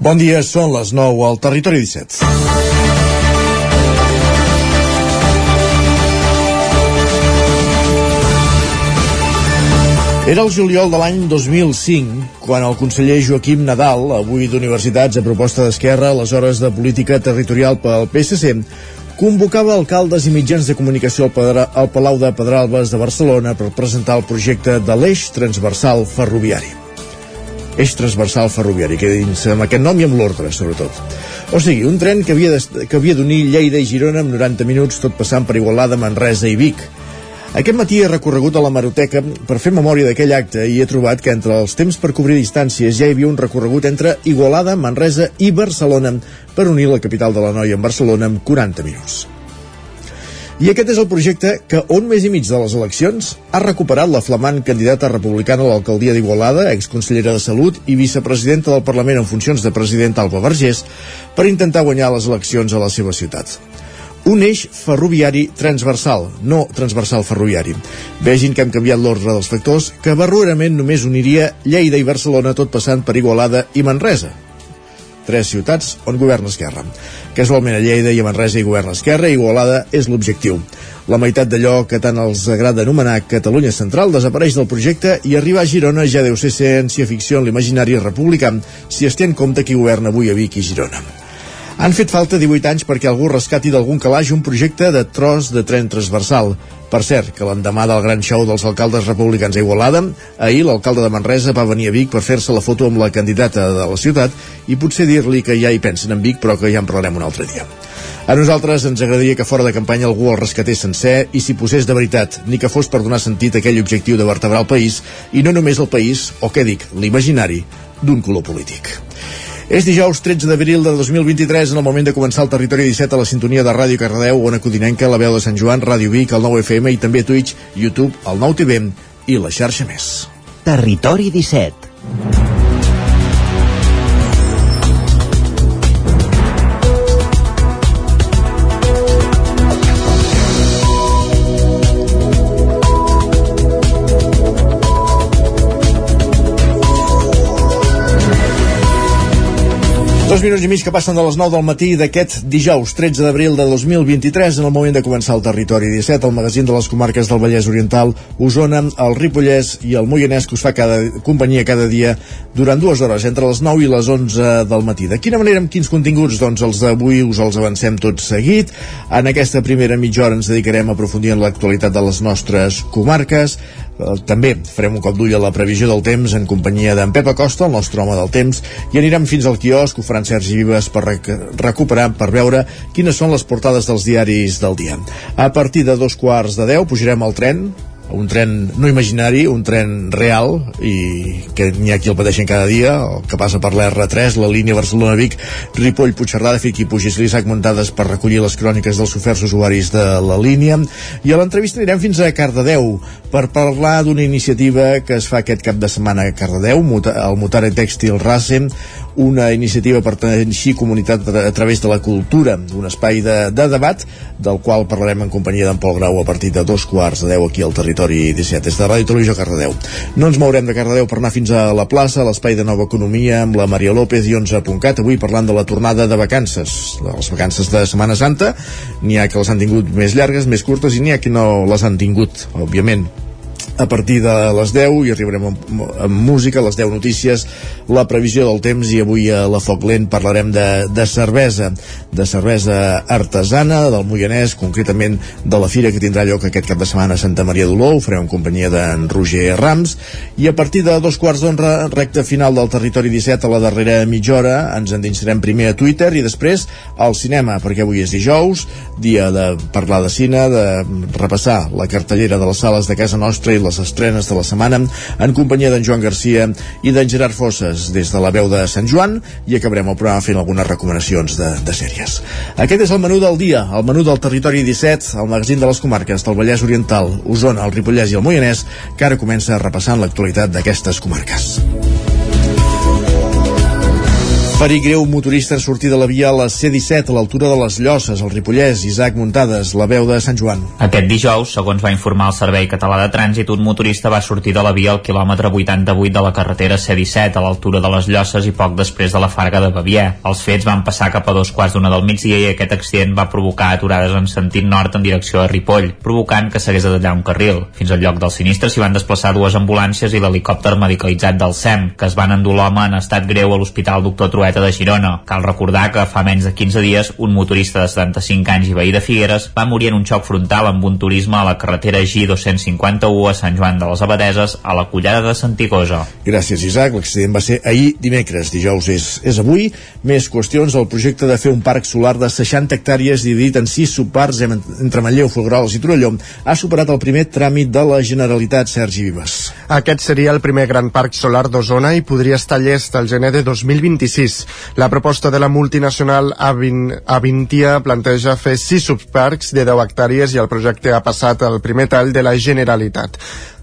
Bon dia, són les 9 al Territori 17. Era el juliol de l'any 2005, quan el conseller Joaquim Nadal, avui d'Universitats a proposta d'Esquerra, aleshores de Política Territorial pel PSC, convocava alcaldes i mitjans de comunicació al, Palau de Pedralbes de Barcelona per presentar el projecte de l'eix transversal ferroviari. Eix transversal ferroviari, que dins amb aquest nom i amb l'ordre, sobretot. O sigui, un tren que havia, de, que havia d'unir Lleida i Girona en 90 minuts, tot passant per Igualada, Manresa i Vic, aquest matí he recorregut a la Maroteca per fer memòria d'aquell acte i he trobat que entre els temps per cobrir distàncies ja hi havia un recorregut entre Igualada, Manresa i Barcelona per unir la capital de la Noia amb Barcelona en 40 minuts. I aquest és el projecte que, un mes i mig de les eleccions, ha recuperat la flamant candidata republicana a l'alcaldia d'Igualada, exconsellera de Salut i vicepresidenta del Parlament en funcions de president Alba Vergés, per intentar guanyar les eleccions a la seva ciutat un eix ferroviari transversal, no transversal ferroviari. Vegin que hem canviat l'ordre dels factors, que barroerament només uniria Lleida i Barcelona tot passant per Igualada i Manresa. Tres ciutats on governa Esquerra. Casualment a Lleida i a Manresa hi governa Esquerra i Igualada és l'objectiu. La meitat d'allò que tant els agrada anomenar Catalunya Central desapareix del projecte i arribar a Girona ja deu ser ciència-ficció en l'imaginari republicà si es té en compte qui governa avui a Vic i Girona. Han fet falta 18 anys perquè algú rescati d'algun calaix un projecte de tros de tren transversal. Per cert, que l'endemà del gran show dels alcaldes republicans a Igualada, ahir l'alcalde de Manresa va venir a Vic per fer-se la foto amb la candidata de la ciutat i potser dir-li que ja hi pensen en Vic però que ja en parlarem un altre dia. A nosaltres ens agradaria que fora de campanya algú el rescatés sencer i s'hi posés de veritat, ni que fos per donar sentit a aquell objectiu de vertebrar el país i no només el país, o què dic, l'imaginari, d'un color polític. És dijous 13 d'abril de 2023 en el moment de començar el Territori 17 a la sintonia de Ràdio Cardedeu, Ona Codinenca, la veu de Sant Joan, Ràdio Vic, el 9 FM i també Twitch, YouTube, el 9 TV i la xarxa més. Territori 17 Dos minuts i mig que passen de les 9 del matí d'aquest dijous 13 d'abril de 2023 en el moment de començar el Territori 17, el magazín de les comarques del Vallès Oriental, Osona, el Ripollès i el Moianès que us fa cada, companyia cada dia durant dues hores, entre les 9 i les 11 del matí. De quina manera, amb quins continguts? Doncs els d'avui us els avancem tot seguit. En aquesta primera mitja hora ens dedicarem a aprofundir en l'actualitat de les nostres comarques. Eh, també farem un cop d'ull a la previsió del temps en companyia d'en Pep Acosta, el nostre home del temps, i anirem fins al quiosc, ho farà en Sergi Vives per rec recuperar, per veure quines són les portades dels diaris del dia. A partir de dos quarts de deu pujarem al tren, un tren no imaginari, un tren real i que n'hi ha qui el pateixen cada dia el que passa per l'R3, la línia Barcelona-Vic Ripoll, Puigcerdà, de fet qui pugis l'Isaac muntades per recollir les cròniques dels oferts usuaris de la línia. I a l'entrevista anirem fins a Cardedeu per parlar d'una iniciativa que es fa aquest cap de setmana a Cardedeu el Mutare Tèxtil Racem una iniciativa per teixir comunitat a través de la cultura, un espai de, de debat del qual parlarem en companyia d'en Pol Grau a partir de dos quarts de deu aquí al territori 17, des de Ràdio Televisió Cardedeu. No ens mourem de Cardedeu per anar fins a la plaça, l'espai de nova economia amb la Maria López i 11.cat, avui parlant de la tornada de vacances, les vacances de Setmana Santa, n'hi ha que les han tingut més llargues, més curtes i n'hi ha que no les han tingut, òbviament a partir de les 10 i arribarem amb, amb música, les 10 notícies, la previsió del temps i avui a la Foc Lent parlarem de, de cervesa, de cervesa artesana del Moianès, concretament de la fira que tindrà lloc aquest cap de setmana a Santa Maria d'Oló, ho farem en companyia d'en Roger Rams, i a partir de dos quarts d'onze, recta final del territori 17, a la darrera mitja hora, ens endinsarem primer a Twitter i després al cinema, perquè avui és dijous, dia de parlar de cine, de repassar la cartellera de les sales de casa nostra i les estrenes de la setmana en companyia d'en Joan Garcia i d'en Gerard Fosses des de la veu de Sant Joan i acabarem el programa fent algunes recomanacions de, de sèries. Aquest és el menú del dia, el menú del territori 17, el magazín de les comarques del Vallès Oriental, Osona, el Ripollès i el Moianès, que ara comença repassant l'actualitat d'aquestes comarques. Ferir greu un motorista en sortir de la via a la C-17 a l'altura de les Llosses, al Ripollès, Isaac Muntades, la veu de Sant Joan. Aquest dijous, segons va informar el Servei Català de Trànsit, un motorista va sortir de la via al quilòmetre 88 de la carretera C-17 a l'altura de les Llosses i poc després de la Farga de Bavier. Els fets van passar cap a dos quarts d'una del migdia i aquest accident va provocar aturades en sentit nord en direcció a Ripoll, provocant que s'hagués de tallar un carril. Fins al lloc del sinistre s'hi van desplaçar dues ambulàncies i l'helicòpter medicalitzat del SEM, que es van endur l'home en estat greu a l'Hospital Doctor Trueta Trueta de Girona. Cal recordar que fa menys de 15 dies un motorista de 75 anys i veí de Figueres va morir en un xoc frontal amb un turisme a la carretera G251 a Sant Joan de les Abadeses a la Collada de Santicosa. Gràcies, Isaac. L'accident va ser ahir dimecres. Dijous és, és avui. Més qüestions. El projecte de fer un parc solar de 60 hectàrees dividit en 6 subparts entre Manlleu, Folgueroles i Torelló ha superat el primer tràmit de la Generalitat, Sergi Vives. Aquest seria el primer gran parc solar d'Osona i podria estar llest al gener de 2026. La proposta de la multinacional Avintia planteja fer sis subparcs de 10 hectàrees i el projecte ha passat al primer tall de la Generalitat.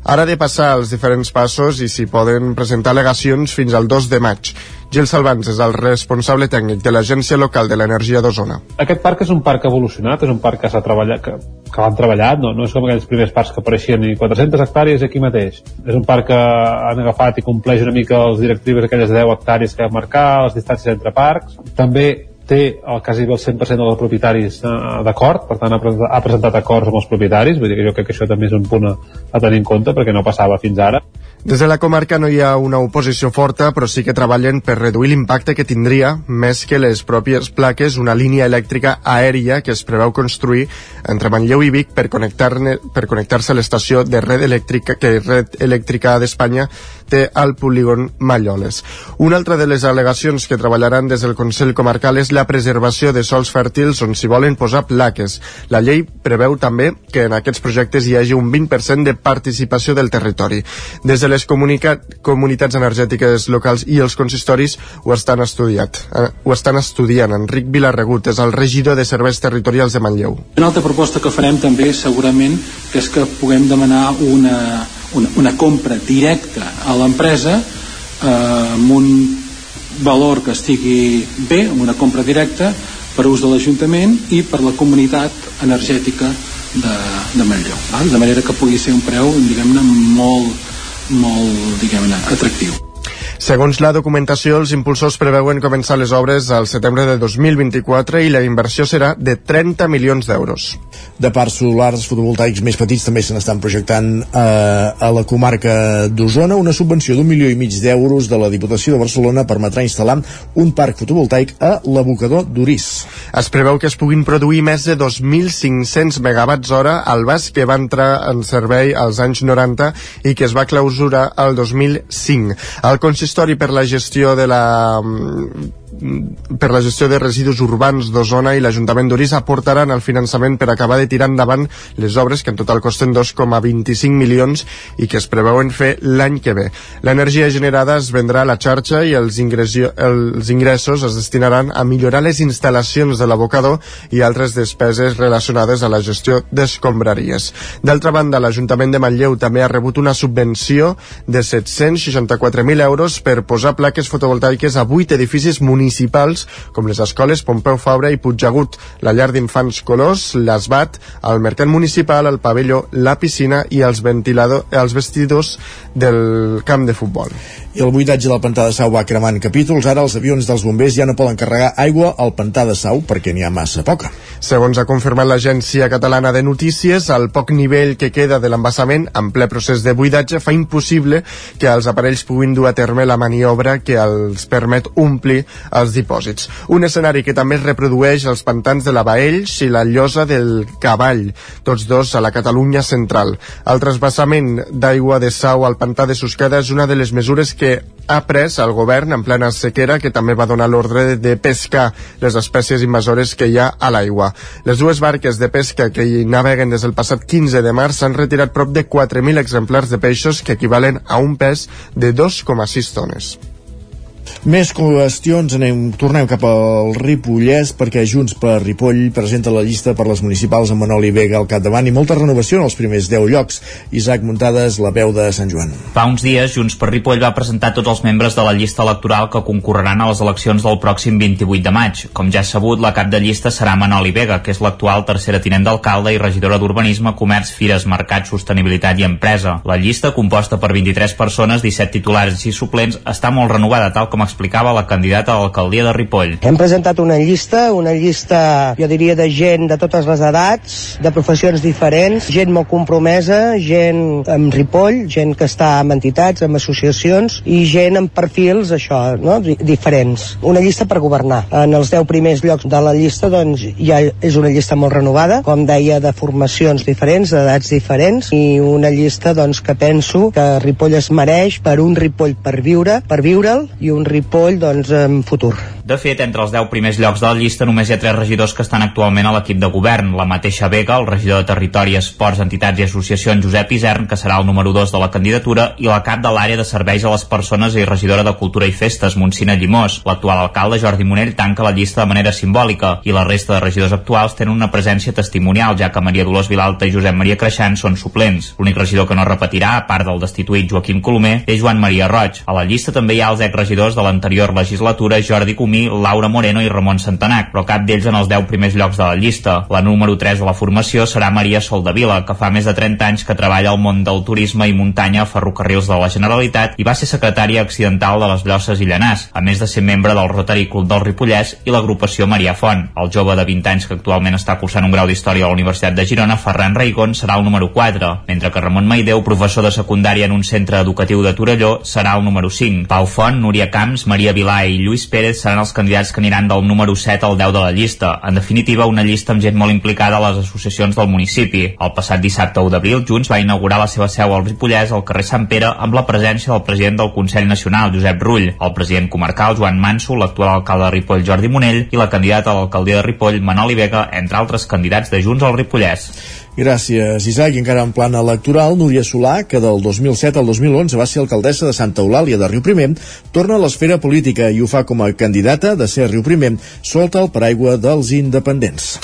Ara de passar als diferents passos i s'hi poden presentar al·legacions fins al 2 de maig. Gil Salvans és el responsable tècnic de l'Agència Local de l'Energia d'Osona. Aquest parc és un parc evolucionat, és un parc que s'ha treballat, que, que l'han treballat, no, no és com aquells primers parcs que apareixien ni 400 hectàrees aquí mateix. És un parc que han agafat i compleix una mica els directius aquelles 10 hectàrees que va marcar, les distàncies entre parcs. També té el, quasi el 100% dels propietaris eh, d'acord, per tant ha presentat, ha presentat acords amb els propietaris, vull dir que jo crec que això també és un punt a, a tenir en compte perquè no passava fins ara. Des de la comarca no hi ha una oposició forta, però sí que treballen per reduir l'impacte que tindria, més que les pròpies plaques, una línia elèctrica aèria que es preveu construir entre Manlleu i Vic per connectar-se per connectar a l'estació de red elèctrica que Red Elèctrica d'Espanya té al polígon Malloles. Una altra de les al·legacions que treballaran des del Consell Comarcal és la preservació de sols fèrtils on s'hi volen posar plaques. La llei preveu també que en aquests projectes hi hagi un 20% de participació del territori. Des de les comunitats energètiques locals i els consistoris ho estan estudiat. Eh, ho estan estudiant. Enric Vilarregut és el regidor de Serveis Territorials de Manlleu. Una altra proposta que farem també segurament és que puguem demanar una, una, una compra directa a l'empresa eh, amb un valor que estigui bé, amb una compra directa per ús de l'Ajuntament i per la comunitat energètica de, de Manlleu. De manera que pugui ser un preu, diguem-ne, molt, molt diguem-ne, atractiu. Segons la documentació, els impulsors preveuen començar les obres al setembre de 2024 i la inversió serà de 30 milions d'euros. De parcs solars fotovoltaics més petits també se n'estan projectant eh, a la comarca d'Osona. Una subvenció d'un milió i mig d'euros de la Diputació de Barcelona permetrà instal·lar un parc fotovoltaic a l'abocador d'Uris. Es preveu que es puguin produir més de 2.500 megawatts hora al bas que va entrar en servei als anys 90 i que es va clausurar el 2005. El consistori per la gestió de la per la gestió de residus urbans d'Osona i l'Ajuntament d'Uris aportaran el finançament per acabar de tirar endavant les obres que en total costen 2,25 milions i que es preveuen fer l'any que ve. L'energia generada es vendrà a la xarxa i els, els ingressos es destinaran a millorar les instal·lacions de l'abocador i altres despeses relacionades a la gestió d'escombraries. D'altra banda, l'Ajuntament de Manlleu també ha rebut una subvenció de 764.000 euros per posar plaques fotovoltaiques a 8 edificis municipals municipals com les escoles Pompeu Fabra i Puigdegut, la llar d'infants Colors, l'Esbat, el mercat municipal, el pavelló, la piscina i els, ventilador, els vestidors del camp de futbol. I el buidatge del pantà de Sau va cremant capítols. Ara els avions dels bombers ja no poden carregar aigua al pantà de Sau perquè n'hi ha massa poca. Segons ha confirmat l'Agència Catalana de Notícies, el poc nivell que queda de l'embassament en ple procés de buidatge fa impossible que els aparells puguin dur a terme la maniobra que els permet omplir els dipòsits. Un escenari que també es reprodueix als pantans de la Baells i la Llosa del Cavall, tots dos a la Catalunya central. El trasbassament d'aigua de Sau al pantà de Susqueda és una de les mesures que que ha pres el govern en plena sequera que també va donar l'ordre de pescar les espècies invasores que hi ha a l'aigua. Les dues barques de pesca que hi naveguen des del passat 15 de març s'han retirat prop de 4.000 exemplars de peixos que equivalen a un pes de 2,6 tones. Més qüestions, anem, tornem cap al Ripollès perquè Junts per Ripoll presenta la llista per les municipals amb Manoli Vega al capdavant i molta renovació en els primers 10 llocs. Isaac Muntades, la veu de Sant Joan. Fa uns dies, Junts per Ripoll va presentar tots els membres de la llista electoral que concorreran a les eleccions del pròxim 28 de maig. Com ja sabut, la cap de llista serà Manoli Vega, que és l'actual tercera tinent d'alcalde i regidora d'Urbanisme, Comerç, Fires, Mercat, Sostenibilitat i Empresa. La llista, composta per 23 persones, 17 titulars i suplents, està molt renovada, tal com explicava la candidata a l'alcaldia de Ripoll. Hem presentat una llista, una llista, jo diria, de gent de totes les edats, de professions diferents, gent molt compromesa, gent amb Ripoll, gent que està amb entitats, amb associacions, i gent amb perfils, això, no?, diferents. Una llista per governar. En els 10 primers llocs de la llista, doncs, ja és una llista molt renovada, com deia, de formacions diferents, d'edats diferents, i una llista, doncs, que penso que Ripoll es mereix per un Ripoll per viure, per viure'l, i un Ripoll doncs, en futur. De fet, entre els 10 primers llocs de la llista només hi ha 3 regidors que estan actualment a l'equip de govern. La mateixa Vega, el regidor de Territori, Esports, Entitats i Associacions Josep Isern, que serà el número 2 de la candidatura, i la cap de l'àrea de serveis a les persones i regidora de Cultura i Festes, Montsina Llimós. L'actual alcalde, Jordi Monell, tanca la llista de manera simbòlica i la resta de regidors actuals tenen una presència testimonial, ja que Maria Dolors Vilalta i Josep Maria Creixant són suplents. L'únic regidor que no repetirà, a part del destituït Joaquim Colomer, és Joan Maria Roig. A la llista també hi ha els exregidors de l'anterior legislatura Jordi Comí, Laura Moreno i Ramon Santanac, però cap d'ells en els 10 primers llocs de la llista. La número 3 de la formació serà Maria Soldavila, que fa més de 30 anys que treballa al món del turisme i muntanya a ferrocarrils de la Generalitat i va ser secretària accidental de les Llosses i Llanàs, a més de ser membre del Rotary Club del Ripollès i l'agrupació Maria Font. El jove de 20 anys que actualment està cursant un grau d'Història a la Universitat de Girona, Ferran Raigon, serà el número 4, mentre que Ramon Maideu, professor de secundària en un centre educatiu de Torelló, serà el número 5. Pau Font, Núria Camps, Maria Vilà i Lluís Pérez seran els candidats que aniran del número 7 al 10 de la llista. En definitiva, una llista amb gent molt implicada a les associacions del municipi. El passat dissabte 1 d'abril, Junts va inaugurar la seva seu al Ripollès, al carrer Sant Pere, amb la presència del president del Consell Nacional, Josep Rull, el president comarcal, Joan Manso, l'actual alcalde de Ripoll, Jordi Monell, i la candidata a l'alcaldia de Ripoll, Manoli Vega, entre altres candidats de Junts al Ripollès. Gràcies, Isaac. I encara en plan electoral, Núria Solà, que del 2007 al 2011 va ser alcaldessa de Santa Eulàlia de Riu Primer, torna a l'esfera política i ho fa com a candidata de ser Riu Primer, solta el paraigua dels independents.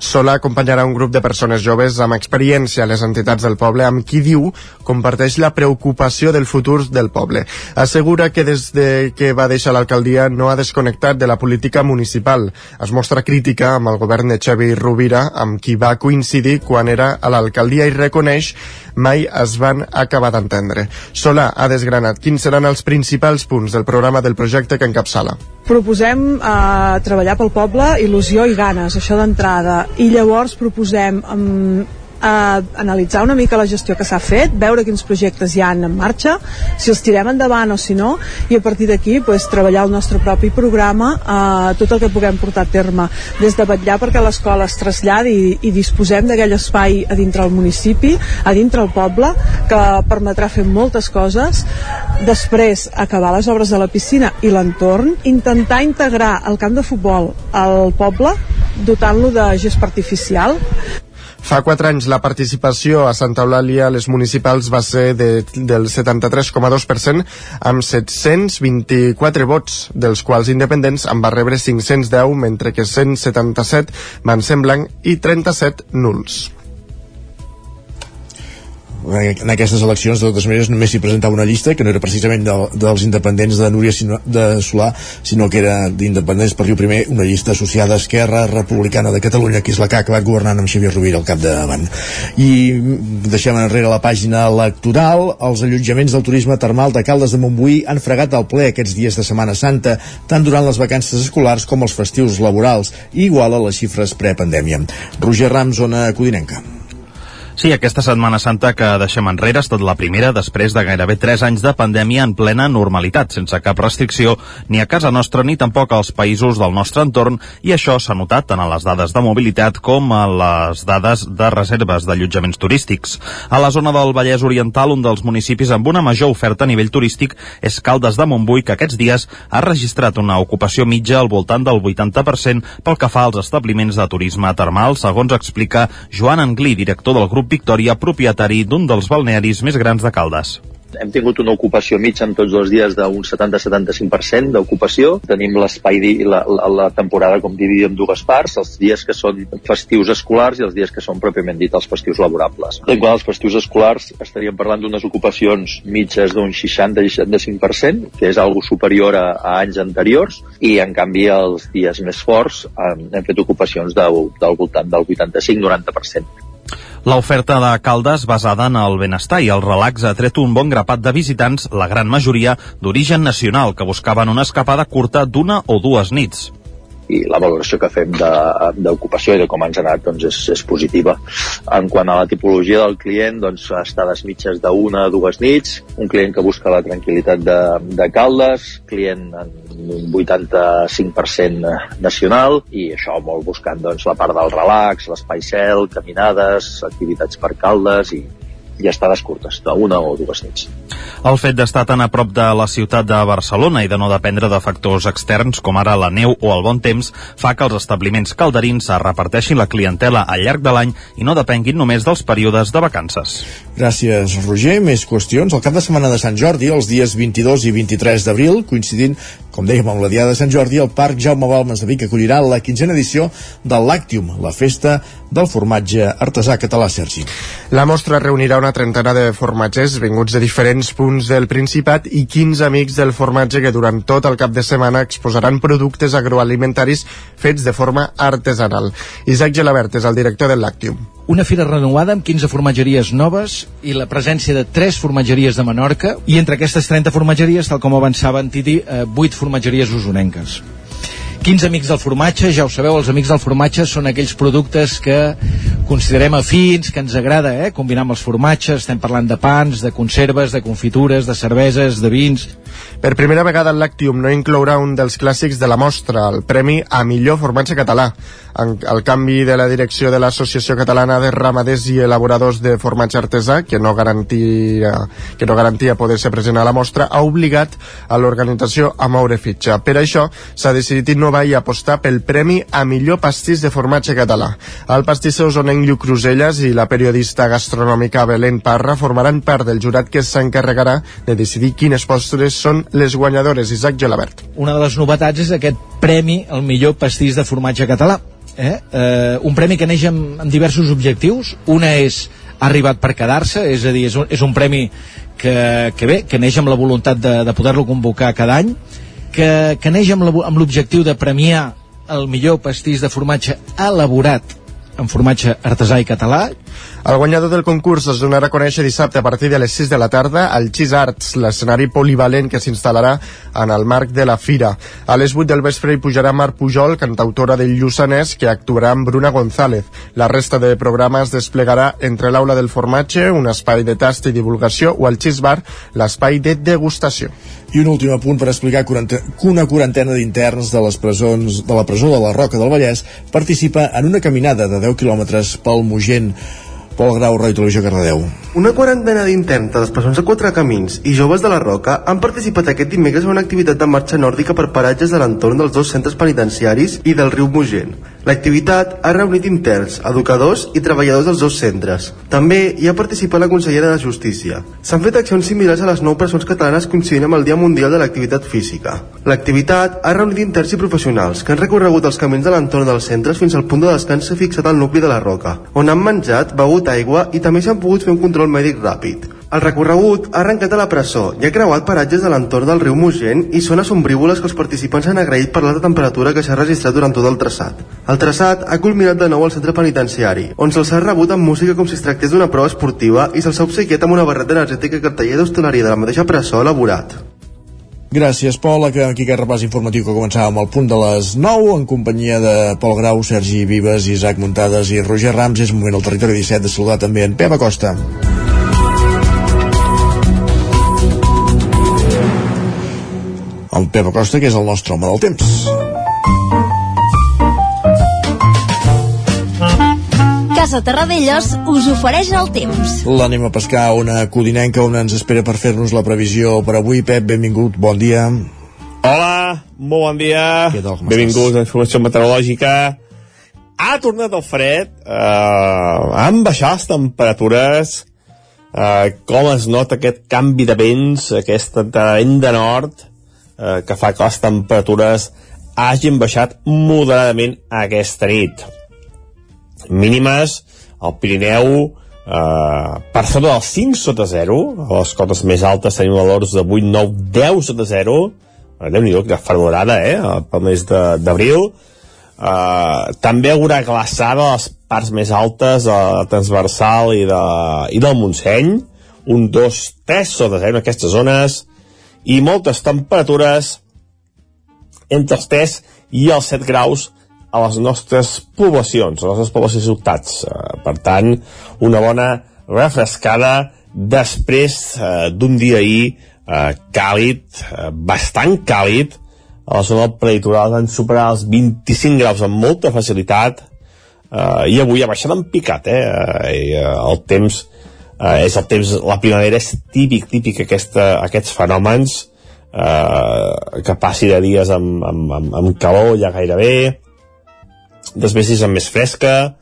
Solà acompanyarà un grup de persones joves amb experiència a les entitats del poble amb qui diu comparteix la preocupació del futur del poble. Assegura que des de que va deixar l'alcaldia no ha desconnectat de la política municipal. Es mostra crítica amb el govern de Xavi Rovira, amb qui va coincidir quan era a l'alcaldia i reconeix mai es van acabar d'entendre. Solà ha desgranat quins seran els principals punts del programa del projecte que encapçala. Proposem eh, treballar pel poble, il·lusió i ganes, això d'entrada, i llavors proposem eh, eh, analitzar una mica la gestió que s'ha fet, veure quins projectes hi han en marxa, si els tirem endavant o si no, i a partir d'aquí pues, treballar el nostre propi programa, eh, tot el que puguem portar a terme, des de vetllar perquè l'escola es traslladi i, i disposem d'aquell espai a dintre el municipi, a dintre el poble, que permetrà fer moltes coses, després acabar les obres de la piscina i l'entorn, intentar integrar el camp de futbol al poble, dotant-lo de gespa artificial, Fa quatre anys la participació a Santa Eulàlia a les municipals va ser de, del 73,2% amb 724 vots, dels quals independents en va rebre 510, mentre que 177 van ser en blanc i 37 nuls en aquestes eleccions de totes maneres només s'hi presentava una llista que no era precisament de, dels independents de Núria sinó, de Solà sinó que era d'independents per Riu Primer una llista associada a Esquerra Republicana de Catalunya que és la que ha acabat governant amb Xavier Rovira al capdavant. I deixem enrere la pàgina electoral. Els allotjaments del turisme termal de Caldes de Montbui han fregat al ple aquests dies de Setmana Santa tant durant les vacances escolars com els festius laborals igual a les xifres prepandèmia. Roger Ram, zona codinenca Sí, aquesta Setmana Santa que deixem enrere ha estat la primera després de gairebé 3 anys de pandèmia en plena normalitat, sense cap restricció ni a casa nostra ni tampoc als països del nostre entorn i això s'ha notat tant a les dades de mobilitat com a les dades de reserves d'allotjaments turístics. A la zona del Vallès Oriental, un dels municipis amb una major oferta a nivell turístic és Caldes de Montbui, que aquests dies ha registrat una ocupació mitja al voltant del 80% pel que fa als establiments de turisme termal, segons explica Joan Anglí, director del grup Victòria, propietari d'un dels balnearis més grans de Caldes. Hem tingut una ocupació mitja en tots els dies d'un 70-75% d'ocupació. Tenim l'espai, la, la, la temporada com dividida en dues parts, els dies que són festius escolars i els dies que són pròpiament dit els festius laborables. En quant als festius escolars estaríem parlant d'unes ocupacions mitges d'un 60-65%, que és algo superior a, a anys anteriors, i en canvi els dies més forts hem, hem fet ocupacions del, del voltant del 85-90%. L'oferta de Caldes basada en el benestar i el relax ha tret un bon grapat de visitants, la gran majoria d'origen nacional, que buscaven una escapada curta d'una o dues nits i la valoració que fem d'ocupació i de com ens ha anat doncs és, és positiva. En quant a la tipologia del client, doncs estades mitges d'una a dues nits, un client que busca la tranquil·litat de, de Caldes, client en un 85% nacional i això molt buscant doncs, la part del relax, l'espai cel, caminades, activitats per Caldes i, i estades curtes, d'una o dues nits. El fet d'estar tan a prop de la ciutat de Barcelona i de no dependre de factors externs com ara la neu o el bon temps fa que els establiments calderins es reparteixin la clientela al llarg de l'any i no depenguin només dels períodes de vacances. Gràcies, Roger. Més qüestions. El cap de setmana de Sant Jordi, els dies 22 i 23 d'abril, coincidint, com dèiem, amb la Diada de Sant Jordi, el Parc Jaume Balmes de Vic acollirà la quinzena edició del Lactium, la festa del formatge artesà català, Sergi. La mostra reunirà una trentena de formatgers vinguts de diferents punts del Principat i 15 amics del formatge que durant tot el cap de setmana exposaran productes agroalimentaris fets de forma artesanal. Isaac Gelabert és el director del Lactium. Una fira renovada amb 15 formatgeries noves i la presència de 3 formatgeries de Menorca i entre aquestes 30 formatgeries, tal com avançava en Titi, eh, 8 formatgeries usonenques. 15 amics del formatge, ja ho sabeu, els amics del formatge són aquells productes que considerem afins, que ens agrada eh? combinar amb els formatges, estem parlant de pans, de conserves, de confitures, de cerveses, de vins... Per primera vegada el Lactium no inclourà un dels clàssics de la mostra, el Premi a millor formatge català. En, el canvi de la direcció de l'Associació Catalana de Ramaders i Elaboradors de Formatge Artesà, que no garantia, que no garantia poder ser present a la mostra, ha obligat a l'organització a moure fitxa. Per això s'ha decidit innovar i apostar pel Premi a millor pastís de formatge català. El pastisser usonenc Lluc Cruselles i la periodista gastronòmica Belén Parra formaran part del jurat que s'encarregarà de decidir quines postres són les guanyadores, Isaac Gelabert. Una de les novetats és aquest premi al millor pastís de formatge català. Eh? Eh, un premi que neix amb, amb diversos objectius. Una és ha arribat per quedar-se, és a dir, és un, és un premi que, que bé, que neix amb la voluntat de, de poder-lo convocar cada any, que, que neix amb l'objectiu de premiar el millor pastís de formatge elaborat en formatge artesà i català el guanyador del concurs es donarà a conèixer dissabte a partir de les 6 de la tarda al Cheese Arts, l'escenari polivalent que s'instal·larà en el marc de la fira. A les 8 del vespre hi pujarà Mar Pujol, cantautora del Lluçanès, que actuarà amb Bruna González. La resta de programa es desplegarà entre l'aula del formatge, un espai de tast i divulgació, o al Cheese Bar, l'espai de degustació. I un últim apunt per explicar que una quarantena d'interns de les presons de la presó de la Roca del Vallès participa en una caminada de 10 quilòmetres pel Mogent Pol Grau, Roi Televisió, Cardedeu. Una quarantena d'interns de les presons de Quatre Camins i joves de la Roca han participat aquest dimecres en una activitat de marxa nòrdica per paratges de l'entorn dels dos centres penitenciaris i del riu Mogent. L'activitat ha reunit interns, educadors i treballadors dels dos centres. També hi ha participat la consellera de Justícia. S'han fet accions similars a les nou presons catalanes coincidint amb el Dia Mundial de l'Activitat Física. L'activitat ha reunit interns i professionals que han recorregut els camins de l'entorn dels centres fins al punt de descans fixat al nucli de la Roca, on han menjat, begut aigua i també s'han pogut fer un control mèdic ràpid. El recorregut ha arrencat a la presó i ha creuat paratges de l'entorn del riu Mogent i zones ombrívoles que els participants han agraït per l'alta temperatura que s'ha registrat durant tot el traçat. El traçat ha culminat de nou al centre penitenciari, on se'ls ha rebut amb música com si es tractés d'una prova esportiva i se'ls ha obsequiat amb una barreta energètica i carteller d'hostaleria de la mateixa presó elaborat. Gràcies, Pol. Aquí aquest repàs informatiu que començava amb el punt de les 9 en companyia de Pol Grau, Sergi Vives, Isaac Muntades i Roger Rams. És moment al territori 17 de saludar també en Pep Acosta. El Pep Acosta, que és el nostre home del temps. Casa Terradellos us ofereix el temps. L'anem a pescar una codinenca on ens espera per fer-nos la previsió per avui. Pep, benvingut, bon dia. Hola, molt bon dia. Tal, Benvinguts a la informació meteorològica. Ha tornat el fred, eh, han baixat les temperatures, eh, com es nota aquest canvi de vents, aquesta entrada de vent de nord, eh, que fa que les temperatures hagin baixat moderadament aquesta nit. Mínimes, al Pirineu, eh, per sota dels 5 sota 0, a les cotes més altes tenim valors de 8, 9, 10 sota 0, eh, déu-n'hi-do, que farolada, eh, pel mes d'abril, Uh, també haurà glaçada a les parts més altes de la transversal i, de, i del Montseny. Un 2, 3 sota 0 en aquestes zones i moltes temperatures entre els 3 i els 7 graus a les nostres poblacions, a les nostres poblacions i ciutats. Uh, per tant, una bona refrescada després uh, d'un dia ahir uh, càlid, bastant càlid, a la zona del prelitoral van superar els 25 graus amb molta facilitat uh, i avui ha baixat en picat eh? I, uh, el temps uh, és el temps, la primavera és típic típic aquesta, aquests fenòmens uh, que passi de dies amb, amb, amb, amb calor ja gairebé. Després és amb més fresca.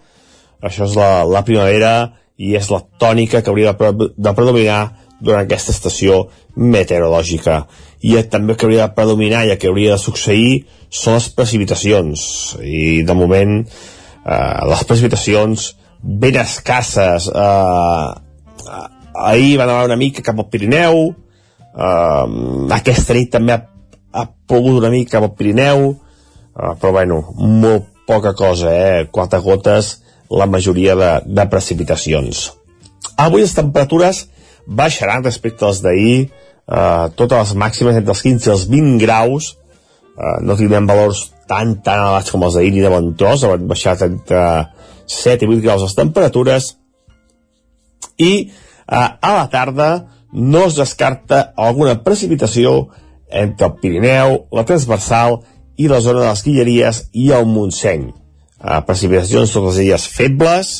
Això és la, la primavera i és la tònica que hauria de, de predominar durant aquesta estació meteorològica. I també que hauria de predominar i que hauria de succeir són les precipitacions. I de moment eh, les precipitacions ben escasses eh, ahir van anar una mica cap al Pirineu. Eh, aquesta nit també ha, ha plogut una mica cap al Pirineu. Eh, però bueno, molt poca cosa eh? quatre gotes la majoria de, de precipitacions. Avui les temperatures baixaran respecte als d'ahir. Eh, totes les màximes entre els 15 i els 20 graus. Eh, no tindrem valors tan tan elevats com els d'ahir ni de bon tros. Han baixat entre 7 i 8 graus les temperatures i eh, a la tarda no es descarta alguna precipitació entre el Pirineu, la transversal i la zona de les Guilleries i el Montseny. Eh, precipitacions totes elles febles,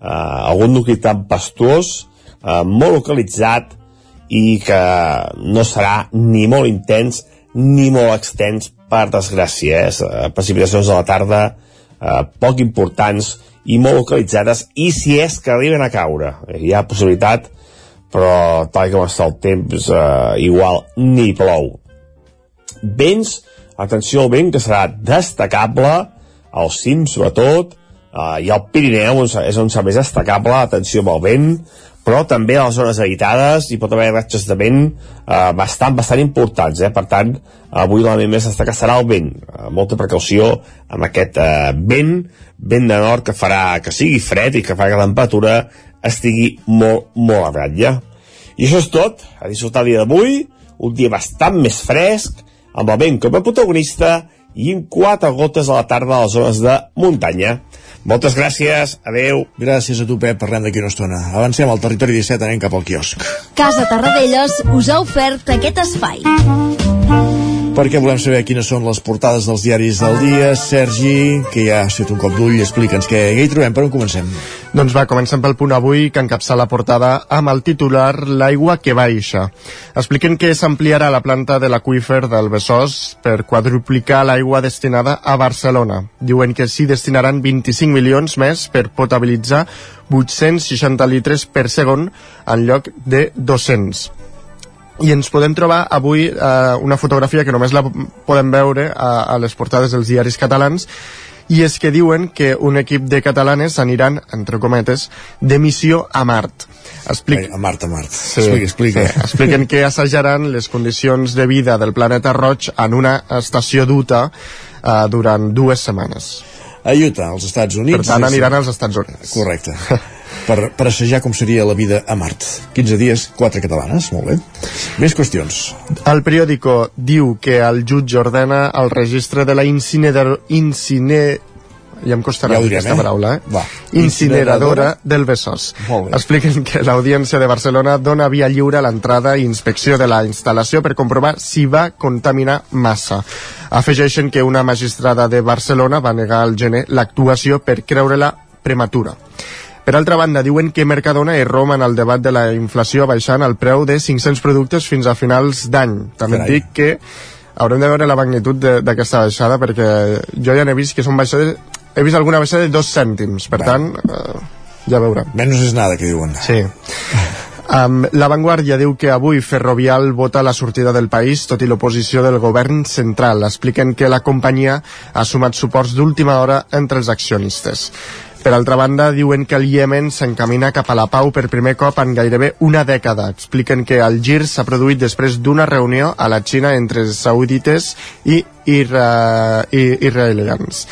eh, algun nucli tempestuós, eh, molt localitzat i que no serà ni molt intens ni molt extens per desgràcia. Eh? Precipitacions a la tarda eh, poc importants i molt localitzades i si és que arriben a caure. Hi ha possibilitat però tal com està el temps eh, igual ni plou. Vents, atenció al vent que serà destacable al cim sobretot. Eh, i al Pirineu és on serà més destacable atenció amb el vent però també a les zones habitades hi pot haver ratxes de vent eh, bastant, bastant importants eh? per tant, avui l'element més destacat serà el vent eh, molta precaució amb aquest eh, vent vent de nord que farà que sigui fred i que farà que la temperatura estigui molt, molt a ratlla i això és tot, a disfrutar el dia d'avui un dia bastant més fresc amb el vent com a protagonista i amb quatre gotes a la tarda a les zones de muntanya. Moltes gràcies, adeu. Gràcies a tu, Pep, parlem d'aquí una estona. Avancem al territori 17, anem cap al quiosc. Casa Tarradellas us ha ofert aquest espai. Perquè volem saber quines són les portades dels diaris del dia. Sergi, que ja has fet un cop d'ull, explica'ns què, hi trobem, per on comencem? Doncs va, comencem pel punt avui, que encapça la portada amb el titular L'aigua que baixa. Expliquen que s'ampliarà la planta de l'aqüífer del Besòs per quadruplicar l'aigua destinada a Barcelona. Diuen que s'hi destinaran 25 milions més per potabilitzar 860 litres per segon en lloc de 200 i ens podem trobar avui eh, una fotografia que només la podem veure a, a les portades dels diaris catalans i és que diuen que un equip de catalanes aniran, entre cometes, de missió a Mart. Explic... A Mart, a Mart. Sí, explica, explica. Sí. Expliquen que assajaran les condicions de vida del planeta roig en una estació d'Utah eh, durant dues setmanes. A Utah, als Estats Units. Per tant, aniran als Estats Units. Correcte. per, per assajar com seria la vida a Mart. 15 dies, 4 catalanes, molt bé. Més qüestions. El periòdico diu que el jutge ordena el registre de la incineradora... Incine... Ja em costarà ja direm, aquesta eh? paraula, eh? Va. Incineradora del Besòs. Expliquen que l'Audiència de Barcelona dona via lliure a l'entrada i inspecció de la instal·lació per comprovar si va contaminar massa. Afegeixen que una magistrada de Barcelona va negar al gener l'actuació per creure-la prematura. Per altra banda, diuen que Mercadona irromp en el debat de la inflació baixant el preu de 500 productes fins a finals d'any. També Carai. dic que haurem de veure la magnitud de- d'aquesta baixada perquè jo ja n'he vist que són baixades he vist alguna baixada de dos cèntims per tant, eh, ja veurem Menos és nada, que diuen. sí Um, la Vanguardia diu que avui Ferrovial vota la sortida del país, tot i l'oposició del govern central. Expliquen que la companyia ha sumat suports d'última hora entre els accionistes. Per altra banda, diuen que el Iemen s'encamina cap a la pau per primer cop en gairebé una dècada. Expliquen que el gir s'ha produït després d'una reunió a la Xina entre saudites i, ira, i israelians.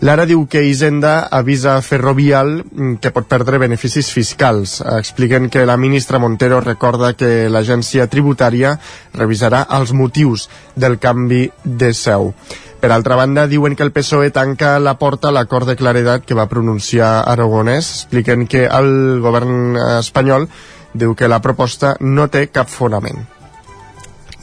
L'ara diu que Hisenda avisa Ferrovial que pot perdre beneficis fiscals. Expliquen que la ministra Montero recorda que l'agència tributària revisarà els motius del canvi de seu. Per altra banda, diuen que el PSOE tanca la porta a l'acord de claredat que va pronunciar Aragonès. Expliquen que el govern espanyol diu que la proposta no té cap fonament.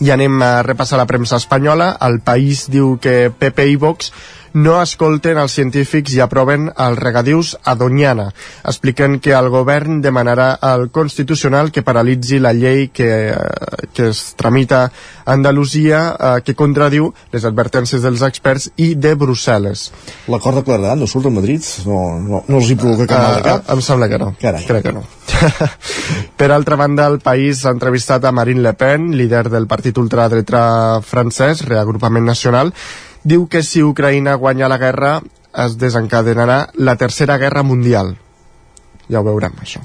I anem a repassar la premsa espanyola. El País diu que PP i Vox no escolten els científics i aproven els regadius a Doñana. Expliquen que el govern demanarà al Constitucional que paralitzi la llei que, eh, que es tramita a Andalusia eh, que contradiu les advertències dels experts i de Brussel·les. L'acord de claredat no surt a Madrid? No, no, no els hi provoca cap mal de cap? Uh, em sembla que no. Carai. Crec que no. per altra banda, el país ha entrevistat a Marine Le Pen, líder del partit ultradreta francès, Reagrupament Nacional, diu que si Ucraïna guanya la guerra es desencadenarà la tercera guerra mundial. Ja ho veurem, això.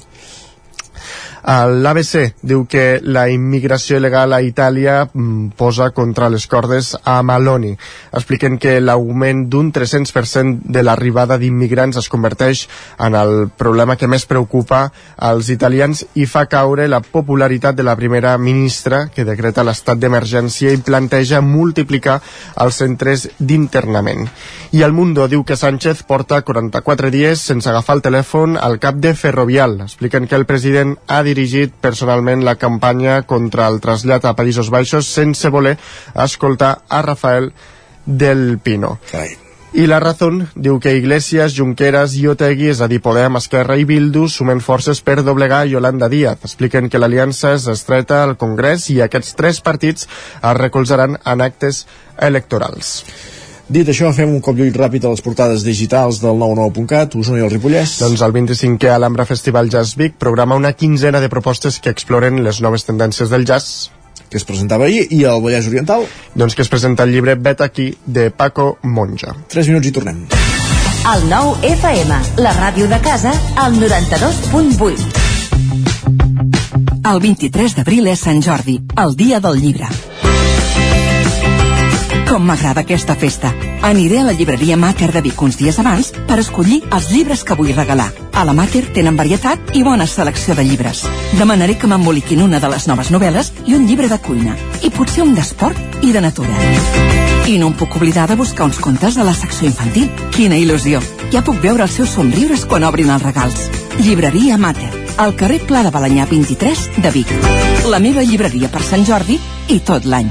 L'ABC diu que la immigració il·legal a Itàlia mm, posa contra les cordes a Maloni. Expliquen que l'augment d'un 300% de l'arribada d'immigrants es converteix en el problema que més preocupa als italians i fa caure la popularitat de la primera ministra que decreta l'estat d'emergència i planteja multiplicar els centres d'internament. I el Mundo diu que Sánchez porta 44 dies sense agafar el telèfon al cap de Ferrovial. Expliquen que el president ha dirigit personalment la campanya contra el trasllat a Països Baixos sense voler escoltar a Rafael del Pino. Carai. I la Razón diu que Iglesias, Junqueras i Otegui, és a dir, Podem, Esquerra i Bildu, sumen forces per doblegar Yolanda Díaz. Expliquen que l'aliança és estreta al Congrés i aquests tres partits es recolzaran en actes electorals. Dit això, fem un cop d'ull ràpid a les portades digitals del 99.cat, Osona i el Ripollès. Doncs el 25è Alhambra Festival Jazz Vic programa una quinzena de propostes que exploren les noves tendències del jazz que es presentava ahir, i al Vallès Oriental? Doncs que es presenta el llibre Vet aquí, de Paco Monja. 3 minuts i tornem. El nou FM, la ràdio de casa, al 92.8. El 23 d'abril és Sant Jordi, el dia del llibre. Com m'agrada aquesta festa. Aniré a la llibreria Mater de Vic uns dies abans per escollir els llibres que vull regalar. A la Mater tenen varietat i bona selecció de llibres. Demanaré que m'emboliquin una de les noves novel·les i un llibre de cuina. I potser un d'esport i de natura. I no em puc oblidar de buscar uns contes de la secció infantil. Quina il·lusió! Ja puc veure els seus somriures quan obrin els regals. Llibreria Mater, al carrer Pla de Balanyà 23 de Vic. La meva llibreria per Sant Jordi i tot l'any.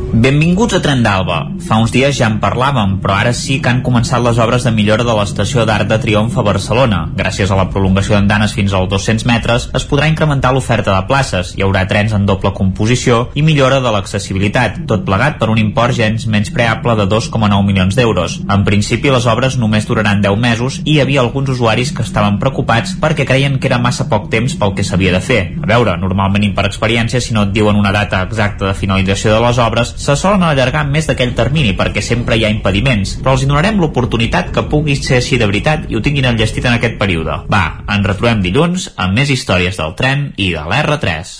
Benvinguts a Tren d'Alba. Fa uns dies ja en parlàvem, però ara sí que han començat les obres de millora de l'estació d'Arc de Triomf a Barcelona. Gràcies a la prolongació d'andanes fins als 200 metres, es podrà incrementar l'oferta de places, hi haurà trens en doble composició i millora de l'accessibilitat, tot plegat per un import gens menys preable de 2,9 milions d'euros. En principi, les obres només duraran 10 mesos i hi havia alguns usuaris que estaven preocupats perquè creien que era massa poc temps pel que s'havia de fer. A veure, normalment i per experiència, si no et diuen una data exacta de finalització de les obres, se solen allargar més d'aquell termini perquè sempre hi ha impediments, però els hi donarem l'oportunitat que pugui ser així de veritat i ho tinguin enllestit en aquest període. Va, ens retrobem dilluns amb més històries del tren i de l'R3.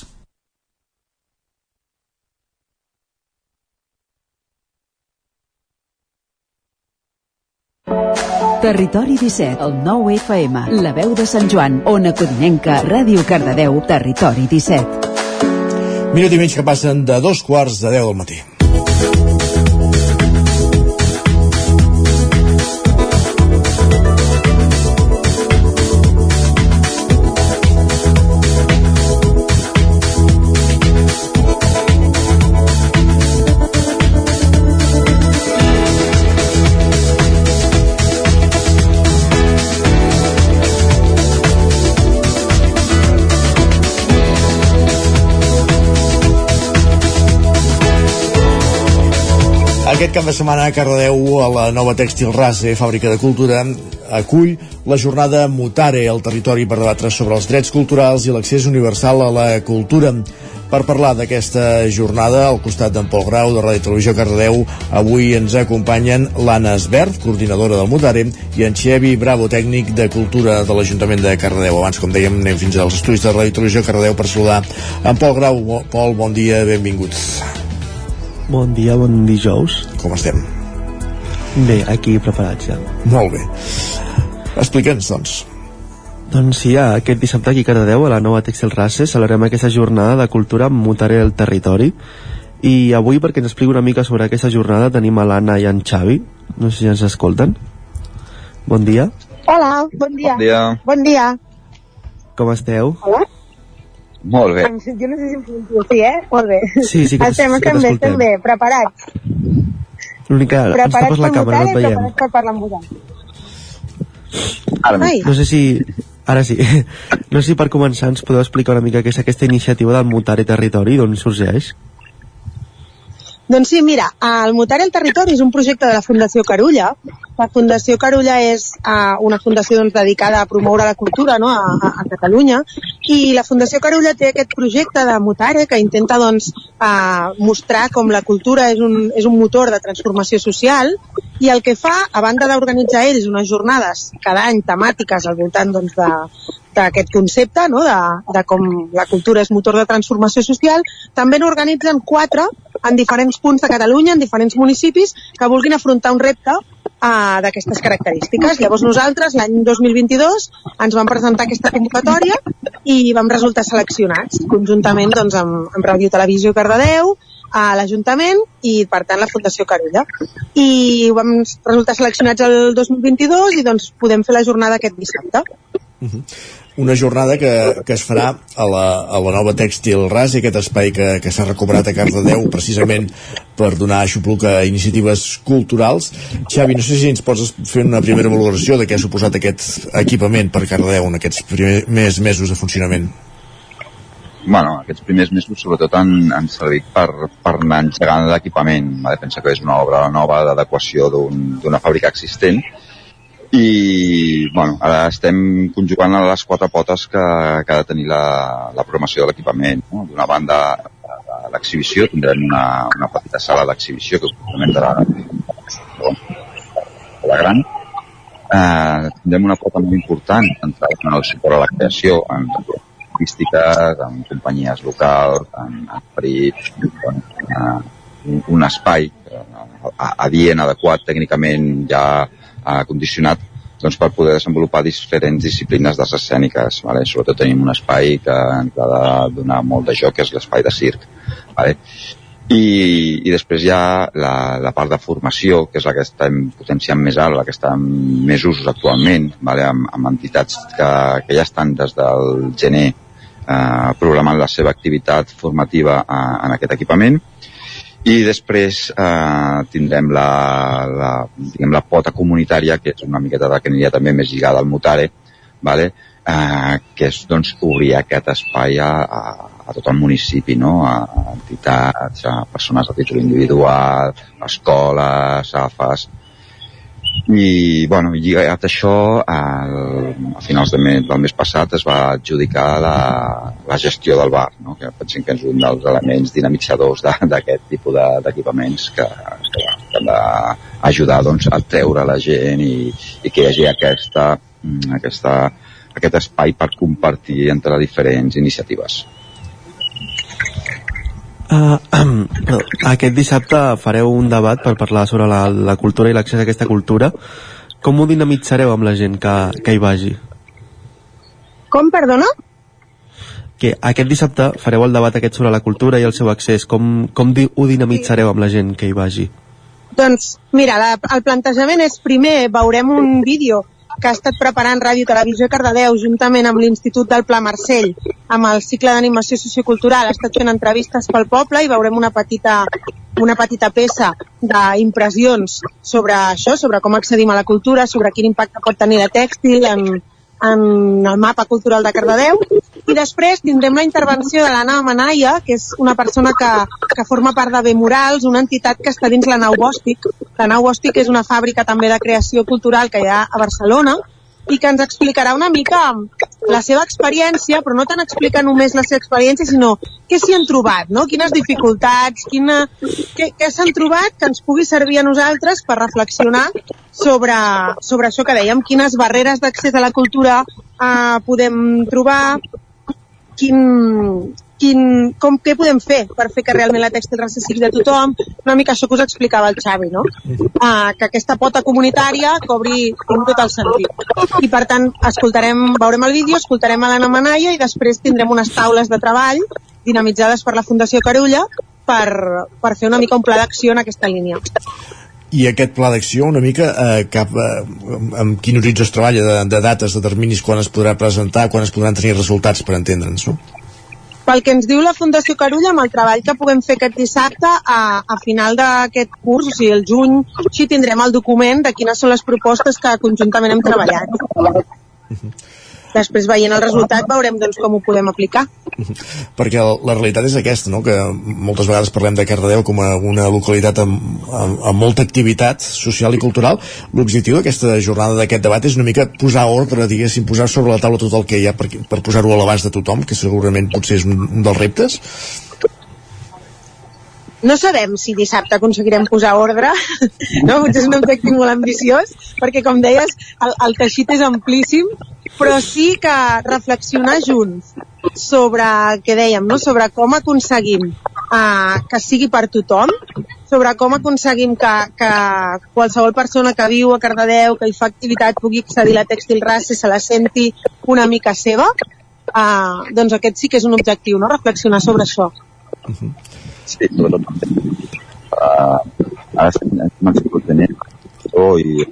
Territori 17, el 9 FM, la veu de Sant Joan, Ona Codinenca, Ràdio Cardedeu, Territori 17. Minut i mig que passen de dos quarts de 10 del matí. Thank you. Aquest cap de setmana a Cardedeu, a la nova Tèxtil Rase, fàbrica de cultura, acull la jornada Mutare al territori per debatre sobre els drets culturals i l'accés universal a la cultura. Per parlar d'aquesta jornada, al costat d'en Pol Grau, de Ràdio Televisió Cardedeu, avui ens acompanyen l'Anna Esbert, coordinadora del Mutare, i en Xevi Bravo, tècnic de cultura de l'Ajuntament de Cardedeu. Abans, com dèiem, anem fins als estudis de Ràdio Televisió Cardedeu per saludar en Pol Grau. Pol, bon dia, benvinguts. Bon dia, bon dijous. Com estem? Bé, aquí preparats ja. Molt bé. Explica'ns, doncs. Doncs sí, ja, aquest dissabte aquí a Cardedeu, a la nova Textil Race, celebrem aquesta jornada de cultura Mutaré el territori. I avui, perquè ens expliqui una mica sobre aquesta jornada, tenim a l'Anna i en Xavi. No sé si ens escolten. Bon dia. Hola, bon dia. Bon dia. Bon dia. Com esteu? Hola. Molt bé. Jo no sé si em sentiu, sí, eh? Molt bé. Sí, sí que estem, sí que estem bé, t'escoltem. estem bé, preparats. L'única... Ens Preparats tapes la càmera, no et veiem. preparats per parlar amb vosaltres. Ara Ai. No sé si... Ara sí. No sé si per començar ens podeu explicar una mica què és aquesta iniciativa del Mutare Territori, d'on sorgeix? Doncs sí, mira, el Mutare al Territori és un projecte de la Fundació Carulla. La Fundació Carulla és uh, una fundació doncs, dedicada a promoure la cultura no? a, a, a Catalunya i la Fundació Carulla té aquest projecte de Mutare que intenta doncs, uh, mostrar com la cultura és un, és un motor de transformació social i el que fa, a banda d'organitzar ells unes jornades cada any temàtiques al voltant doncs, de, d'aquest concepte, no? de, de com la cultura és motor de transformació social, també n'organitzen quatre en diferents punts de Catalunya, en diferents municipis, que vulguin afrontar un repte uh, d'aquestes característiques. Llavors nosaltres, l'any 2022, ens vam presentar aquesta convocatòria i vam resultar seleccionats, conjuntament doncs, amb, amb Ràdio Televisió Cardedeu, a l'Ajuntament i, per tant, la Fundació Carulla. I vam resultar seleccionats el 2022 i doncs podem fer la jornada aquest dissabte. Una jornada que, que es farà a la, a la nova Tèxtil Ras i aquest espai que, que s'ha recuperat a Cardedeu precisament per donar aixopluc a iniciatives culturals. Xavi, no sé si ens pots fer una primera valoració de què ha suposat aquest equipament per Cardedeu en aquests primers mesos de funcionament. Bueno, aquests primers mesos sobretot han, han servit per, per anar engegant l'equipament. Pensa que és una obra nova d'adequació d'una un, fàbrica existent i bueno, ara estem conjugant les quatre potes que, que ha de tenir la, la programació de l'equipament. No? D'una banda, l'exhibició, tindrem una, una petita sala d'exhibició que complementarà la, la gran. Eh, tindrem una pota molt important centrada en el suport a la creació, en artístiques, en companyies locals, en, en ferit, en, en, un espai eh, adient, adequat tècnicament ja eh, condicionat doncs, per poder desenvolupar diferents disciplines d'arts escèniques. Vale? Sobretot tenim un espai que ens ha de donar molt de joc, que és l'espai de circ. Vale? I, i després hi ha la, la part de formació, que és la que estem potenciant més alt, la que està en més usos actualment, vale? amb, amb entitats que, que ja estan des del gener eh, programant la seva activitat formativa eh, en aquest equipament i després eh, tindrem la, la, diguem, la pota comunitària, que és una miqueta de que aniria també més lligada al Mutare, vale? eh, que és doncs, obrir aquest espai a, a, a tot el municipi, no? a, a entitats, a persones a títol individual, a escoles, AFAS, i bueno, lligat a això el, a finals de mes, del mes passat es va adjudicar la, la gestió del bar no? que pensem que és un dels elements dinamitzadors d'aquest tipus d'equipaments que, que, que han d'ajudar doncs, a treure la gent i, i que hi hagi aquesta, aquesta, aquest espai per compartir entre diferents iniciatives. Uh, aquest dissabte fareu un debat per parlar sobre la, la cultura i l'accés a aquesta cultura. Com ho dinamitzareu amb la gent que, que hi vagi? Com, perdona? Que aquest dissabte fareu el debat aquest sobre la cultura i el seu accés. Com, com di, ho dinamitzareu amb la gent que hi vagi? Doncs, mira, la, el plantejament és primer veurem un vídeo que ha estat preparant Ràdio Televisió Cardedeu juntament amb l'Institut del Pla Marcell amb el cicle d'animació sociocultural. Ha estat fent entrevistes pel poble i veurem una petita, una petita peça d'impressions sobre això, sobre com accedim a la cultura, sobre quin impacte pot tenir la tèxtil en, en el mapa cultural de Cardedeu i després tindrem la intervenció de l'Anna Manaia, que és una persona que, que forma part de Bemurals, una entitat que està dins la Nau Bòstic. La Nau Bòstic és una fàbrica també de creació cultural que hi ha a Barcelona i que ens explicarà una mica la seva experiència, però no tant explicar només la seva experiència, sinó què s'hi han trobat, no? quines dificultats, quina, què, què s'han trobat que ens pugui servir a nosaltres per reflexionar sobre, sobre això que dèiem, quines barreres d'accés a la cultura eh, podem trobar, quin, quin, com, què podem fer per fer que realment la tèxtil raça sigui de tothom, una mica això que us explicava el Xavi, no? Uh, que aquesta pota comunitària cobri en tot el sentit. I per tant, escoltarem, veurem el vídeo, escoltarem a l'Anna Manaya i després tindrem unes taules de treball dinamitzades per la Fundació Carulla per, per fer una mica un pla d'acció en aquesta línia i aquest pla d'acció una mica eh, cap eh, amb quin horitzó es treballa de, de dates, de terminis quan es podrà presentar, quan es podran tenir resultats per entendre'ns, no? Pel que ens diu la Fundació Carulla, amb el treball que puguem fer aquest dissabte, a, a final d'aquest curs, o sigui, el juny, així tindrem el document de quines són les propostes que conjuntament hem treballat. Després, veient el resultat, veurem doncs, com ho podem aplicar. Perquè la realitat és aquesta, no? que moltes vegades parlem de Cardedeu com a una localitat amb, amb, amb molta activitat social i cultural. L'objectiu d'aquesta jornada d'aquest debat és una mica posar ordre, diguéssim, posar sobre la taula tot el que hi ha per, per posar-ho a l'abast de tothom, que segurament potser és un, un dels reptes. No sabem si dissabte aconseguirem posar ordre, no? potser és un objectiu molt ambiciós, perquè com deies, el, el teixit és amplíssim però sí que reflexionar junts sobre que dèiem, no? sobre com aconseguim uh, que sigui per tothom, sobre com aconseguim que, que qualsevol persona que viu a Cardedeu, que hi fa activitat, pugui accedir a la tèxtil i se la senti una mica seva, uh, doncs aquest sí que és un objectiu, no? reflexionar sobre això. Sí, sobretot. Uh, ara estem sigut tenint i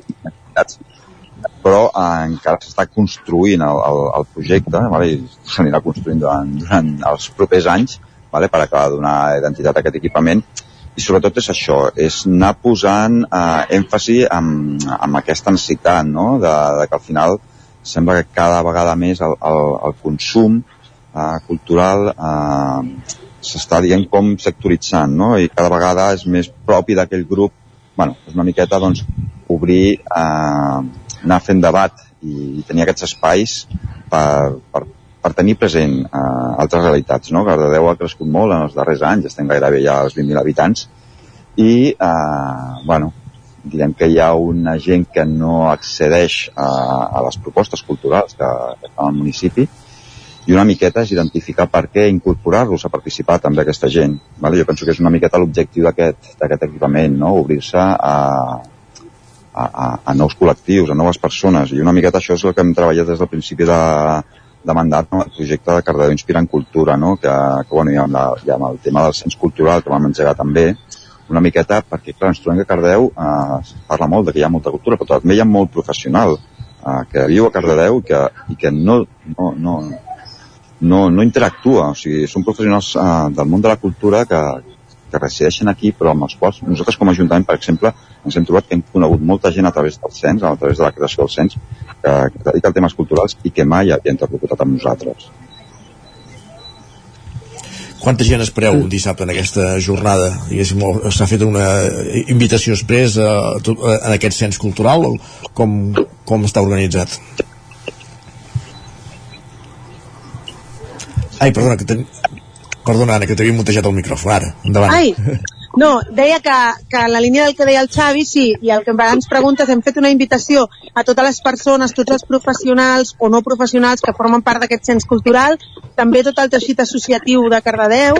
però eh, encara s'està construint el, el, el projecte vale? i s'anirà construint durant, durant els propers anys vale? per acabar de donar identitat a aquest equipament i sobretot és això, és anar posant eh, èmfasi en, en aquesta necessitat, no? de, de que al final sembla que cada vegada més el, el, el consum eh, cultural eh, s'està dient com sectoritzant, no? i cada vegada és més propi d'aquell grup, bueno, és una miqueta doncs, obrir, eh, anar fent debat i, i tenir aquests espais per, per, per tenir present eh, altres realitats. No? Cardedeu ha crescut molt en els darrers anys, estem gairebé ja als 20.000 habitants, i eh, bueno, direm que hi ha una gent que no accedeix a, a les propostes culturals que, que fan al municipi i una miqueta és identificar per què incorporar-los a participar també aquesta gent. Vale? Jo penso que és una miqueta l'objectiu d'aquest equipament, no? obrir-se a, a, a, a nous col·lectius, a noves persones, i una miqueta això és el que hem treballat des del principi de, de mandat, no? el projecte de Cardedeu Inspirant Cultura, no? que, que bueno, hi ha, la, hi ha el tema del cens cultural que vam engegar també, una miqueta, perquè clar, ens trobem que Cardeu eh, parla molt de que hi ha molta cultura, però també hi ha molt professional eh, que viu a Cardedeu i que, i que no, no, no, no, no interactua, o sigui, són professionals eh, del món de la cultura que, que resideixen aquí, però amb els quals nosaltres com a Ajuntament, per exemple, ens hem trobat que hem conegut molta gent a través del cens, a través de la creació del cens, que, que dedica a temes culturals i que mai havia interlocutat amb nosaltres. Quanta gent espereu dissabte en aquesta jornada? S'ha fet una invitació express a, a, en aquest cens cultural com, com està organitzat? Ai, perdona, que ten... Perdona, Anna, que t'havia mutejat el micròfon. Ara, endavant. Ai, no, deia que, que en la línia del que deia el Xavi, sí, i el que ens preguntes, hem fet una invitació a totes les persones, tots els professionals o no professionals que formen part d'aquest cens cultural, també tot el teixit associatiu de Cardedeu,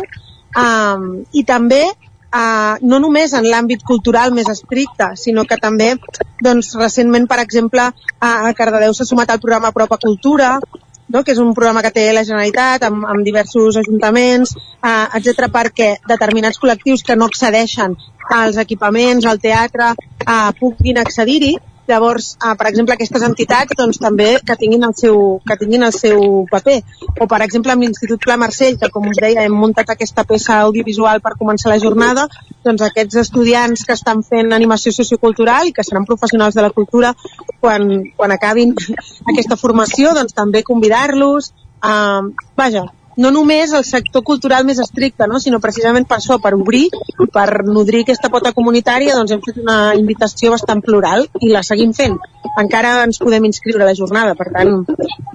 um, i també uh, no només en l'àmbit cultural més estricte, sinó que també, doncs, recentment, per exemple, a Cardedeu s'ha sumat al programa Propa Cultura, no? que és un programa que té la Generalitat amb, amb diversos ajuntaments, eh, etc perquè determinats col·lectius que no accedeixen als equipaments, al teatre, eh, puguin accedir-hi Llavors, eh, per exemple, aquestes entitats doncs, també que tinguin, el seu, que tinguin el seu paper. O, per exemple, amb l'Institut Pla Marcell, que, com us deia, hem muntat aquesta peça audiovisual per començar la jornada, doncs aquests estudiants que estan fent animació sociocultural i que seran professionals de la cultura, quan, quan acabin aquesta formació, doncs també convidar-los. Eh, vaja, no només el sector cultural més estricte, no? sinó precisament per això, per obrir per nodrir aquesta pota comunitària, doncs hem fet una invitació bastant plural i la seguim fent. Encara ens podem inscriure a la jornada, per tant,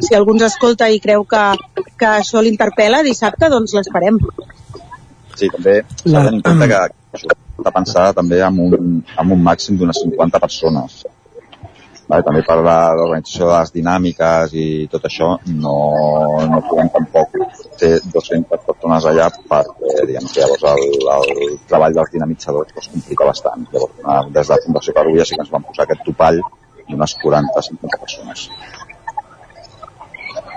si algú ens escolta i creu que, que això l'interpel·la dissabte, doncs l'esperem. Sí, també s'ha de tenir en compte que això està pensada també amb un, amb un màxim d'unes 50 persones Vale? També per l'organització de les dinàmiques i tot això no, no podem tampoc fer 200 persones allà perquè diguem que llavors el, el treball dels dinamitzadors es complica bastant. Llavors, des de la Fundació Carulla sí que ens van posar aquest topall d'unes 40-50 persones.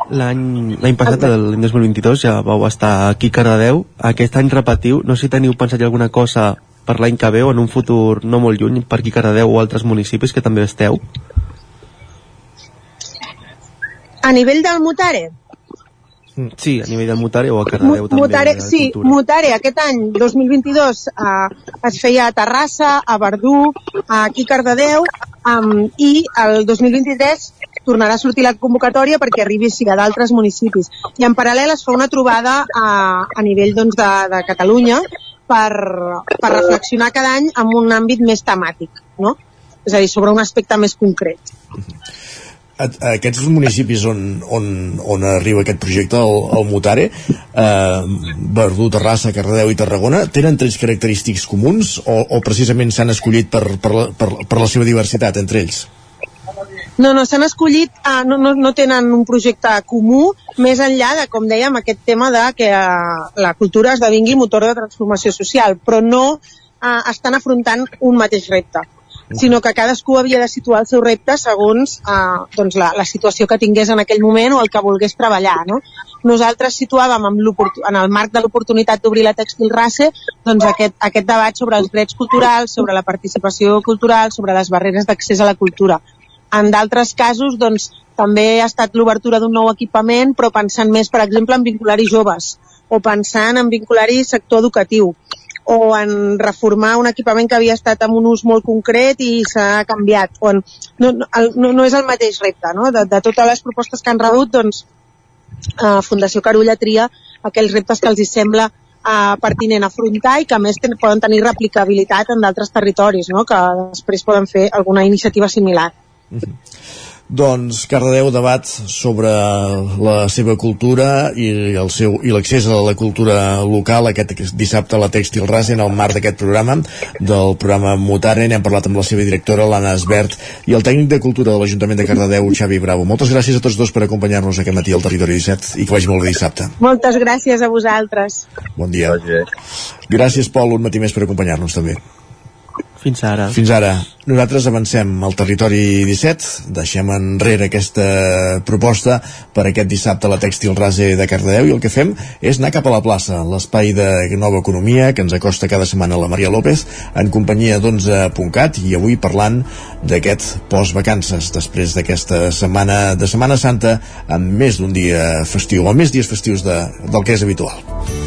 L'any passat, l'any 2022, ja vau estar aquí a Cardedeu. Aquest any repetiu, no sé si teniu pensat alguna cosa per l'any que ve o en un futur no molt lluny per aquí Cardedeu o altres municipis que també esteu? A nivell del Mutare? Mm, sí, a nivell del Mutare o a Cardedeu també. Mutare, sí, cultura. Mutare aquest any 2022 eh, es feia a Terrassa, a Verdú, aquí a Cardedeu um, i el 2023 tornarà a sortir la convocatòria perquè arribi sí, a d'altres municipis. I en paral·lel es fa una trobada a, a nivell doncs, de, de Catalunya per, per reflexionar cada any en un àmbit més temàtic, no? És a dir, sobre un aspecte més concret. Aquests municipis on, on, on arriba aquest projecte, el, el Mutare, eh, Verdú, Terrassa, Cardedeu i Tarragona, tenen tres característics comuns o, o precisament s'han escollit per, per, per, per la seva diversitat entre ells? No, no, s'han escollit, uh, no, no, no tenen un projecte comú, més enllà de, com dèiem, aquest tema de que uh, la cultura esdevingui motor de transformació social, però no uh, estan afrontant un mateix repte sinó que cadascú havia de situar el seu repte segons uh, doncs la, la situació que tingués en aquell moment o el que volgués treballar. No? Nosaltres situàvem en el marc de l'oportunitat d'obrir la Textil Race doncs aquest, aquest debat sobre els drets culturals, sobre la participació cultural, sobre les barreres d'accés a la cultura En d'altres casos, doncs, també ha estat l'obertura d'un nou equipament, però pensant més, per exemple, en vincular-hi joves o pensant en vincular-hi sector educatiu o en reformar un equipament que havia estat en un ús molt concret i s'ha canviat. O en, no, no, no és el mateix repte, no? De, de totes les propostes que han rebut, doncs, eh, Fundació Carulla tria aquells reptes que els hi sembla eh, pertinent afrontar i que a més ten, poden tenir replicabilitat en d'altres territoris, no? que després poden fer alguna iniciativa similar. Mm -hmm. Doncs Cardedeu debat sobre la seva cultura i el seu i l'accés a la cultura local aquest dissabte a la Tèxtil Ras en el marc d'aquest programa del programa Mutare n'hem parlat amb la seva directora l'Anna Esbert i el tècnic de cultura de l'Ajuntament de Cardedeu Xavi Bravo. Moltes gràcies a tots dos per acompanyar-nos aquest matí al Territori 17 i que vagi molt bé dissabte. Moltes gràcies a vosaltres. Bon dia. Gràcies Pol un matí més per acompanyar-nos també. Fins ara. Fins ara. Nosaltres avancem al territori 17, deixem enrere aquesta proposta per aquest dissabte a la Tèxtil Rase de Cardedeu i el que fem és anar cap a la plaça, l'espai de nova economia que ens acosta cada setmana la Maria López en companyia d'11.cat i avui parlant d'aquest postvacances després d'aquesta setmana de Setmana Santa amb més d'un dia festiu o més dies festius de, del que és habitual.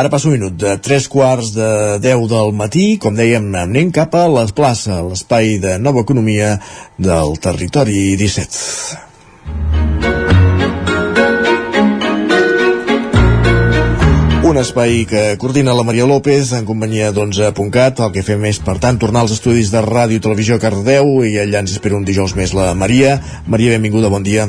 Ara passa un minut de tres quarts de 10 del matí, com dèiem, anem cap a la plaça, l'espai de nova economia del territori 17. Un espai que coordina la Maria López en companyia d'11.cat. El que fem és, per tant, tornar als estudis de ràdio i televisió Cardeu i allà ens espera un dijous més la Maria. Maria, benvinguda, bon dia.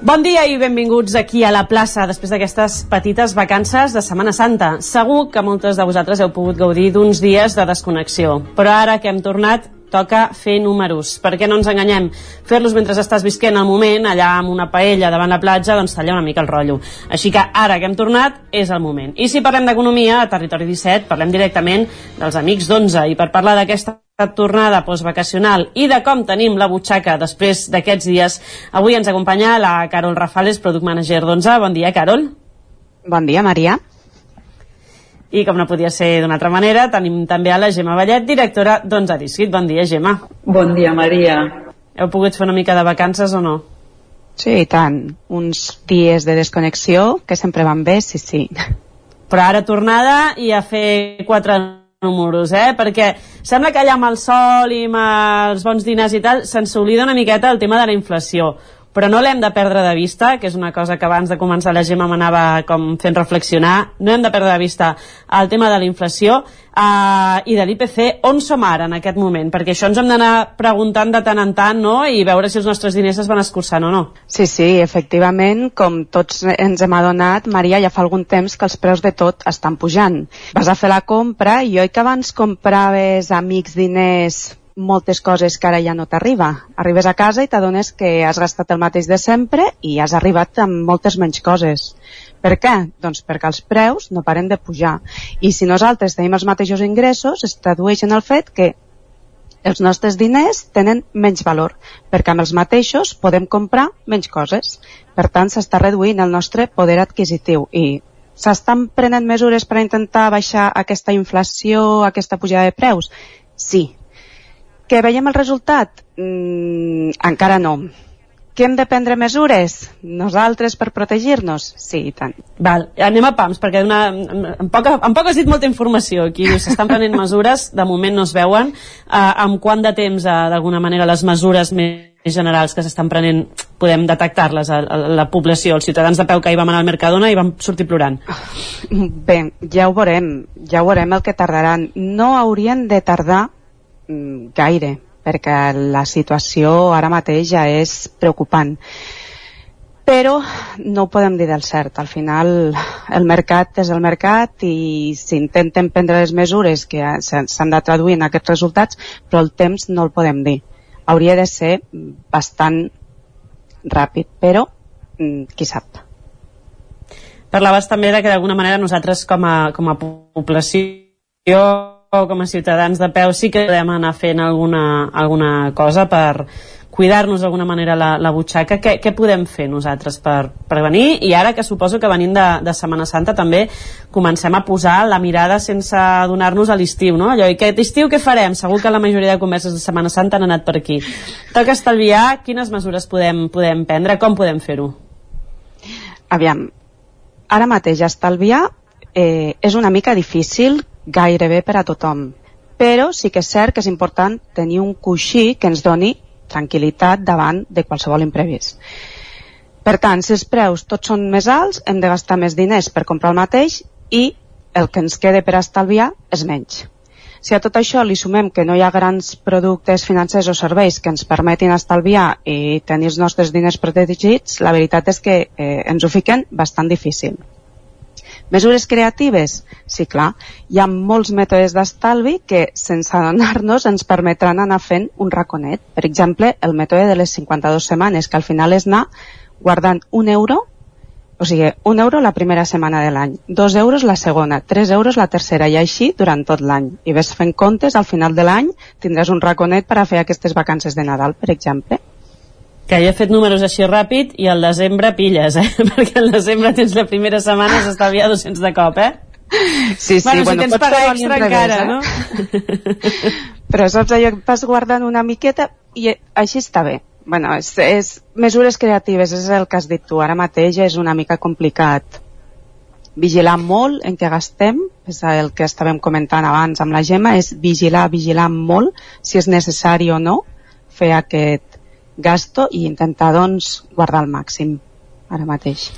Bon dia i benvinguts aquí a la plaça després d'aquestes petites vacances de Setmana Santa. Segur que moltes de vosaltres heu pogut gaudir d'uns dies de desconnexió, però ara que hem tornat toca fer números. Per què no ens enganyem? Fer-los mentre estàs visquent el moment, allà amb una paella davant la platja, doncs talla una mica el rotllo. Així que ara que hem tornat, és el moment. I si parlem d'economia, a Territori 17, parlem directament dels amics d'11. I per parlar d'aquesta tornada postvacacional i de com tenim la butxaca després d'aquests dies, avui ens acompanya la Carol Rafales, Product Manager d'11. Bon dia, Carol. Bon dia, Maria. I com no podia ser d'una altra manera, tenim també a la Gemma Vallet, directora d'Onze Disquit. Bon dia, Gemma. Bon dia, Maria. Heu pogut fer una mica de vacances o no? Sí, i tant. Uns dies de desconnexió que sempre van bé, sí, sí. Però ara tornada i a fer quatre números, eh? Perquè sembla que allà amb el sol i amb els bons diners i tal se'ns oblida una miqueta el tema de la inflació però no l'hem de perdre de vista, que és una cosa que abans de començar la Gemma m'anava com fent reflexionar, no hem de perdre de vista el tema de la inflació uh, i de l'IPC, on som ara en aquest moment? Perquè això ens hem d'anar preguntant de tant en tant, no?, i veure si els nostres diners es van escurçant o no. Sí, sí, efectivament, com tots ens hem adonat, Maria, ja fa algun temps que els preus de tot estan pujant. Vas a fer la compra i oi que abans compraves amics diners moltes coses que ara ja no t'arriba. Arribes a casa i t'adones que has gastat el mateix de sempre i has arribat amb moltes menys coses. Per què? Doncs perquè els preus no paren de pujar. I si nosaltres tenim els mateixos ingressos, es tradueix en el fet que els nostres diners tenen menys valor, perquè amb els mateixos podem comprar menys coses. Per tant, s'està reduint el nostre poder adquisitiu i s'estan prenent mesures per intentar baixar aquesta inflació, aquesta pujada de preus? Sí, que veiem el resultat? Mm, encara no. Que hem de prendre mesures? Nosaltres per protegir-nos? Sí, i tant. Val, anem a pams, perquè una, en, poc, en poc has dit molta informació. Aquí s'estan prenent mesures, de moment no es veuen. Uh, amb quant de temps, uh, d'alguna manera, les mesures més generals que s'estan prenent podem detectar-les a, a, la població, els ciutadans de peu que hi vam anar al Mercadona i vam sortir plorant. Bé, ja ho veurem, ja ho veurem el que tardaran. No haurien de tardar gaire, perquè la situació ara mateix ja és preocupant. però no ho podem dir del cert. Al final el mercat és el mercat i s'intenten prendre les mesures que s'han de traduir en aquests resultats, però el temps no el podem dir. Hauria de ser bastant ràpid, però mm, qui sap. Parlaves també de que d'alguna manera nosaltres com a, com a població com a ciutadans de peu sí que podem anar fent alguna, alguna cosa per cuidar-nos d'alguna manera la, la butxaca. Què, què podem fer nosaltres per prevenir? I ara que suposo que venint de, de Setmana Santa també comencem a posar la mirada sense donar-nos a l'estiu, no? Allò, i aquest estiu què farem? Segur que la majoria de converses de Setmana Santa han anat per aquí. Toca estalviar, quines mesures podem, podem prendre? Com podem fer-ho? Aviam, ara mateix estalviar eh, és una mica difícil gairebé per a tothom, però sí que és cert que és important tenir un coixí que ens doni tranquil·litat davant de qualsevol imprevist. Per tant, si els preus tots són més alts, hem de gastar més diners per comprar el mateix i el que ens quede per estalviar és menys. Si a tot això li sumem que no hi ha grans productes financers o serveis que ens permetin estalviar i tenir els nostres diners protegits, la veritat és que eh, ens ho fiquen bastant difícil. Mesures creatives? Sí, clar. Hi ha molts mètodes d'estalvi que, sense adonar-nos, ens permetran anar fent un raconet. Per exemple, el mètode de les 52 setmanes, que al final és anar guardant un euro o sigui, un euro la primera setmana de l'any, dos euros la segona, tres euros la tercera i així durant tot l'any. I ves fent comptes, al final de l'any tindràs un raconet per a fer aquestes vacances de Nadal, per exemple que jo he fet números així ràpid i al desembre pilles, eh? perquè al desembre tens la primera setmana i s'estalvia 200 de cop, eh? Sí, sí, bueno, bueno si tens pagar extra encara, eh? no? Però saps allò que vas guardant una miqueta i així està bé. Bueno, és, és mesures creatives, és el que has dit tu. Ara mateix és una mica complicat vigilar molt en què gastem, és el que estàvem comentant abans amb la Gemma, és vigilar, vigilar molt si és necessari o no fer aquest gasto i intentar doncs guardar el màxim ara mateix.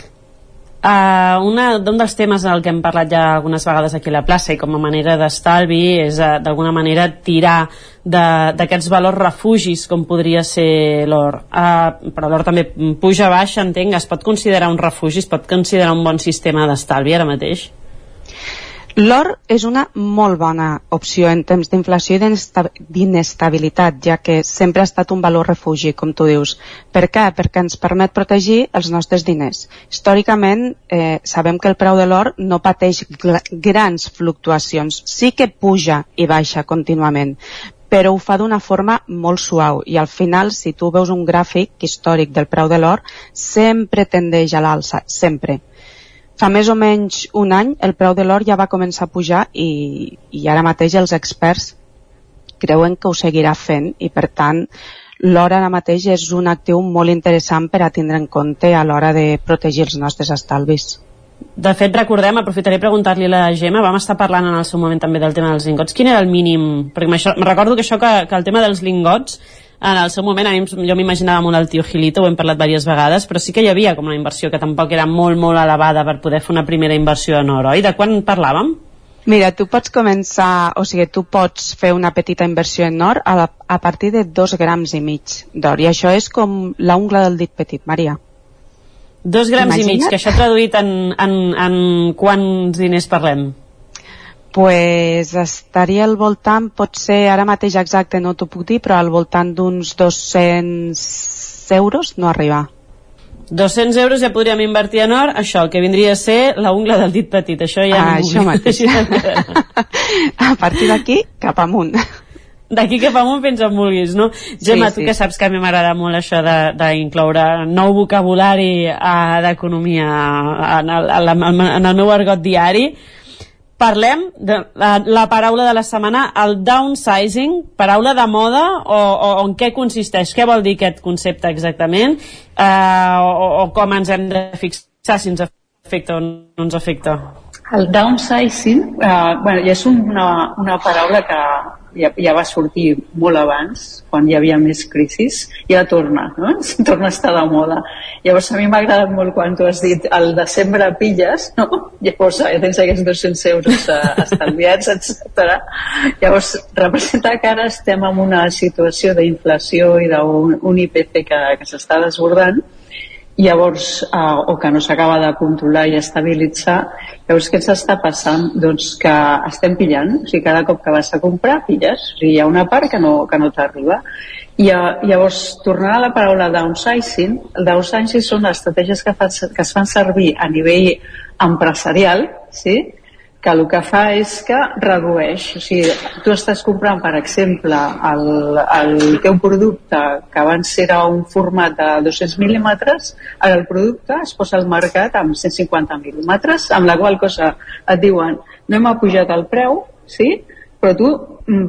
Uh, una, un dels temes del que hem parlat ja algunes vegades aquí a la plaça i com a manera d'estalvi és uh, d'alguna manera tirar d'aquests valors refugis com podria ser l'or uh, però l'or també puja baix entenc, es pot considerar un refugi es pot considerar un bon sistema d'estalvi ara mateix? L'or és una molt bona opció en temps d'inflació i d'inestabilitat, ja que sempre ha estat un valor refugi, com tu dius. Per què? Perquè ens permet protegir els nostres diners. Històricament, eh, sabem que el preu de l'or no pateix grans fluctuacions. Sí que puja i baixa contínuament, però ho fa d'una forma molt suau i al final, si tu veus un gràfic històric del preu de l'or, sempre tendeix a l'alça, sempre Fa més o menys un any el preu de l'or ja va començar a pujar i, i ara mateix els experts creuen que ho seguirà fent i per tant l'or ara mateix és un actiu molt interessant per a tindre en compte a l'hora de protegir els nostres estalvis. De fet, recordem, aprofitaré preguntar-li a la Gemma, vam estar parlant en el seu moment també del tema dels lingots. Quin era el mínim? Perquè recordo que això que, que el tema dels lingots en el seu moment a mi, jo m'imaginava molt el tio Gilito, ho hem parlat diverses vegades, però sí que hi havia com una inversió que tampoc era molt, molt elevada per poder fer una primera inversió en or, oi? De quan parlàvem? Mira, tu pots començar, o sigui, tu pots fer una petita inversió en or a, la, a partir de dos grams i mig d'or, i això és com la ungla del dit petit, Maria. Dos grams Imagina't? i mig, que això traduït en, en, en quants diners parlem? Pues estaria al voltant, pot ser ara mateix exacte no t'ho puc dir, però al voltant d'uns 200 euros no arriba. 200 euros ja podríem invertir en or, això, el que vindria a ser la ungla del dit petit, això ja ah, això mateix. a partir d'aquí, cap amunt. D'aquí cap amunt fins on vulguis, no? Gemma, sí, tu sí. que saps que a mi m'agrada molt això d'incloure nou vocabulari uh, d'economia en, el, en el meu argot diari, parlem de la, la paraula de la setmana, el downsizing, paraula de moda o, o, o en què consisteix? Què vol dir aquest concepte exactament? Uh, o, o com ens hem de fixar si ens afecta o no ens afecta? El downsizing, uh, bueno, ja és una, una paraula que ja, ja va sortir molt abans, quan hi havia més crisis, i ara torna, no? torna a estar de moda. Llavors a mi m'ha agradat molt quan tu has dit el desembre pilles, no? Llavors ja tens aquests 200 euros eh, estalviats, etc. Llavors representa que ara estem en una situació d'inflació i d'un un IPC que, que s'està desbordant llavors, eh, o que no s'acaba de controlar i estabilitzar, llavors què ens està passant? Doncs que estem pillant, o sigui, cada cop que vas a comprar, pilles, o sigui, hi ha una part que no, que no t'arriba. I a, llavors, tornant a la paraula downsizing, el downsizing són estratègies que, fa, que es fan servir a nivell empresarial, sí? Que el que fa és que redueix. O sigui, tu estàs comprant, per exemple, el, el teu producte que abans era un format de 200 mil·límetres, ara el producte es posa al mercat amb 150 mil·límetres, amb la qual cosa et diuen no hem apujat el preu, sí? però tu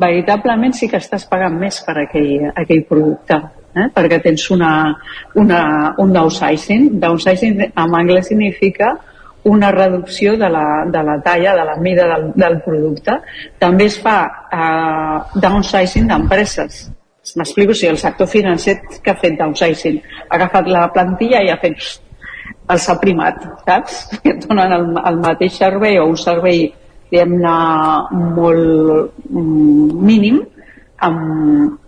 veritablement sí que estàs pagant més per aquell, aquell producte. Eh? perquè tens una, una, un downsizing. Downsizing en anglès significa una reducció de la, de la talla, de la mida del, del producte. També es fa eh, downsizing d'empreses. M'explico, si el sector financer que ha fet downsizing, ha agafat la plantilla i ha fet els ha primat, saps? Que et donen el, el mateix servei o un servei diguem-ne molt mm, mínim amb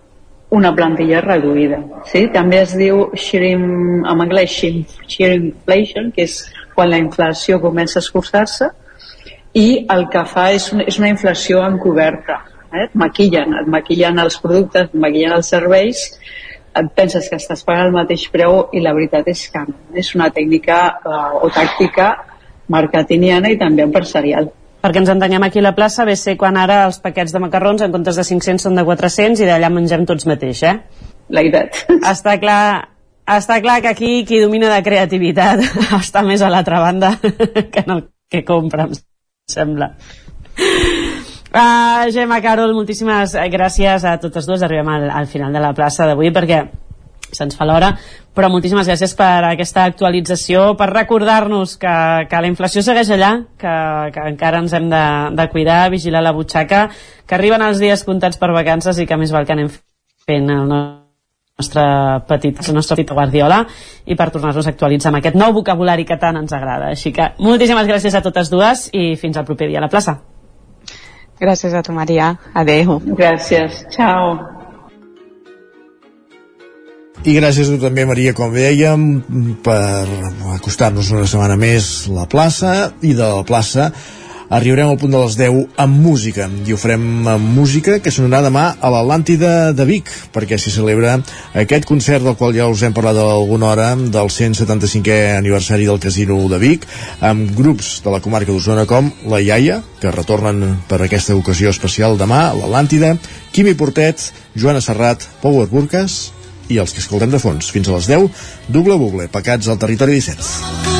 una plantilla reduïda. Sí? També es diu sharing, en anglès shrinkflation, que és quan la inflació comença a escurçar-se i el que fa és una, és una inflació encoberta. Eh? Et maquillen, et maquillen els productes, et maquillen els serveis, et penses que estàs pagant el mateix preu i la veritat és que no. És una tècnica eh, o tàctica marketingiana i també empresarial. Perquè ens entenem aquí a la plaça, ve ser quan ara els paquets de macarrons en comptes de 500 són de 400 i d'allà mengem tots mateix, eh? La veritat. Està clar, està clar que aquí qui domina de creativitat està més a l'altra banda que en el que compra, em sembla. Uh, Gemma, Carol, moltíssimes gràcies a totes dues. Arribem al, al final de la plaça d'avui perquè se'ns fa l'hora, però moltíssimes gràcies per aquesta actualització, per recordar-nos que, que la inflació segueix allà, que, que encara ens hem de, de cuidar, vigilar la butxaca, que arriben els dies comptats per vacances i que més val que anem fent el nostre nostre petit, la nostra petita guardiola i per tornar-nos a actualitzar amb aquest nou vocabulari que tant ens agrada. Així que moltíssimes gràcies a totes dues i fins al proper dia a la plaça. Gràcies a tu, Maria. Adeu. Gràcies. Ciao. I gràcies a tu també, Maria, com dèiem, per acostar-nos una setmana més la plaça i de la plaça arribarem al punt de les 10 amb música. I ho farem amb música que sonarà demà a l'Atlàntida de Vic perquè s'hi celebra aquest concert del qual ja us hem parlat alguna hora del 175è aniversari del Casino de Vic amb grups de la comarca d'Osona com La Iaia, que retornen per aquesta ocasió especial demà a l'Atlàntida Quimi Portet, Joana Serrat Power Burques i els que escoltem de fons. Fins a les 10, Double Bugle, Pecats al Territori 17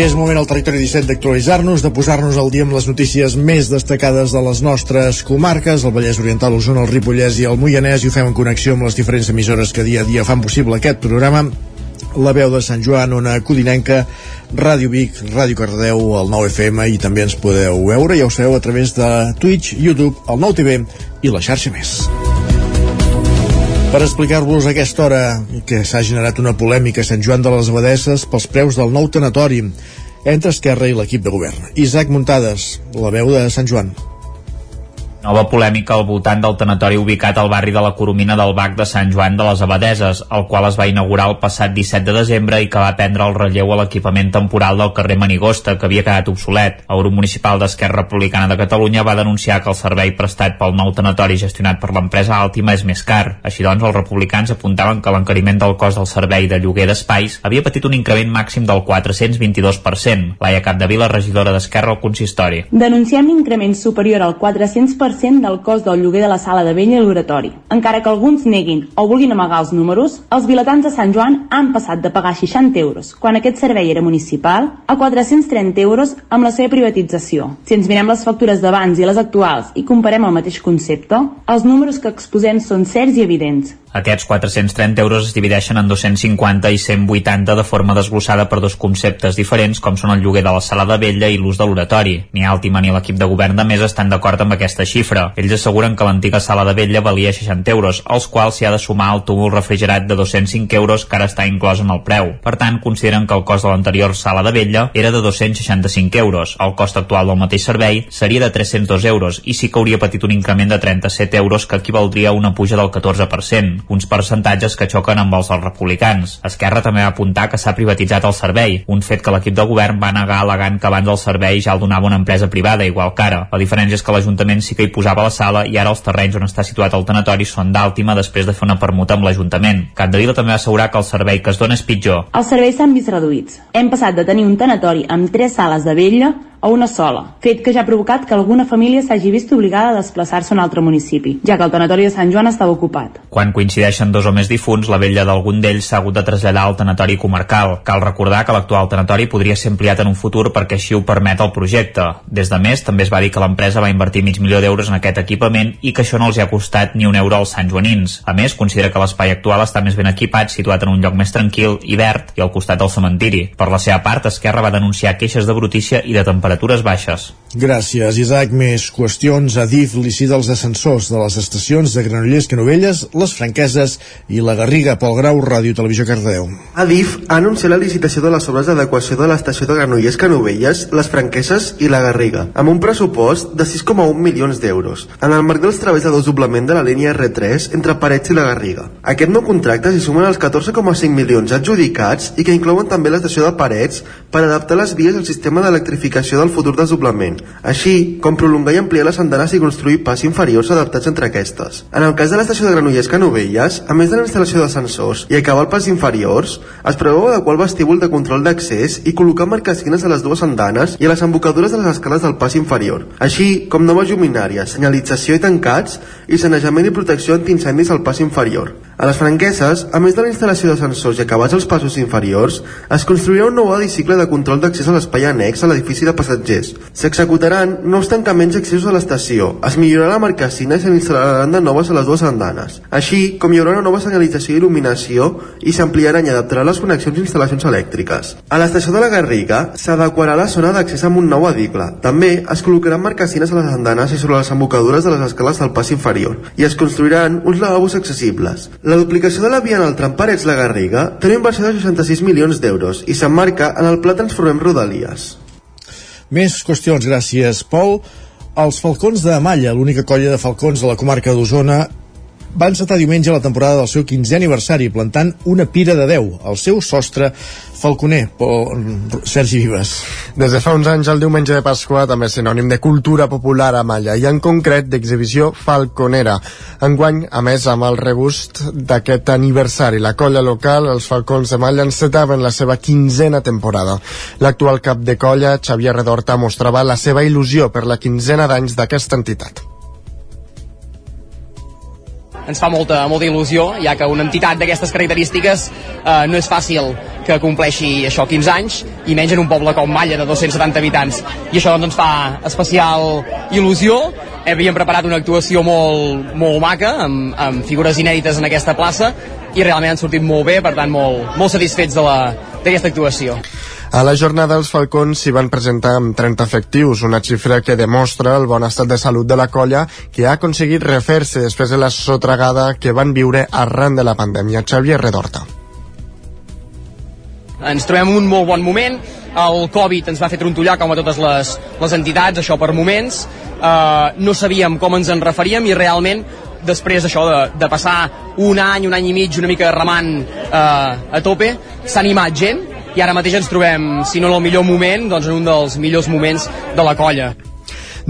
És moment al territori 17 d'actualitzar-nos, de posar-nos al dia amb les notícies més destacades de les nostres comarques, el Vallès Oriental, Osona, el Ripollès i el Moianès, i ho fem en connexió amb les diferents emissores que dia a dia fan possible aquest programa. La veu de Sant Joan, Ona Codinenca, Ràdio Vic, Ràdio Cardedeu, el 9 FM i també ens podeu veure, ja ho sabeu, a través de Twitch, YouTube, el 9 TV i la xarxa més. Per explicar-vos aquesta hora que s'ha generat una polèmica a Sant Joan de les Abadesses pels preus del nou tanatori entre Esquerra i l'equip de govern. Isaac Muntades, la veu de Sant Joan. Nova polèmica al voltant del tanatori ubicat al barri de la Coromina del Bac de Sant Joan de les Abadeses, el qual es va inaugurar el passat 17 de desembre i que va prendre el relleu a l'equipament temporal del carrer Manigosta, que havia quedat obsolet. El grup municipal d'Esquerra Republicana de Catalunya va denunciar que el servei prestat pel nou tanatori gestionat per l'empresa Àltima és més car. Així doncs, els republicans apuntaven que l'encariment del cost del servei de lloguer d'espais havia patit un increment màxim del 422%. Laia Capdevila, regidora d'Esquerra al consistori. Denunciem l'increment superior al 400% del cost del lloguer de la sala de vella i l'oratori. Encara que alguns neguin o vulguin amagar els números, els vilatans de Sant Joan han passat de pagar 60 euros quan aquest servei era municipal a 430 euros amb la seva privatització. Si ens mirem les factures d'abans i les actuals i comparem el mateix concepte, els números que exposem són certs i evidents. Aquests 430 euros es divideixen en 250 i 180 de forma desglossada per dos conceptes diferents com són el lloguer de la sala de vella i l'ús de l'oratori. Ni Àltima ni l'equip de govern de més estan d'acord amb aquesta xifra. Ells asseguren que l'antiga sala de vella valia 60 euros, als quals s'hi ha de sumar el túmul refrigerat de 205 euros que ara està inclòs en el preu. Per tant, consideren que el cost de l'anterior sala de vella era de 265 euros. El cost actual del mateix servei seria de 302 euros i sí que hauria patit un increment de 37 euros que equivaldria a una puja del 14% uns percentatges que xoquen amb els dels republicans. Esquerra també va apuntar que s'ha privatitzat el servei, un fet que l'equip de govern va negar al·legant que abans el servei ja el donava una empresa privada, igual que ara. La diferència és que l'Ajuntament sí que hi posava la sala i ara els terrenys on està situat el tanatori són d'àltima després de fer una permuta amb l'Ajuntament. Capdevila també va assegurar que el servei que es dona és pitjor. Els serveis s'han vist reduïts. Hem passat de tenir un tanatori amb tres sales de vella a una sola, fet que ja ha provocat que alguna família s'hagi vist obligada a desplaçar-se a un altre municipi, ja que el tanatori de Sant Joan estava ocupat. Quan coincideixen dos o més difunts, la vella d'algun d'ells s'ha hagut de traslladar al tanatori comarcal. Cal recordar que l'actual tanatori podria ser ampliat en un futur perquè així ho permet el projecte. Des de més, també es va dir que l'empresa va invertir mig milió d'euros en aquest equipament i que això no els hi ha costat ni un euro als santjoanins. A més, considera que l'espai actual està més ben equipat, situat en un lloc més tranquil i verd i al costat del cementiri. Per la seva part, Esquerra va denunciar queixes de brutícia i de temperatures baixes. Gràcies, Isaac. Més qüestions. Adif licita els ascensors de les estacions de Granollers, Canovelles, Les Franqueses i la Garriga pel Grau Ràdio Televisió Cardeu. Adif ha anunciat la licitació de les obres d'adequació de l'estació de Granollers, Canovelles, Les Franqueses i la Garriga, amb un pressupost de 6,1 milions d'euros, en el marc dels treballs de desdoblament de la línia R3 entre Parets i la Garriga. Aquest nou contracte s'hi sumen els 14,5 milions adjudicats i que inclouen també l'estació de Parets per adaptar les vies al sistema d'electrificació del futur desdoblament, així com prolongar i ampliar les andanes i construir pas inferiors adaptats entre aquestes. En el cas de l'estació de Granollers Canovelles, a més de la instal·lació d'ascensors i acabar el pas inferiors, es preveu adequar el vestíbul de control d'accés i col·locar marcassines a les dues andanes i a les embocadures de les escales del pas inferior, així com noves lluminàries, senyalització i tancats i sanejament i protecció antiincendis al pas inferior. A les franqueses, a més de la instal·lació d'ascensors i acabats els passos inferiors, es construirà un nou edicicle de control d'accés a l'espai annex a l'edifici de passatgers. S'executaran nous tancaments i accessos a l'estació, es millorarà la marcassina i se n'instal·laran de noves a les dues andanes, així com hi haurà una nova senyalització i il·luminació i s'ampliaran i adaptaran les connexions i instal·lacions elèctriques. A l'estació de la Garriga s'adequarà la zona d'accés amb un nou edicle. També es col·locaran marcassines a les andanes i sobre les embocadures de les escales del pas inferior i es construiran uns lavabos accessibles. La duplicació de la via en el tram Parets-la Garriga té una inversió de 66 milions d'euros i s'emmarca en el pla Transformem Rodalies. Més qüestions, gràcies, Pol. Els Falcons de Malla, l'única colla de falcons de la comarca d'Osona, va encetar diumenge la temporada del seu 15è aniversari plantant una pira de 10 al seu sostre falconer, Pol, Sergi Vives. Des de fa uns anys el diumenge de Pasqua també és sinònim de cultura popular a Malla i en concret d'exhibició falconera. Enguany, a més, amb el regust d'aquest aniversari, la colla local, els Falcons de Malla, encetaven la seva quinzena temporada. L'actual cap de colla, Xavier Redorta, mostrava la seva il·lusió per la quinzena d'anys d'aquesta entitat. Ens fa molta, molta il·lusió, ja que una entitat d'aquestes característiques eh, no és fàcil que compleixi això 15 anys, i menys en un poble com Malla, de 270 habitants. I això doncs, ens fa especial il·lusió. Havíem preparat una actuació molt, molt maca, amb, amb figures inèdites en aquesta plaça, i realment han sortit molt bé, per tant, molt, molt satisfets d'aquesta actuació. A la jornada els Falcons s'hi van presentar amb 30 efectius, una xifra que demostra el bon estat de salut de la colla que ha aconseguit refer-se després de la sotragada que van viure arran de la pandèmia. Xavier Redorta. ens trobem un molt bon moment el Covid ens va fer trontollar com a totes les, les entitats, això per moments uh, no sabíem com ens en referíem i realment després d'això de, de passar un any, un any i mig una mica remant uh, a tope s'ha animat gent i ara mateix ens trobem, si no en el millor moment doncs en un dels millors moments de la colla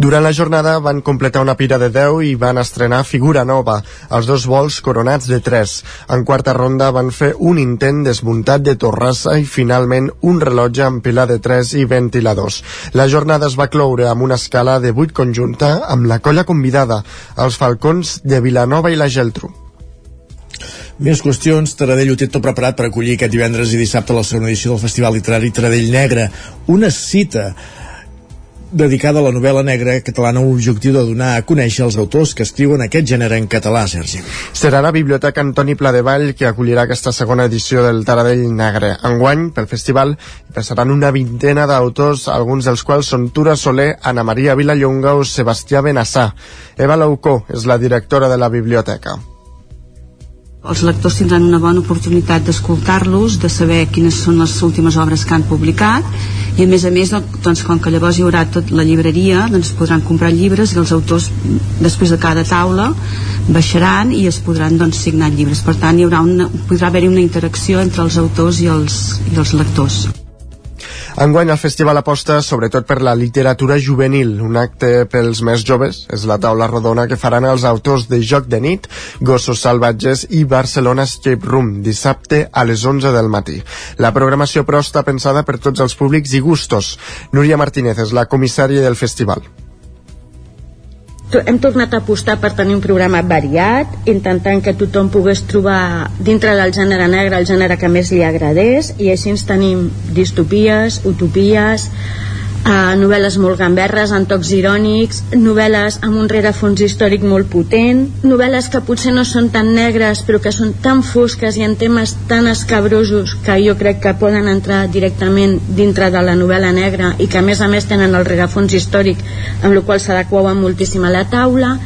Durant la jornada van completar una pira de 10 i van estrenar figura nova, els dos vols coronats de 3. En quarta ronda van fer un intent desmuntat de torrassa i finalment un rellotge amb pilar de 3 i ventiladors. La jornada es va cloure amb una escala de 8 conjunta amb la colla convidada, els Falcons de Vilanova i la Geltrú. Més qüestions, Taradell ho té tot preparat per acollir aquest divendres i dissabte la segona edició del Festival Literari Taradell Negre. Una cita dedicada a la novel·la negra catalana amb l'objectiu de donar a conèixer els autors que escriuen aquest gènere en català, Sergi. Serà la Biblioteca Antoni Pladevall que acollirà aquesta segona edició del Taradell Negre. Enguany, pel festival, passaran una vintena d'autors, alguns dels quals són Tura Soler, Ana Maria Vilallonga o Sebastià Benassà. Eva Laucó és la directora de la biblioteca. Els lectors tindran una bona oportunitat d'escoltar-los, de saber quines són les últimes obres que han publicat i a més a més, doncs, com que llavors hi haurà tot la llibreria, doncs podran comprar llibres i els autors després de cada taula baixaran i es podran doncs, signar llibres. Per tant, hi haurà una, podrà haver-hi una interacció entre els autors i els, i els lectors. Enguany el festival aposta sobretot per la literatura juvenil, un acte pels més joves, és la taula rodona que faran els autors de Joc de nit, Gossos salvatges i Barcelona Escape Room, dissabte a les 11 del matí. La programació però està pensada per tots els públics i gustos. Núria Martínez és la comissària del festival. Hem tornat a apostar per tenir un programa variat, intentant que tothom pogués trobar dintre del gènere negre el gènere que més li agradés i així ens tenim distopies, utopies eh, novel·les molt gamberres amb tocs irònics novel·les amb un rerefons històric molt potent novel·les que potser no són tan negres però que són tan fosques i en temes tan escabrosos que jo crec que poden entrar directament dintre de la novel·la negra i que a més a més tenen el rerefons històric amb el qual s'adequaven moltíssim a la taula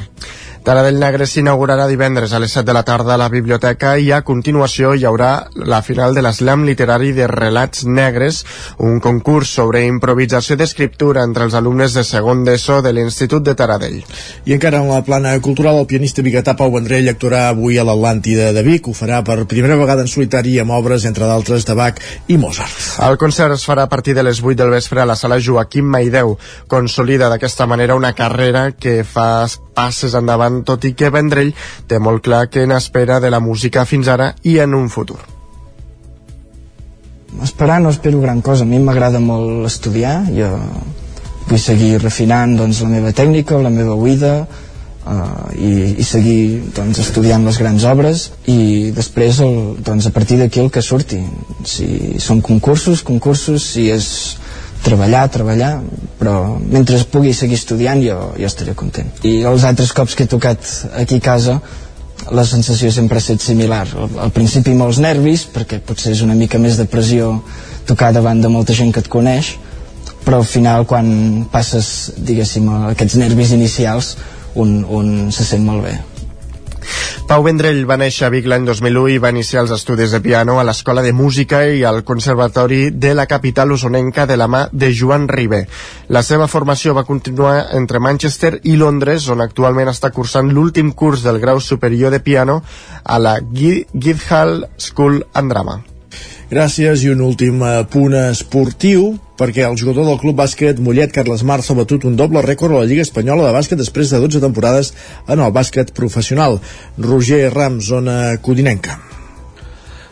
Taradell Negre s'inaugurarà divendres a les 7 de la tarda a la biblioteca i a continuació hi haurà la final de l'Eslam literari de Relats Negres, un concurs sobre improvisació d'escriptura entre els alumnes de segon d'ESO de l'Institut de Taradell. I encara en la plana cultural, el pianista biguetà Pau Vendrell actuarà avui a l'Atlàntida de Vic. Ho farà per primera vegada en solitari amb obres, entre d'altres, de Bach i Mozart. El concert es farà a partir de les 8 del vespre a la sala Joaquim Maideu. Consolida d'aquesta manera una carrera que fa passes endavant, tot i que Vendrell té molt clar que n'espera de la música fins ara i en un futur. Esperar no espero gran cosa, a mi m'agrada molt estudiar, jo vull seguir refinant doncs, la meva tècnica, la meva oïda, uh, i, i seguir doncs, estudiant les grans obres. I després el, doncs, a partir d'aquí el que surti. Si són concursos, concursos. Si és treballar, treballar però mentre pugui seguir estudiant jo, jo estaré content. I els altres cops que he tocat aquí a casa la sensació sempre ha estat similar. Al, al principi molts nervis perquè potser és una mica més de pressió tocar davant de molta gent que et coneix però al final quan passes diguéssim aquests nervis inicials un, un se sent molt bé Pau Vendrell va néixer a Vic l'any 2001 i va iniciar els estudis de piano a l'Escola de Música i al Conservatori de la capital usonenca de la mà de Joan Ribé. La seva formació va continuar entre Manchester i Londres, on actualment està cursant l'últim curs del grau superior de piano a la Guildhall School and Drama. Gràcies i un últim eh, punt esportiu perquè el jugador del club bàsquet Mollet Carles Marzo ha batut un doble rècord a la Lliga Espanyola de bàsquet després de 12 temporades en el bàsquet professional. Roger Ram, zona codinenca.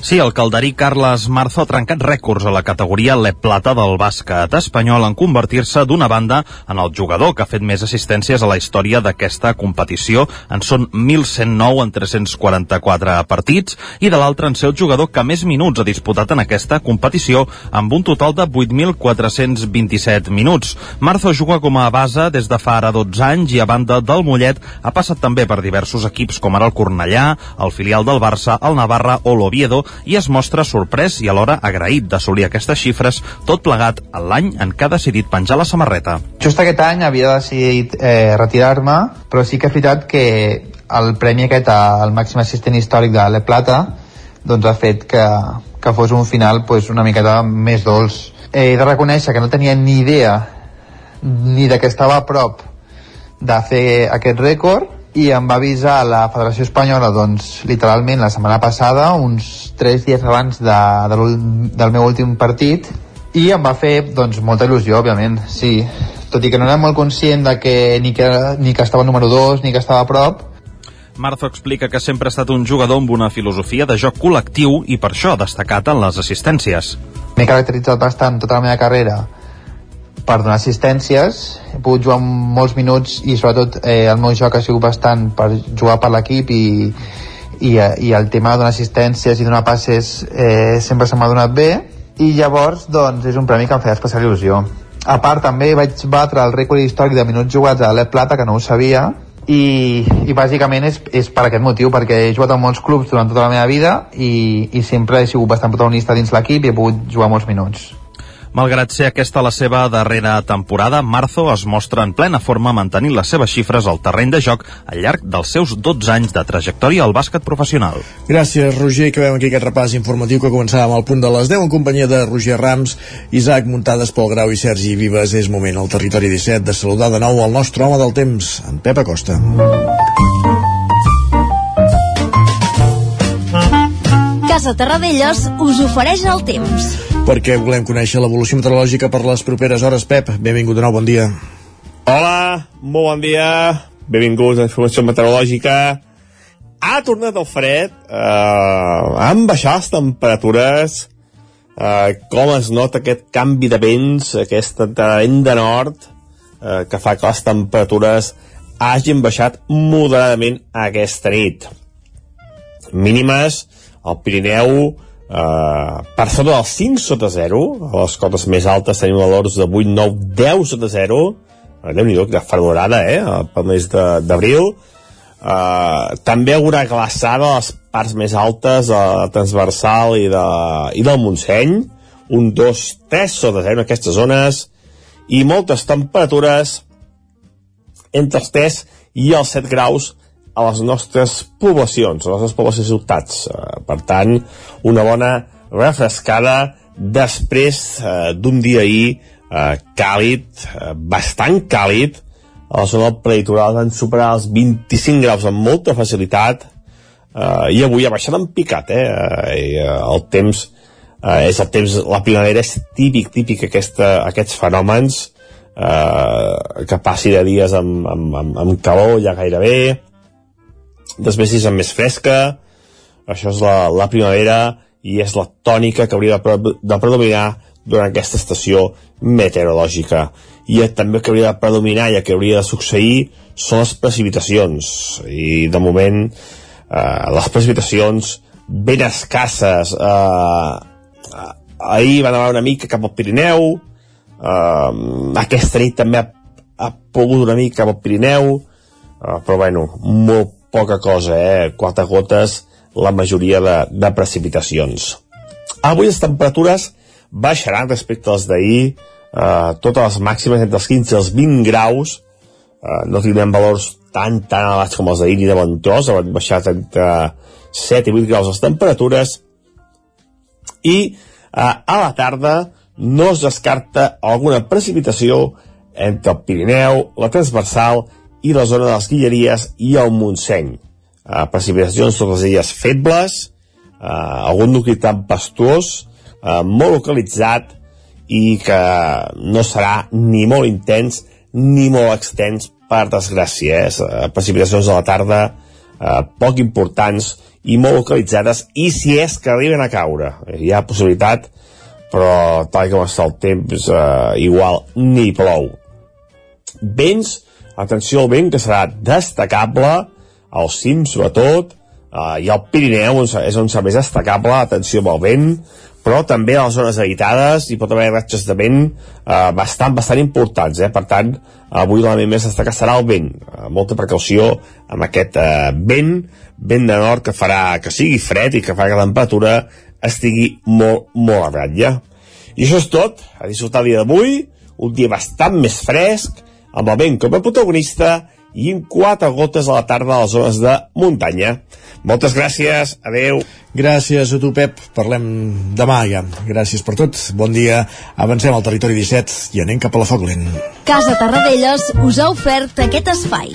Sí, el calderí Carles Marzo ha trencat rècords a la categoria Le Plata del bàsquet espanyol en convertir-se d'una banda en el jugador que ha fet més assistències a la història d'aquesta competició. En són 1.109 en 344 partits i de l'altre en ser el jugador que més minuts ha disputat en aquesta competició amb un total de 8.427 minuts. Marzo juga com a base des de fa ara 12 anys i a banda del Mollet ha passat també per diversos equips com ara el Cornellà, el filial del Barça, el Navarra o l'Oviedo i es mostra sorprès i alhora agraït d'assolir aquestes xifres, tot plegat l'any en què ha decidit penjar la samarreta. Just aquest any havia decidit eh, retirar-me, però sí que és veritat que el premi aquest al màxim assistent històric de La Plata doncs ha fet que, que fos un final pues, una miqueta més dolç. He de reconèixer que no tenia ni idea ni de que estava a prop de fer aquest rècord i em va avisar la Federació Espanyola doncs literalment la setmana passada uns 3 dies abans de, de del meu últim partit i em va fer doncs molta il·lusió òbviament, sí tot i que no era molt conscient de que ni que, ni que estava número 2 ni que estava a prop Marzo explica que sempre ha estat un jugador amb una filosofia de joc col·lectiu i per això ha destacat en les assistències. M'he caracteritzat bastant tota la meva carrera per donar assistències, he pogut jugar molts minuts i sobretot eh, el meu joc ha sigut bastant per jugar per l'equip i, i, i el tema de donar assistències i donar passes eh, sempre se m'ha donat bé. I llavors doncs és un premi que em feia especial il·lusió. A part també vaig batre el rècord històric de minuts jugats a l'E Plata que no ho sabia i, i bàsicament és, és per aquest motiu perquè he jugat a molts clubs durant tota la meva vida i, i sempre he sigut bastant protagonista dins l'equip i he pogut jugar molts minuts Malgrat ser aquesta la seva darrera temporada, Marzo es mostra en plena forma mantenint les seves xifres al terreny de joc al llarg dels seus 12 anys de trajectòria al bàsquet professional. Gràcies, Roger, que veiem aquí aquest repàs informatiu que començàvem al punt de les 10 en companyia de Roger Rams, Isaac Muntades, Pol Grau i Sergi Vives. És moment al territori 17 de saludar de nou el nostre home del temps, en Pep Acosta. Casa Terradellos us ofereix el temps. Perquè volem conèixer l'evolució meteorològica per les properes hores. Pep, benvingut de nou, bon dia. Hola, molt bon dia. Benvinguts a informació meteorològica. Ha tornat el fred, eh, han baixat les temperatures, eh, com es nota aquest canvi de vents, aquest vent de nord, eh, que fa que les temperatures hagin baixat moderadament aquesta nit. Mínimes al Pirineu, Uh, per sota dels 5 sota 0 a les cotes més altes tenim valors de 8, 9, 10 sota 0 uh, déu nhi que fredorada eh, pel mes d'abril. Uh, també haurà glaçada a les parts més altes uh, transversal i, de, i del Montseny. Un 2, 3 sota 0 en aquestes zones. I moltes temperatures entre els 3 i els 7 graus a les nostres poblacions, a les nostres poblacions i ciutats. Eh, per tant, una bona refrescada després eh, d'un dia ahir eh, càlid, bastant càlid, a la zona del prelitoral van superar els 25 graus amb molta facilitat eh, i avui ha baixat en picat, eh? I, el temps eh, és el temps, la primavera és típic, típic aquesta, aquests fenòmens eh, que passi de dies amb, amb, amb, amb calor ja gairebé, després és més fresca, això és la, la primavera i és la tònica que hauria de, de predominar durant aquesta estació meteorològica. I també el que hauria de predominar i que hauria de succeir són les precipitacions. I de moment eh, les precipitacions ben escasses. Eh, ahir van anar una mica cap al Pirineu, eh, aquesta nit també ha, ha pogut una mica cap al Pirineu, eh, però bueno, molt poca cosa, eh? Quatre gotes la majoria de, de precipitacions. Avui les temperatures baixaran respecte als d'ahir, eh, totes les màximes entre els 15 i els 20 graus, eh, no tindrem valors tan, tan elevats com els d'ahir ni de bon tros, han baixat entre 7 i 8 graus les temperatures, i eh, a la tarda no es descarta alguna precipitació entre el Pirineu, la transversal i la zona de les Guilleries i el Montseny. Uh, precipitacions sobre les illes febles, uh, algun nucli tempestuós, uh, molt localitzat i que no serà ni molt intens ni molt extens per desgràcia. Eh? Precipitacions a la tarda uh, poc importants i molt localitzades i si és que arriben a caure hi ha possibilitat però tal com està el temps eh, igual ni plou vents atenció al vent que serà destacable. Al cim sobretot. Eh, i al Pirineu és on serà més destacable. Atenció amb el vent però també a les zones habitades hi pot haver ratxes de vent eh, bastant, bastant importants, eh? per tant avui l'element més destacat serà el vent. Eh, molta precaució amb aquest eh, vent, vent de nord que farà que sigui fred i que farà que la temperatura estigui molt, molt a ratlla. I això és tot, a disfrutar el dia d'avui. Un dia bastant més fresc amb el vent com a protagonista i amb quatre gotes a la tarda a les zones de muntanya. Moltes gràcies, adeu. Gràcies a tu, Pep. Parlem demà ja. Gràcies per tot. Bon dia. Avancem al territori 17 i anem cap a la Foglent. Casa Tarradellas us ha ofert aquest espai.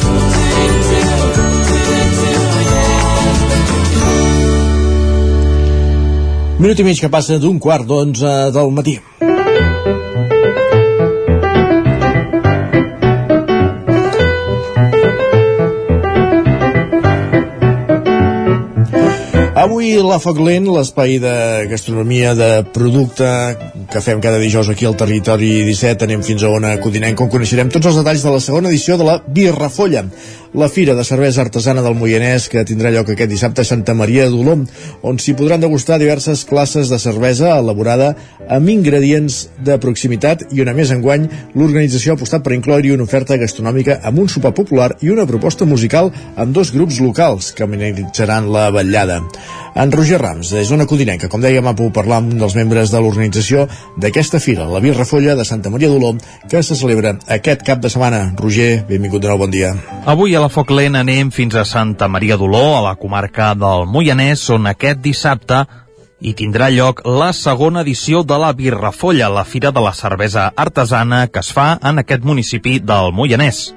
Minut i mig que passa d'un quart d'onze del matí. Avui la Foc Lent, l'espai de gastronomia de producte que fem cada dijous aquí al territori 17, anem fins a Ona Codinenca, on coneixerem tots els detalls de la segona edició de la Birrafolla, la fira de cervesa artesana del Moianès que tindrà lloc aquest dissabte a Santa Maria Dolom, on s'hi podran degustar diverses classes de cervesa elaborada amb ingredients de proximitat i una més enguany l'organització ha apostat per incloure-hi una oferta gastronòmica amb un sopar popular i una proposta musical amb dos grups locals que amenitzaran la vetllada. En Roger Rams, de Zona Codinenca, com dèiem, ha pogut parlar amb un dels membres de l'organització d'aquesta fira, la Birrafolla de Santa Maria d'Olom, que se celebra aquest cap de setmana. Roger, benvingut de nou, bon dia. Avui a la Foc Lent anem fins a Santa Maria d'Oló, a la comarca del Moianès, on aquest dissabte hi tindrà lloc la segona edició de la Birrafolla, la fira de la cervesa artesana que es fa en aquest municipi del Moianès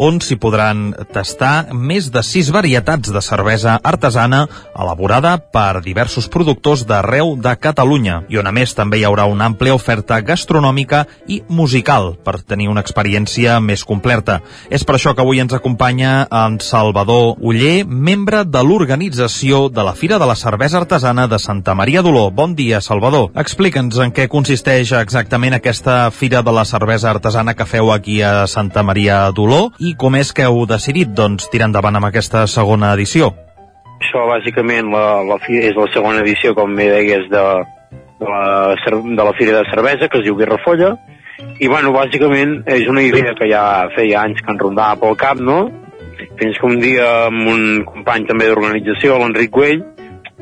on s'hi podran tastar més de sis varietats de cervesa artesana elaborada per diversos productors d'arreu de Catalunya i on a més també hi haurà una àmplia oferta gastronòmica i musical per tenir una experiència més completa. És per això que avui ens acompanya en Salvador Uller, membre de l'organització de la Fira de la Cervesa Artesana de Santa Maria d'Oló. Bon dia, Salvador. Explica'ns en què consisteix exactament aquesta Fira de la Cervesa Artesana que feu aquí a Santa Maria d'Oló i com és que heu decidit doncs, tirar endavant amb aquesta segona edició? Això, bàsicament, la, la, és la segona edició, com bé deies, de, de, la, de la Fira de Cervesa, que es diu Birrafolla, i, bueno, bàsicament és una idea que ja feia anys que en rondava pel cap, no? Fins que un dia amb un company també d'organització, l'Enric Güell,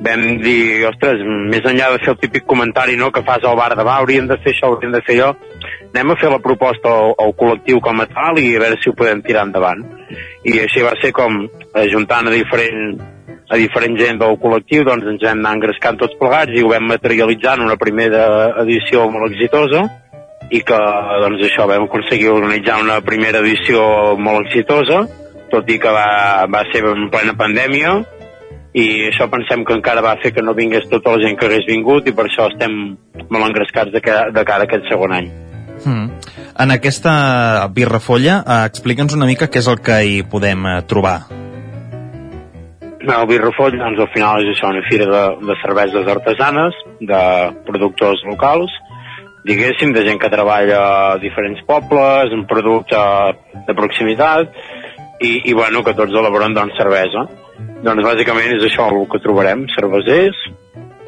vam dir, ostres, més enllà de fer el típic comentari no, que fas al bar de va, hauríem de fer això, hauríem de fer allò, anem a fer la proposta al, al col·lectiu com a tal i a veure si ho podem tirar endavant. I així va ser com, ajuntant a diferent, a diferent gent del col·lectiu, doncs ens hem anat engrescant tots plegats i ho vam materialitzar en una primera edició molt exitosa i que, doncs això, vam aconseguir organitzar una primera edició molt exitosa, tot i que va, va ser en plena pandèmia, i això pensem que encara va fer que no vingués tota la gent que hagués vingut i per això estem molt engrescats de, ca- de cara a aquest segon any. Mm. En aquesta birrafolla, eh, explica'ns una mica què és el que hi podem eh, trobar. El Birrafoll, doncs, al final és això, una fira de, de cerveses artesanes, de productors locals, diguéssim, de gent que treballa a diferents pobles, en producte de proximitat, i, i bueno, que tots elaboren doncs, cervesa. Doncs bàsicament és això el que trobarem, cervesers,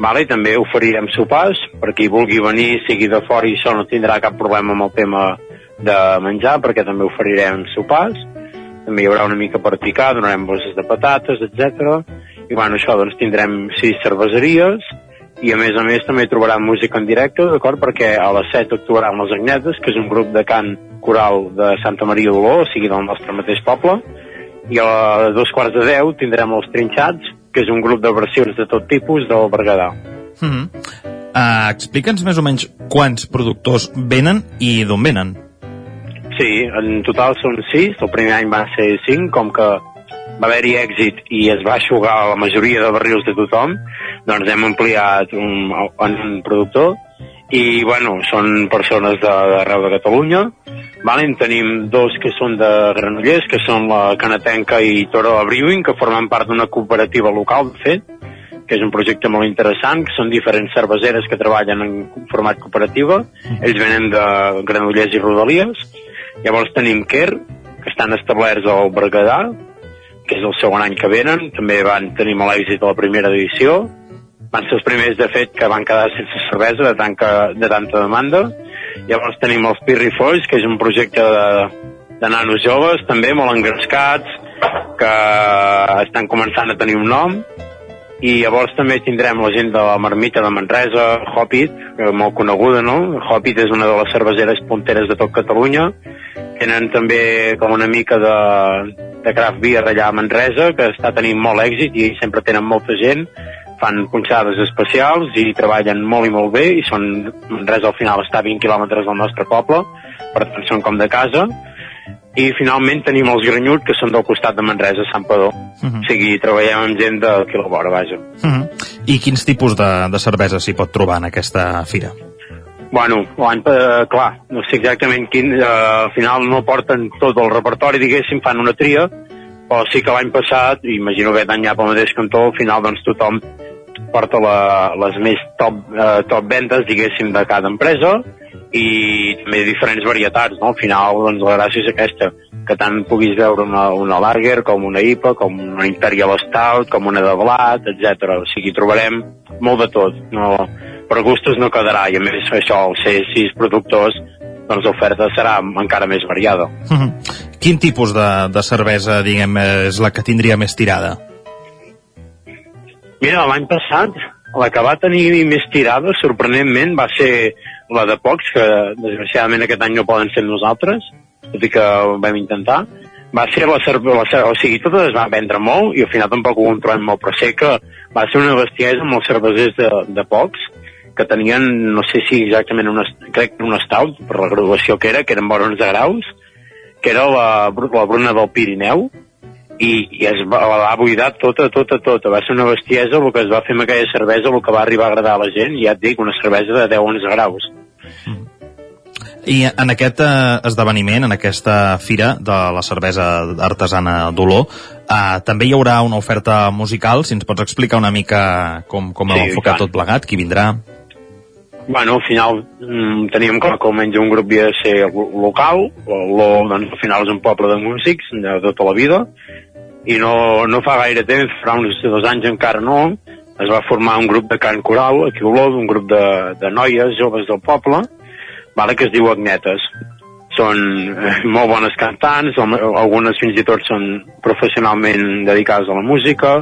vale? també oferirem sopars, per qui vulgui venir, sigui de fora i això no tindrà cap problema amb el tema de menjar, perquè també oferirem sopars, també hi haurà una mica per picar, donarem bosses de patates, etc. I bueno, això, doncs tindrem sis cerveseries, i a més a més també trobarà música en directe, d'acord? Perquè a les 7 actuaran les Agnetes, que és un grup de cant coral de Santa Maria d'Oló, o sigui, del nostre mateix poble, i a dos quarts de 10 tindrem els trinxats, que és un grup de versions de tot tipus del Berguedà. Mm -hmm. uh, Explica'ns més o menys quants productors venen i d'on venen. Sí, en total són sis, el primer any van ser cinc, com que va haver-hi èxit i es va aixugar la majoria de barrils de tothom, doncs hem ampliat un, en un productor i bueno, són persones de- d'arreu de, Catalunya vale? en tenim dos que són de Granollers que són la Canatenca i Toro Brewing que formen part d'una cooperativa local de fet que és un projecte molt interessant que són diferents cerveseres que treballen en format cooperativa. Ells venen de Granollers i Rodalies. Llavors tenim Quer que estan establerts al Berguedà que és el segon any que venen. També van tenir molt èxit a la primera edició van ser els primers, de fet, que van quedar sense cervesa de, tanca, de tanta demanda. Llavors tenim els Pirrifolls, que és un projecte de, de nanos joves, també molt engrescats, que estan començant a tenir un nom. I llavors també tindrem la gent de la Marmita de Manresa, Hopit, és molt coneguda, no? Hopit és una de les cerveseres punteres de tot Catalunya. Tenen també com una mica de, de craft beer allà a Manresa, que està tenint molt èxit i sempre tenen molta gent fan punxades especials i treballen molt i molt bé i són, Manresa al final està a 20 quilòmetres del nostre poble per tant són com de casa i finalment tenim els Granyut que són del costat de Manresa, Sant Padó Uh -huh. o sigui, treballem amb gent d'aquí a la vora, vaja Uh -huh. I quins tipus de, de cervesa s'hi pot trobar en aquesta fira? Bueno, l'any, eh, clar, no sé exactament quin, eh, al final no porten tot el repertori, diguéssim, fan una tria, però sí que l'any passat, imagino que aquest any ja pel mateix cantó, al final doncs tothom porta la, les més top, eh, top vendes, diguéssim, de cada empresa, i també diferents varietats, no? Al final, doncs, la gràcia és aquesta, que tant puguis veure una, una lager, com una IPA, com una Imperial Stout, com una de blat, etc. O sigui, trobarem molt de tot. No, per gustos no quedarà, i a més això, al ser sis productors, doncs l'oferta serà encara més variada. Uh -huh. Quin tipus de, de cervesa, diguem, és la que tindria més tirada? Mira, l'any passat, la que va tenir més tirada, sorprenentment, va ser la de pocs, que desgraciadament aquest any no poden ser nosaltres, tot i que ho vam intentar. Va ser la la, o sigui, totes es van vendre molt i al final tampoc ho en trobem molt, però sé que va ser una bestiesa amb els cervesers de, de pocs, que tenien, no sé si exactament una, crec que un stout, per la graduació que era, que eren vora 11 graus, que era la, la Bruna del Pirineu, i, i es va, la va buidar tota, tota, tota. Va ser una bestiesa el que es va fer amb aquella cervesa, el que va arribar a agradar a la gent, ja et dic, una cervesa de 10-11 graus. I en aquest eh, esdeveniment, en aquesta fira de la cervesa artesana d'Olor, eh, també hi haurà una oferta musical, si ens pots explicar una mica com, com Sí, heu enfocat tot plegat, qui vindrà? Bueno, al final mm, teníem clar que almenys un grup havia de ser lo- local, lo, doncs, al final és un poble de músics de tota la vida, i no, no fa gaire temps, fa uns dos anys encara no, es va formar un grup de cant coral aquí a un grup de, de noies joves del poble, vale, que es diu Agnetes. Són eh, molt bones cantants, al- algunes fins i tot són professionalment dedicades a la música,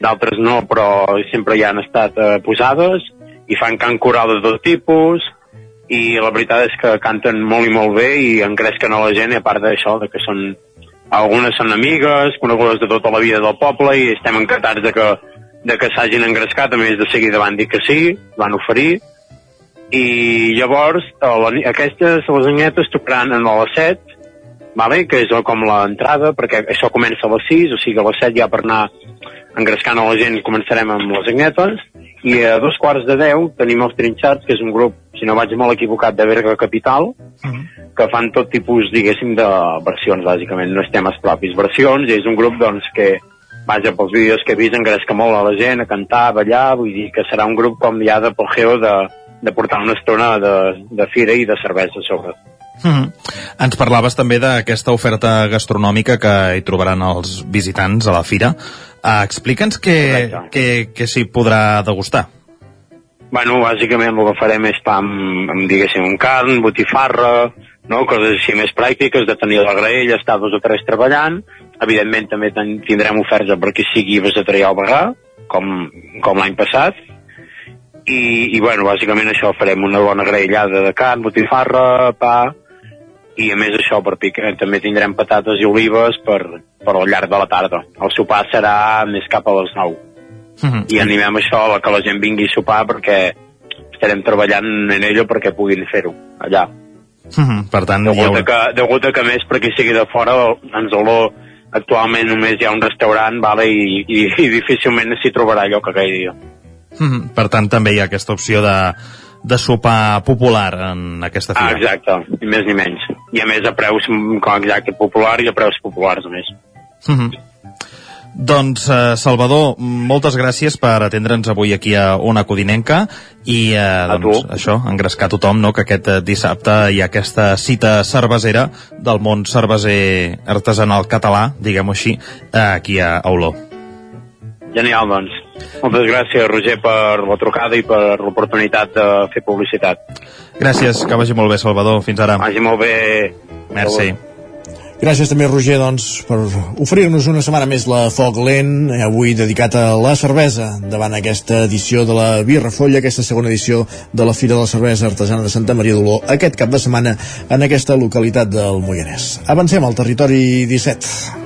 d'altres no, però sempre hi han estat eh, posades, i fan cant coral de tot tipus, i la veritat és que canten molt i molt bé i engresquen a la gent, i a part d'això, de que són algunes són amigues, conegudes de tota la vida del poble i estem encantats de que, de que s'hagin engrescat, a més de seguida van dir que sí, van oferir. I llavors la, aquestes, les anyetes tocaran a les 7 vale? que és com l'entrada perquè això comença a les 6, o sigui a les 7 ja per anar engrescant a la gent començarem amb les agnetes i a dos quarts de 10 tenim els trinxats que és un grup, si no vaig molt equivocat de Berga Capital que fan tot tipus, diguéssim, de versions, bàsicament, no és temes propis, versions, i és un grup, doncs, que, vaja, pels vídeos que he vist, engresca molt a la gent a cantar, a ballar, vull dir que serà un grup com ja de pogeo de, de portar una estona de, de fira i de cervesa a sobre. Mm -hmm. Ens parlaves també d'aquesta oferta gastronòmica que hi trobaran els visitants a la fira. Uh, Explica'ns què, què, què s'hi podrà degustar. Bueno, bàsicament el que farem és pa amb, amb diguéssim, amb carn, botifarra, no? coses així més pràctiques, de tenir la graella, estar dos o tres treballant. Evidentment també ten, tindrem oferta per qui sigui vegetarià o vegà, com, com l'any passat. I, I, bueno, bàsicament això, farem una bona graellada de carn, botifarra, pa, i a més això, per picar, també tindrem patates i olives per, per al llarg de la tarda. El sopar serà més cap a les 9. -huh. i animem això a que la gent vingui a sopar perquè estarem treballant en ello perquè puguin fer-ho allà. Uh -huh. Per tant, hi Degut, haurà... a que, degut a que més per qui sigui de fora ens olor actualment només hi ha un restaurant vale, i, i, i difícilment s'hi trobarà allò que aquell dia. Uh -huh. Per tant, també hi ha aquesta opció de, de sopar popular en aquesta Ah, fira. exacte, ni més ni menys. I a més a preus, mm, com exacte, popular i a preus populars a més. Uh -huh. Doncs, eh, Salvador, moltes gràcies per atendre'ns avui aquí a Ona Codinenca i eh, doncs, això, engrescar tothom no, que aquest eh, dissabte hi ha aquesta cita cervesera del món cerveser artesanal català, diguem-ho així, eh, aquí a Oló. Genial, doncs. Moltes gràcies, Roger, per la trucada i per l'oportunitat de fer publicitat. Gràcies, que vagi molt bé, Salvador. Fins ara. Vagi molt bé. Merci. Gràcies també, Roger, doncs, per oferir-nos una setmana més la Foc Lent, eh, avui dedicat a la cervesa, davant aquesta edició de la Birra Folla, aquesta segona edició de la Fira de la Cervesa Artesana de Santa Maria d'Oló, aquest cap de setmana en aquesta localitat del Moianès. Avancem al territori 17.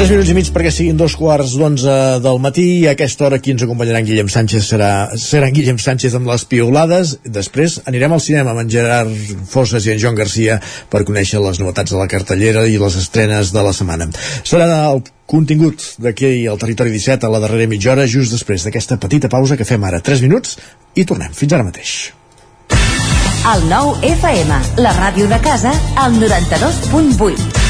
Tres minuts i mig perquè siguin dos quarts d'onze del matí. I a aquesta hora qui ens acompanyarà en Guillem Sánchez. Serà, serà en Guillem Sánchez amb les piolades després anirem al cinema amb en Gerard Fosses i en Joan Garcia per conèixer les novetats de la cartellera i les estrenes de la setmana. Serà el contingut d'aquí al Territori 17 a la darrera mitja hora just després d'aquesta petita pausa que fem ara. 3 minuts i tornem. Fins ara mateix. El nou FM, la ràdio de casa, al 92.8.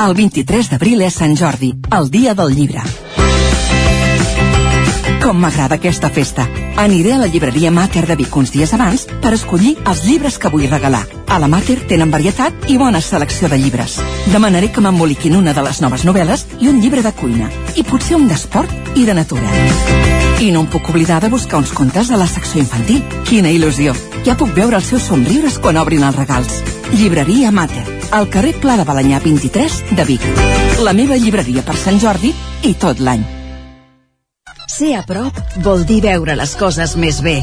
El 23 d'abril és Sant Jordi, el dia del llibre. Com m'agrada aquesta festa. Aniré a la llibreria Mater de Vic uns dies abans per escollir els llibres que vull regalar. A la Mater tenen varietat i bona selecció de llibres. Demanaré que m'emboliquin una de les noves novel·les i un llibre de cuina. I potser un d'esport i de natura. I no em puc oblidar de buscar uns contes de la secció infantil. Quina il·lusió! Ja puc veure els seus somriures quan obrin els regals. Llibreria Mater, al carrer Pla de Balanyà 23 de Vic. La meva llibreria per Sant Jordi i tot l'any. Ser a prop vol dir veure les coses més bé.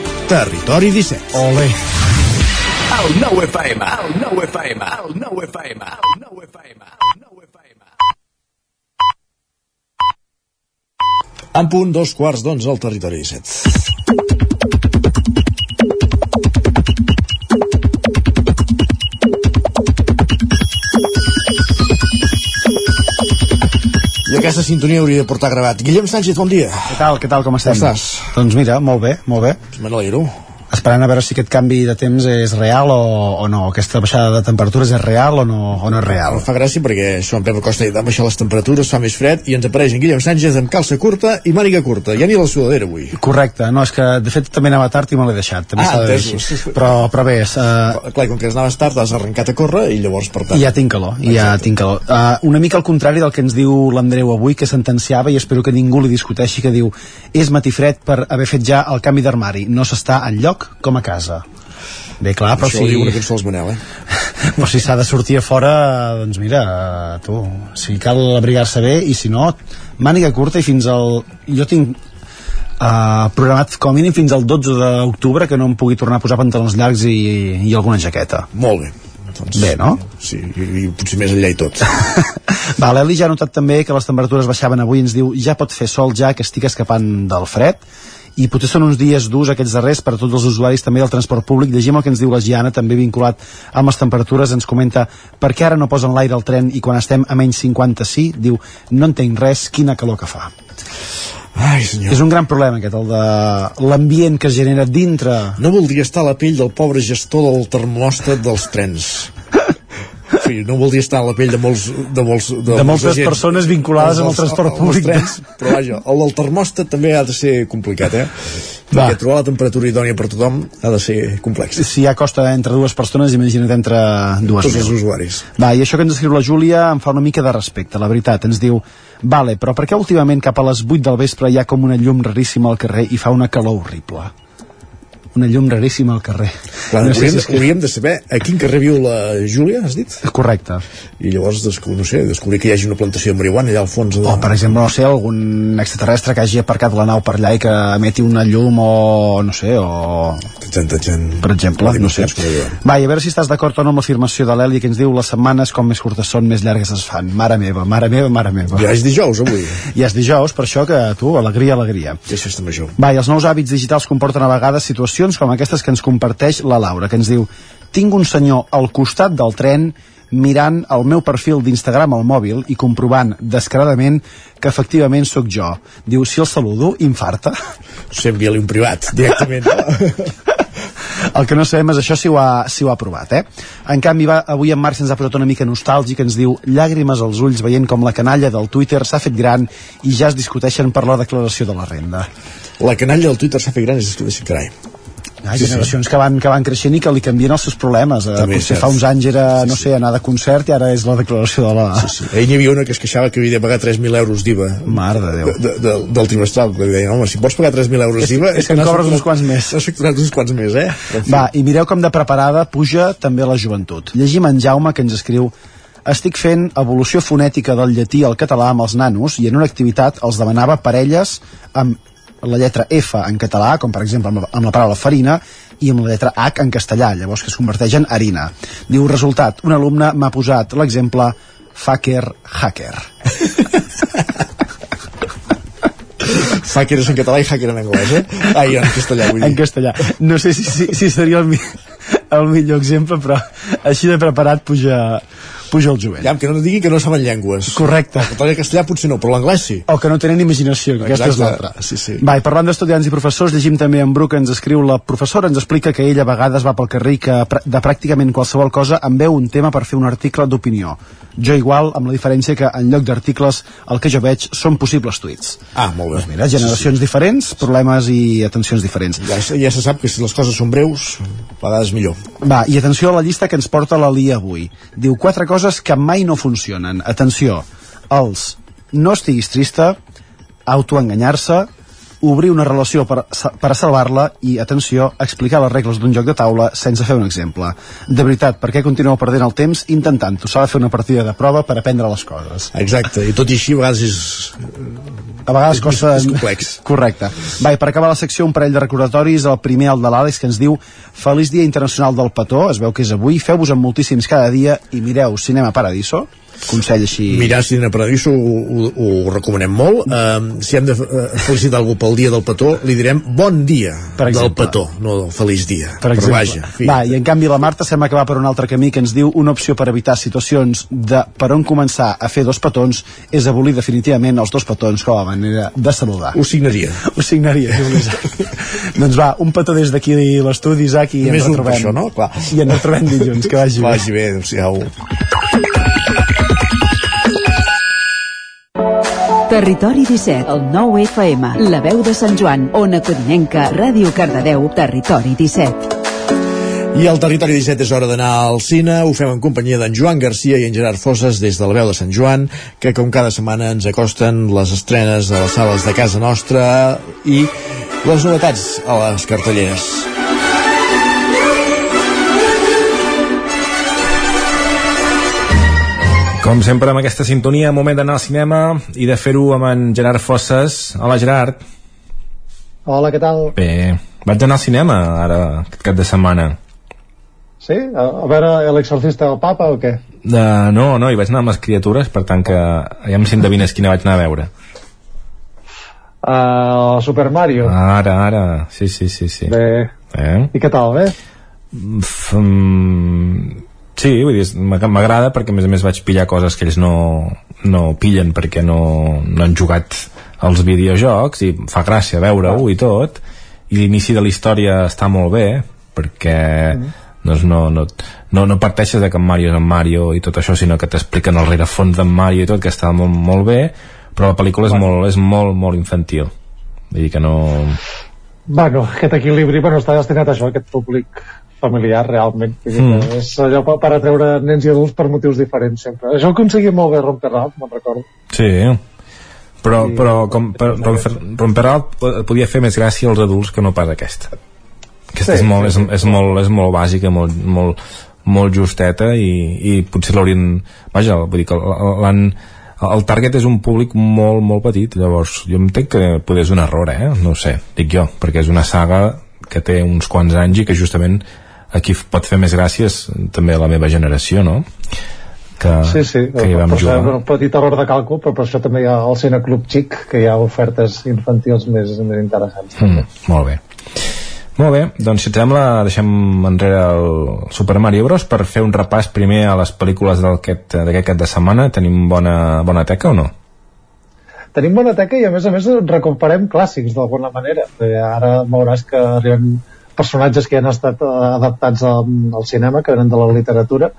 Territori 17. Ole. El 9 FM, el 9 FM, el 9 FM, el 9 FM, el 9 FM. En punt, dos quarts d'onze al Territori 17. I aquesta sintonia hauria de portar gravat. Guillem Sánchez, bon dia. Què tal, què tal, com estem? Com estàs? Doncs mira, molt bé, molt bé. Me n'alegro. Esperant a veure si aquest canvi de temps és real o, o no, aquesta baixada de temperatures és real o no, o no és real. Em fa gràcia perquè això en Pep Acosta ha baixar les temperatures, fa més fred i ens apareix en Guillem Sánchez amb calça curta i màniga curta. Ja ni la sudadera avui. Correcte, no, és que de fet també anava tard i me l'he deixat, també Ah, s'ha de dir. Però, però bé, és, uh, Clar, com que anaves tard, has arrencat a córrer i llavors, per tant... ja tinc calor, ja tinc calor. Uh, una mica al contrari del que ens diu l'Andreu avui, que sentenciava, i espero que ningú li discuteixi, que diu és matifred per haver fet ja el canvi d'armari, no s'està en lloc com a casa. Bé, clar, però Això si... ho diu una cançó dels Manel, eh? però si s'ha de sortir a fora, doncs mira, eh, tu, si cal abrigar-se bé, i si no, màniga curta i fins al... Jo tinc uh, programat com a mínim fins al 12 d'octubre que no em pugui tornar a posar pantalons llargs i, i alguna jaqueta. Molt bé. Doncs, bé, no? Sí, i, i potser més enllà i tot. Va, l'Eli ja ha notat també que les temperatures baixaven avui, ens diu ja pot fer sol ja que estic escapant del fred i potser són uns dies durs aquests darrers per a tots els usuaris també del transport públic llegim el que ens diu la Giana, també vinculat amb les temperatures, ens comenta per què ara no posen l'aire al tren i quan estem a menys 50 sí, diu no entenc res, quina calor que fa Ai, senyor. és un gran problema aquest, el de l'ambient que es genera dintre No voldria estar a la pell del pobre gestor del termòstat dels trens. En fi, no voldria estar a la pell de molts... De, molts, de, De moltes agents. persones vinculades amb el transport públic. Trens, però vaja, el del termòstat també ha de ser complicat, eh? Va. Perquè trobar la temperatura idònia per tothom ha de ser complex. si ja costa entre dues persones, imagina't entre dues Tots els usuaris. Va, i això que ens escriu la Júlia em fa una mica de respecte, la veritat. Ens diu, vale, però per què últimament cap a les 8 del vespre hi ha com una llum raríssima al carrer i fa una calor horrible? Una llum raríssima al carrer. Clar, No hauríem, que- hauríem de saber a quin carrer viu la Júlia, has dit? Correcte. I llavors, no sé, descobrir que hi hagi una plantació de marihuana allà al fons de... O, per exemple, no sé, algun extraterrestre que hagi aparcat la nau per allà i que emeti una llum o, no sé, o... Per exemple, no sé. Va, i a veure si estàs d'acord o no amb l'afirmació de l'Eli que ens diu les setmanes com més curtes són, més llargues es fan. Mare meva, mare meva, mare meva. Ja és dijous, avui. Ja és dijous, per això que tu, alegria, alegria. Ja és festa major. Va, i els nous hàbits digitals comporten a vegades situacions com aquestes que ens comparteix la Laura, que ens diu tinc un senyor al costat del tren mirant el meu perfil d'Instagram al mòbil i comprovant descaradament que efectivament sóc jo. Diu, si el saludo, infarta. Sí, envia-li un privat, directament. El que no sabem és això si ho ha, si ho ha provat, eh? En canvi, va, avui en Marc ens ha posat una mica nostàlgic, ens diu llàgrimes als ulls veient com la canalla del Twitter s'ha fet gran i ja es discuteixen per la declaració de la renda. La canalla del Twitter s'ha fet gran i es discuteixen, carai. Hi ha Sí, sí. generacions que van, que van creixent i que li canvien els seus problemes. Eh, També és potser fa uns anys era, no sé, anar de concert i ara és la declaració de la... Sí, sí. Ahir n'hi havia una que es queixava que havia de pagar 3.000 euros d'IVA. Mare de Déu. De, de, del trimestral. Que li deien, home, si pots pagar 3.000 euros És- d'IVA... és que en cobres uns quants més. Has facturat uns quants més, eh? Va, i mireu com de preparada puja també la joventut. Llegim en Jaume que ens escriu estic fent evolució fonètica del llatí al català amb els nanos i en una activitat els demanava parelles amb la lletra F en català, com per exemple amb la, amb la paraula farina, i amb la lletra H en castellà, llavors que es converteix en harina. Diu, resultat, un alumne m'ha posat l'exemple fucker hacker. Hacker és en català i hacker en anglès, eh? Ai, en castellà, vull dir. en castellà. No sé si, si, si seria el, mi, el millor exemple, però així de preparat puja, puja el jovent. Ja, que no diguin que no saben llengües. Correcte. El català i el castellà potser no, però l'anglès sí. O que no tenen imaginació, que aquesta és l'altra. Sí, sí. Va, i parlant d'estudiants i professors, llegim també en Bru que ens escriu la professora, ens explica que ella a vegades va pel carrer que de pràcticament qualsevol cosa en veu un tema per fer un article d'opinió. Jo igual, amb la diferència que en lloc d'articles el que jo veig són possibles tuits. Ah, molt bé. Doncs mira, generacions diferents, problemes i atencions diferents. Ja, ja se sap que si les coses són breus, a vegades millor. Va, i atenció a la llista que ens porta la Lia avui. Diu quatre coses que mai no funcionen. Atenció, els no estiguis trista, autoenganyar-se, obrir una relació per, per a salvar-la i, atenció, explicar les regles d'un joc de taula sense fer un exemple. De veritat, per què continueu perdent el temps intentant-ho? S'ha de fer una partida de prova per aprendre les coses. Exacte, i tot i així a vegades és... A vegades és, costa... És complex. Correcte. Va, i per acabar la secció, un parell de recordatoris. El primer, el de l'Àlex, que ens diu Feliç Dia Internacional del Petó, es veu que és avui, feu-vos amb moltíssims cada dia i mireu Cinema Paradiso consell així... Mirar Cine Paradiso ho, ho, ho recomanem molt. Uh, si hem de uh, felicitar algú pel dia del petó, li direm bon dia per del petó, no del feliç dia. Per Però exemple. vaja, fi. Va, i en canvi la Marta sembla que va per un altre camí que ens diu una opció per evitar situacions de per on començar a fer dos petons és abolir definitivament els dos petons com a manera de saludar. Ho signaria. Ho signaria, diu l'Isaac. doncs va, un petó des d'aquí l'estudi, Isaac, i Només ens un per retrobem. això, no? Clar. I ens retrobem dilluns, que vagi, Vagi bé, adéu-siau. Territori 17, el 9 FM, la veu de Sant Joan, Ona Codinenca, Ràdio Cardedeu, Territori 17. I al Territori 17 és hora d'anar al cine. Ho fem en companyia d'en Joan Garcia i en Gerard Fosses des de la veu de Sant Joan, que com cada setmana ens acosten les estrenes a les sales de casa nostra i les novetats a les cartelleres. Com sempre amb aquesta sintonia, moment d'anar al cinema i de fer-ho amb en Gerard Fosses. Hola Gerard. Hola, què tal? Bé, vaig anar al cinema ara aquest cap de setmana. Sí? A, a veure l'exorcista del papa o què? Uh, no, no, hi vaig anar amb les criatures, per tant que ja em si endevines quina vaig anar a veure. Uh, Super Mario. Ara, ara, sí, sí, sí, sí. Bé. Eh? I què tal, bé? F mm, sí, vull dir, m'ag- m'agrada perquè a més a més vaig pillar coses que ells no, no pillen perquè no, no han jugat als videojocs i fa gràcia veure-ho i tot. I l'inici de la història està molt bé perquè doncs no, no, no, no parteixes de que en Mario és en Mario i tot això, sinó que t'expliquen el rerefons d'en Mario i tot, que està molt, molt bé però la pel·lícula és molt, és molt, molt infantil. Vull dir que no... Bueno, aquest equilibri bueno, està destinat a això, aquest públic familiar realment Mm. és allò per, per atreure nens i adults per motius diferents sempre això ho aconseguia molt bé Romper Ralph, me'n recordo Sí, però, però com, per, Romper, Romper Ralph podia fer més gràcia als adults que no pas aquesta. Aquesta Sí, és, molt, sí, és, és, molt, és molt bàsica, molt, molt, molt justeta i, i potser l'haurien... Vaja, vull dir que l'han... El target és un públic molt, molt petit, llavors jo entenc que poder és un error, eh? No sé, dic jo, perquè és una saga que té uns quants anys i que justament aquí pot fer més gràcies també a la meva generació, no? Que, sí, sí, que hi vam per jugar. un petit error de càlcul però per això també hi ha el Cine Club Xic que hi ha ofertes infantils més, més interessants Mm, molt bé. Molt bé, doncs si et sembla deixem enrere el Super Mario Bros per fer un repàs primer a les pel·lícules d'aquest cap de setmana. Tenim bona, bona teca o no? tenim bona teca i a més a més recuperem clàssics d'alguna manera ara veuràs que arriben personatges que han estat eh, adaptats al, al cinema que venen de la literatura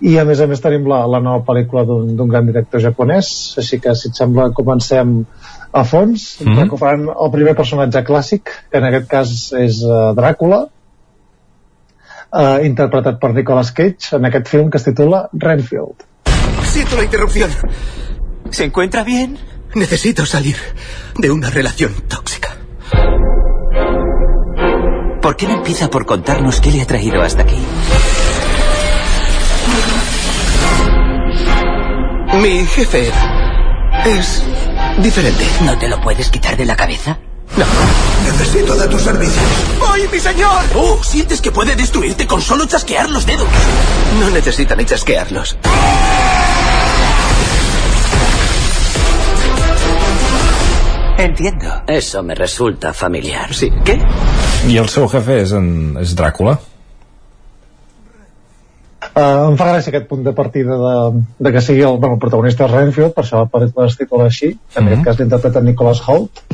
i a més a més tenim la, la nova pel·lícula d'un gran director japonès així que si et sembla comencem a fons, Mhm. recuperant el primer personatge clàssic que en aquest cas és uh, Dràcula uh, interpretat per Nicolas Cage en aquest film que es titula Renfield Siento la interrupción. ¿Se encuentra bien? Necesito salir de una relación tóxica. ¿Por qué no empieza por contarnos qué le ha traído hasta aquí? Mi jefe es diferente. ¿No te lo puedes quitar de la cabeza? No. Necesito de tus servicios. ¡Voy, mi señor! Oh, ¿sientes que puede destruirte con solo chasquear los dedos? No necesita ni chasquearlos. Entiendo. Eso me resulta familiar. Sí, ¿qué? I el seu jefe és, en, és Dràcula? Uh, em fa gràcia aquest punt de partida de, de que sigui el, bueno, el protagonista és Renfield, per això es titula així, en Mhm. aquest cas l'interpreta Nicholas Hoult,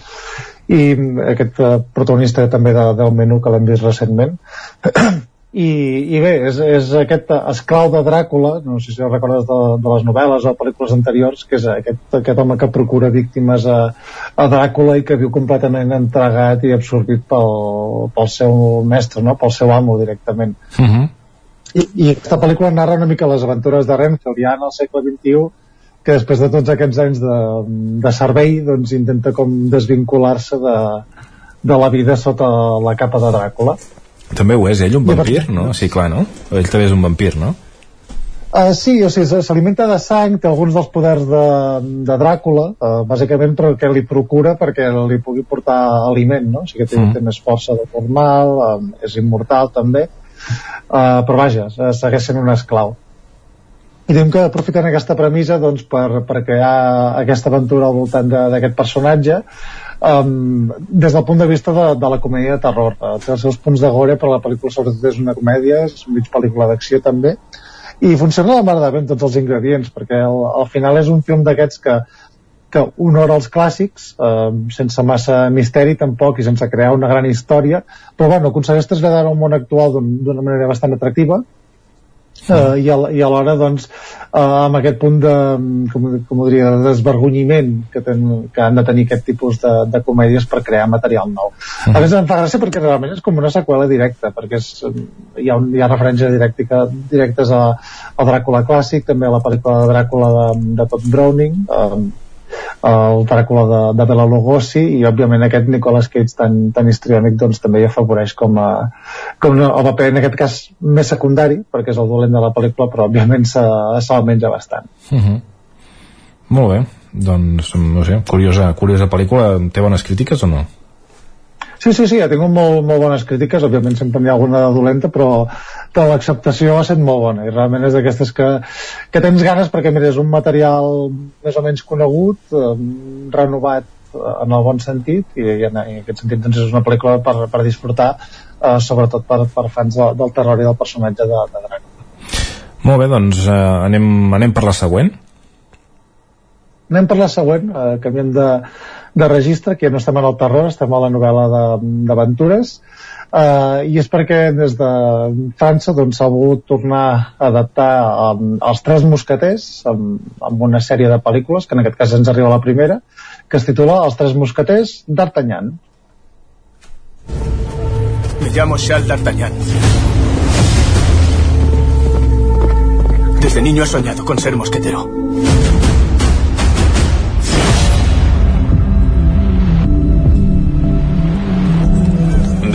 i mm, aquest uh, protagonista també de, del menú que l'hem vist recentment. I, i bé, és, és aquest esclau de Dràcula, no sé si recordes de, de les novel·les o pel·lícules anteriors, que és aquest, aquest home que procura víctimes a, a Dràcula i que viu completament entregat i absorbit pel, pel seu mestre, no? pel seu amo directament. Uh -huh. I, i aquesta pel·lícula narra una mica les aventures de Renfield ja en el segle XXI que després de tots aquests anys de, de servei doncs intenta com desvincular-se de, de la vida sota la capa de Dràcula També ho és ell, un vampir, no? Sí, clar, no? Ell també és un vampir, no? Uh, sí, o sigui, s'alimenta de sang, té alguns dels poders de, de Dràcula, uh, bàsicament perquè li procura perquè li pugui portar aliment, no? O sigui que té, Mm. té més força de normal, um, és immortal també, uh, però vaja, segueix sent un esclau. I diem que aprofiten aquesta premissa doncs, per, per crear aquesta aventura al voltant d'aquest personatge um, des del punt de vista de, de la comèdia de terror. Uh, té els seus punts de gore, però la pel·lícula sobretot és una comèdia, és mig pel·lícula d'acció també, i funciona la mar de bé amb tots els ingredients, perquè al, al final és un film d'aquests que, que honora els clàssics, eh, sense massa misteri tampoc i sense crear una gran història, però bueno, aconsegueix traslladar un món actual d'un- d'una manera bastant atractiva, eh, i, al, i alhora doncs eh, amb aquest punt de com, com ho diria, de desvergonyiment que, ten, que han de tenir aquest tipus de, de comèdies per crear material nou. A més em fa gràcia perquè realment és com una seqüela directa perquè és, hi, ha un, hi ha referències directica, directes a, al Dràcula clàssic també a la pel·lícula de Dràcula de, de Todd Browning eh, el Dràcula de, de Bela Lugosi i òbviament aquest Nicolas Cage tan, tan histriònic doncs també hi afavoreix com, a, com a, el paper en aquest cas més secundari perquè és el dolent de la pel·lícula però òbviament se- se'l menja bastant Uh -huh. Molt bé, doncs, no sé, curiosa, curiosa pel·lícula. Té bones crítiques o no? Sí, sí, sí, ha tingut molt, molt bones crítiques, òbviament sempre n'hi ha alguna de dolenta, però, però l'acceptació ha estat molt bona, i realment és d'aquestes que, que tens ganes perquè, mira, és un material més o menys conegut, eh, renovat eh, en el bon sentit, i, i, en, i en aquest sentit doncs, és una pel·lícula per, per disfrutar, eh, sobretot per, per fans de, del terror i del personatge de, de Dràcula. Molt bé, doncs eh, anem, anem per la següent. Anem per la següent, eh, canviem de, de registre, que ja no estem en el terror, estem a la novel·la d'aventures, eh, i és perquè des de França doncs, s'ha volgut tornar a adaptar um, els Tres Mosqueters amb, amb una sèrie de pel·lícules, que en aquest cas ens arriba la primera, que es titula Els Tres Mosqueters d'Artagnan. Me llamo Charles D'Artagnan. Desde niño he soñado con ser mosquetero.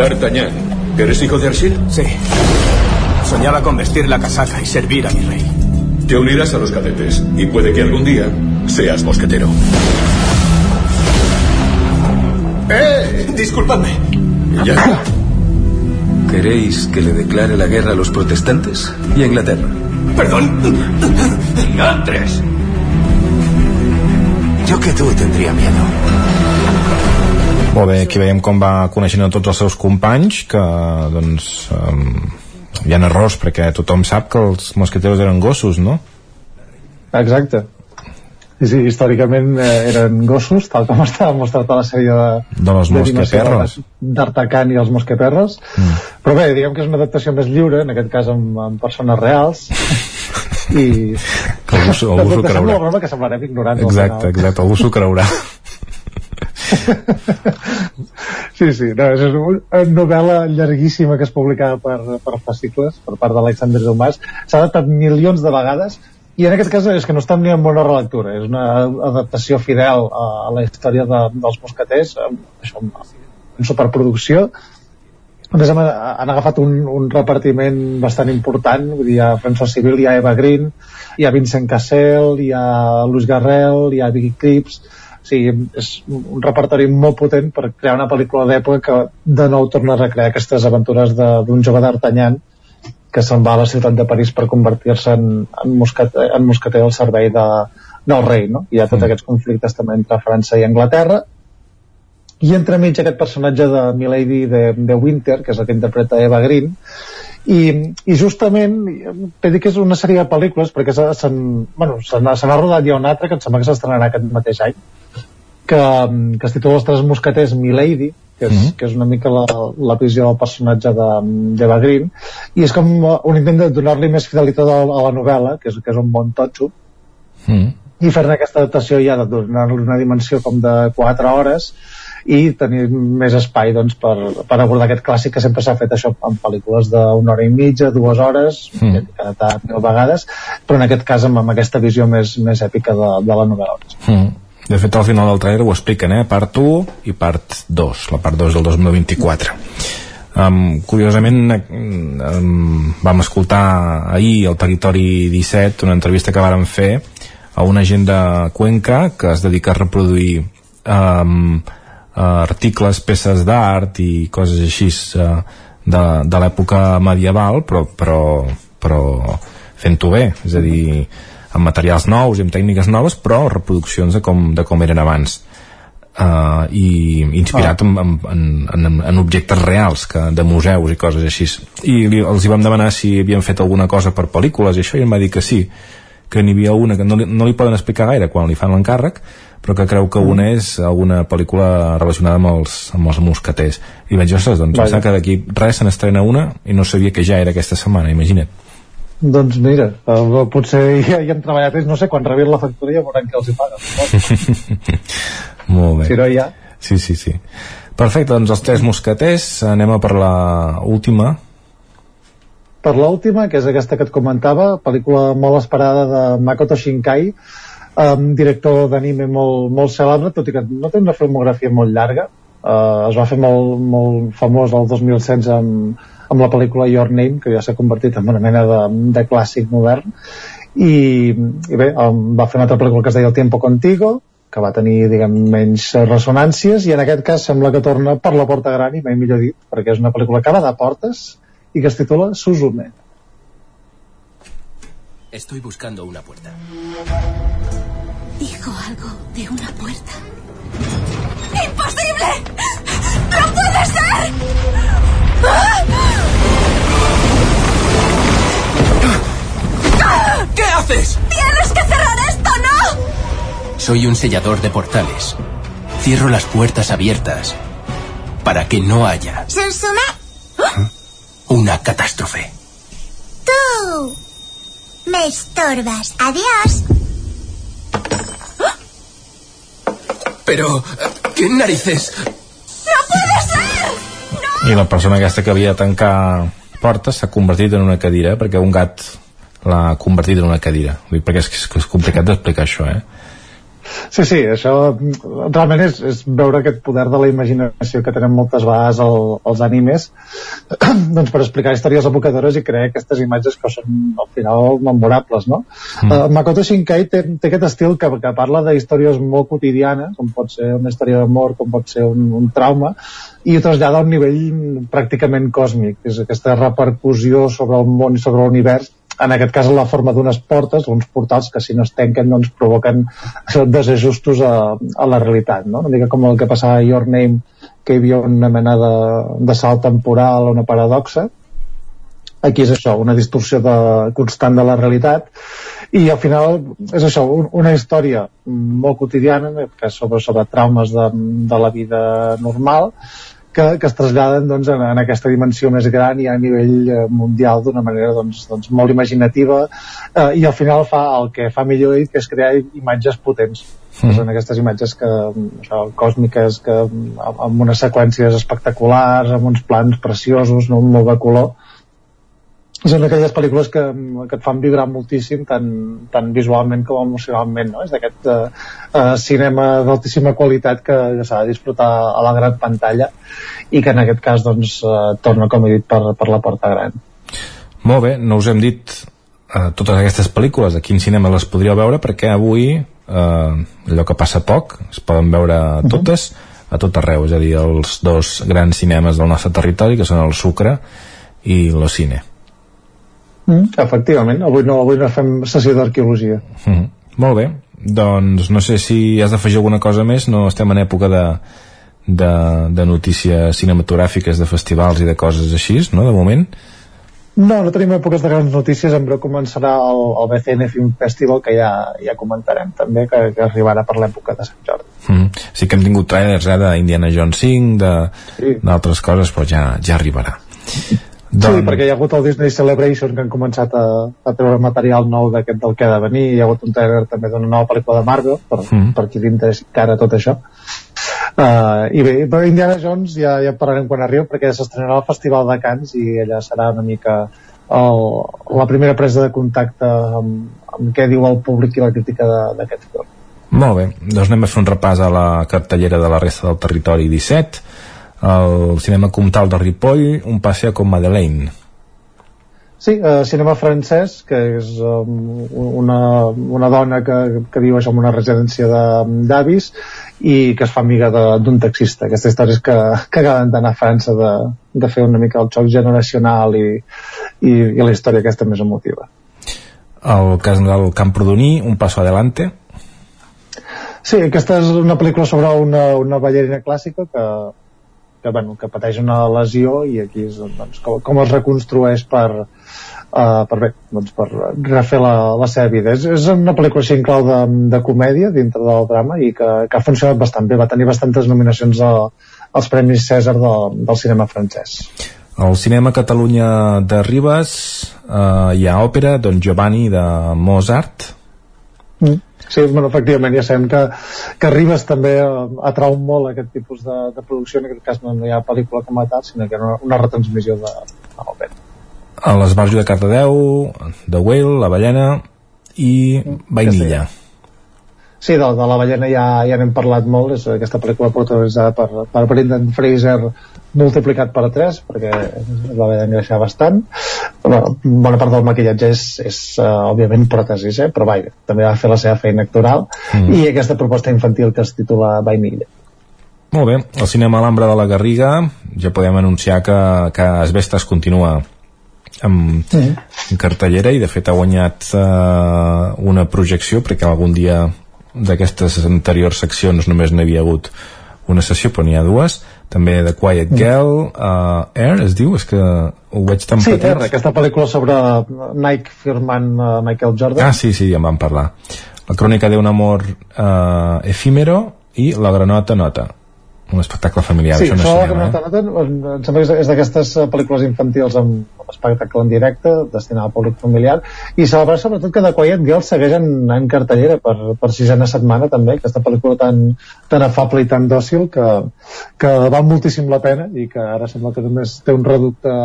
D'Artagnan, ¿eres hijo de Arsil? Sí. Soñaba con vestir la casaca y servir a mi rey. Te unirás a los cadetes y puede que algún día seas mosquetero. ¡Eh! Disculpadme. Ya. ¿Queréis que le declare la guerra a los protestantes y a Inglaterra? Perdón. Andrés. Yo que tú tendría miedo. Molt bé, aquí veiem com va coneixent a tots els seus companys, que, doncs, um, hi ha errors perquè tothom sap que els mosqueteros eren gossos, no? Exacte. Sí, sí, històricament eh, eren gossos, tal com està mostrat a la sèrie de, De los d'animació mosqueperros. d'Artacan i els mosqueperros. Mm. Però bé, diguem que és una adaptació més lliure, en aquest cas amb, amb persones reals. I... Que algú, s'ho- algú s'ho Sembla creurà. broma que semblarem ignorants. Exacte, exacte, algú s'ho creurà. Sí, sí, no, és una novel·la llarguíssima que es publicava per, per fascicles, per part d'Alexander Dumas. S'ha adaptat milions de vegades i en aquest cas és que no està ni en bona relectura, és una adaptació fidel a, a la història de, dels mosqueters, amb, això, en superproducció. A més, han, agafat un, un repartiment bastant important, vull dir, hi ha François Civil, hi ha Eva Green, hi ha Vincent Cassel, hi ha Luis Garrel, hi ha Vicky Cripps, o sigui, és un repertori molt potent per crear una pel·lícula d'època que de nou torna a recrear aquestes aventures de- d'un jove d'Artagnan que se'n va a la ciutat de París per convertir-se en, en, mosqueter, en mosqueter al servei de, del rei, no? Hi ha tots aquests conflictes també entre França i Anglaterra. I entremig aquest personatge de Milady de, de Winter, que és el que interpreta Eva Green, i, i justament t'he dit que és una sèrie de pel·lícules perquè se, se, bueno, se n'ha se n'ha rodat ja una altra que em sembla que s'estrenarà aquest mateix any que, que es titula Els tres mosqueters Milady que és, mm -hmm. que és una mica la, la visió del personatge de- d'Eva de, Green i és com un intent de donar-li més fidelitat a, a la novel·la que és, que és un bon totxo Mm. i fer-ne aquesta adaptació ja de donar-li una dimensió com de 4 hores i tenir més espai doncs, per, per abordar aquest clàssic que sempre s'ha fet això en pel·lícules d'una hora i mitja, dues hores, mm. cada tant mil vegades, però en aquest cas amb, amb aquesta visió més, més èpica de, de la novel·la. Mm. De fet, al final del trailer ho expliquen, eh? Part 1 i part 2, la part 2 del 2024. Um, curiosament um, vam escoltar ahir al Territori 17 una entrevista que vàrem fer a una gent de Cuenca que es dedica a reproduir um, articles, peces d'art i coses així uh, de, de l'època medieval però, però, però fent-ho bé, és a dir amb materials nous i amb tècniques noves però reproduccions de com, de com eren abans uh, i inspirat oh. en, en, en, en objectes reals que, de museus i coses així i li, els hi vam demanar si havien fet alguna cosa per pel·lícules i això i em va dir que sí que n'hi havia una que no li, no li poden explicar gaire quan li fan l'encàrrec però que creu que mm. una és alguna pel·lícula relacionada amb els, amb els mosqueters i vaig dir, ostres, doncs Vaja. que d'aquí res se n'estrena una i no sabia que ja era aquesta setmana, imagina't doncs mira, uh, potser ja hi hem treballat no sé, quan rebin la factoria veurem què els hi paguen Molt bé. Si no hi ha. Sí, sí, sí. Perfecte, doncs els tres mosqueters, anem a per la última. Per l'última, que és aquesta que et comentava, pel·lícula molt esperada de Makoto Shinkai, um, director d'anime molt, molt cèlebre, tot i que no té una filmografia molt llarga. Uh, es va fer molt, molt famós el 2016 amb, amb la pel·lícula Your Name, que ja s'ha convertit en una mena de, de clàssic modern. I, i bé, um, va fer una altra pel·lícula que es deia El tiempo contigo, que va tenir, diguem, menys ressonàncies i en aquest cas sembla que torna per la porta gran i mai millor dit, perquè és una pel·lícula que va de portes i que es titula Suzume. Estoy buscando una puerta. Dijo algo de una puerta. ¡Imposible! ¡No puede ser! ¿Qué haces? ¡Tienes que cerrar esto, no! Soy un sellador de portales. Cierro las puertas abiertas para que no haya ¿Susume? una catástrofe. Tú me estorbas. Adiós. Pero, ¿qué narices? ¡No puede ser! I la persona aquesta que havia de tancar portes s'ha convertit en una cadira perquè un gat l'ha convertit en una cadira. Dic, perquè és, és complicat d'explicar això, eh? Sí, sí, això realment és, és veure aquest poder de la imaginació que tenen moltes vegades el, els animes doncs per explicar històries evocadores i crear aquestes imatges que són al final memorables, no? Mm. Uh, Makoto Shinkai té, té aquest estil que, que parla de històries molt quotidianes, com pot ser una història d'amor, com pot ser un, un trauma, i ho trasllada a un nivell pràcticament còsmic, és aquesta repercussió sobre el món i sobre l'univers en aquest cas en la forma d'unes portes, uns portals que si no es tanquen doncs provoquen desajustos a, a la realitat, no? Una mica com el que passava a Your Name, que hi havia una mena de, de salt temporal, una paradoxa, aquí és això, una distorsió de, constant de la realitat i al final és això, un, una història molt quotidiana que sobre, sobre traumes de, de la vida normal que, que es traslladen doncs, en, en aquesta dimensió més gran i a nivell eh, mundial d'una manera doncs, doncs, molt imaginativa eh, i al final fa el que fa millor ell, que és crear imatges potents mm. són aquestes imatges que, això, còsmiques que, amb unes seqüències espectaculars amb uns plans preciosos no, molt de color són aquelles pel·lícules que, que et fan vibrar moltíssim tant, tant visualment com emocionalment no? és d'aquest uh, uh, cinema d'altíssima qualitat que, que s'ha de disfrutar a la gran pantalla i que en aquest cas doncs, uh, torna com he dit per, per la porta gran Molt bé, no us hem dit uh, totes aquestes pel·lícules a quin cinema les podríeu veure perquè avui uh, allò que passa poc es poden veure totes uh -huh. a tot arreu, és a dir, els dos grans cinemes del nostre territori que són el Sucre i l'Ocine Mm, efectivament, avui no, avui no fem sessió d'arqueologia. Mm, molt bé, doncs no sé si has d'afegir alguna cosa més, no estem en època de, de, de notícies cinematogràfiques, de festivals i de coses així, no, de moment? No, no tenim èpoques de grans notícies, en breu començarà el, el BCN Film Festival, que ja, ja comentarem també, que, que arribarà per l'època de Sant Jordi. Mm. Sí que hem tingut trailers eh, d'Indiana Jones 5, d'altres sí. coses, però ja, ja arribarà. Doncs... Sí, perquè hi ha hagut el Disney Celebration que han començat a, a treure material nou d'aquest del que ha de venir, hi ha hagut un trailer també d'una nova pel·lícula de Marvel, per, mm. per qui li interessi encara tot això. Uh, I bé, però Indiana Jones ja, ja parlarem quan arribi perquè s'estrenarà al Festival de Cants i allà serà una mica el, la primera presa de contacte amb, amb què diu el públic i la crítica d'aquest film. Molt bé, doncs anem a fer un repàs a la cartellera de la resta del territori 17 el cinema comtal de Ripoll un passeig com Madeleine Sí, uh, cinema francès, que és um, una, una dona que, que viu en una residència d'avis i que es fa amiga d'un taxista. Aquesta història és que, que acaben d'anar a França de, de fer una mica el xoc generacional i, i, i la història aquesta més emotiva. El cas del Camprodoní, Un passo adelante. Sí, aquesta és una pel·lícula sobre una, una ballarina clàssica que, que, bueno, que pateix una lesió i aquí és doncs, com, com es reconstrueix per, uh, per, bé, doncs, per refer la, la seva vida. És, és una pel·lícula així en clau de, de comèdia dintre del drama i que, que ha funcionat bastant bé. Va tenir bastantes nominacions a, als Premis Cèsar de, del cinema francès. Al cinema Catalunya de Ribes eh, hi ha òpera Don Giovanni de Mozart. Mm Sí, bueno, efectivament, ja sabem que, que Ribes també eh, atrau molt aquest tipus de, de producció, en aquest cas no, no hi ha pel·lícula com a tal, sinó que una, una retransmissió de, de l'òpera. A l'Esbarjo de Cardedeu, de Whale, La Ballena i Vainilla. Sí, de, de La Ballena ja, ja n'hem parlat molt, és aquesta pel·lícula protagonitzada per, per Brendan Fraser multiplicat per 3, perquè es va haver d'engreixar bastant. Bueno, bona part del maquillatge és, és uh, òbviament pròtesis, eh? però vaja, també va fer la seva feina actoral mm. i aquesta proposta infantil que es titula Vainilla. Molt bé, el cinema Alhambra de la Garriga ja podem anunciar que, que Asbestes continua amb, sí. en cartellera i de fet ha guanyat uh, una projecció perquè algun dia d'aquestes anteriors seccions només n'havia hagut una sessió, però n'hi ha dues. També de Quiet mm. Girl uh, Air es diu, és que ho veig tan sí, petit. Air, aquesta pel·lícula sobre Nike firmant uh, Michael Jordan. Ah sí, sí, ja en vam parlar. La crònica d'un amor uh, efímero i la granota nota un espectacle familiar sí, això no és cinema, eh? em sembla que és d'aquestes eh, pel·lícules infantils amb espectacle en directe destinat al públic familiar i celebrar sobretot que The Quiet Girl segueix en, en cartellera per, per sisena setmana també, aquesta pel·lícula tan, tan afable i tan dòcil que, que val moltíssim la pena i que ara sembla que també té un reducte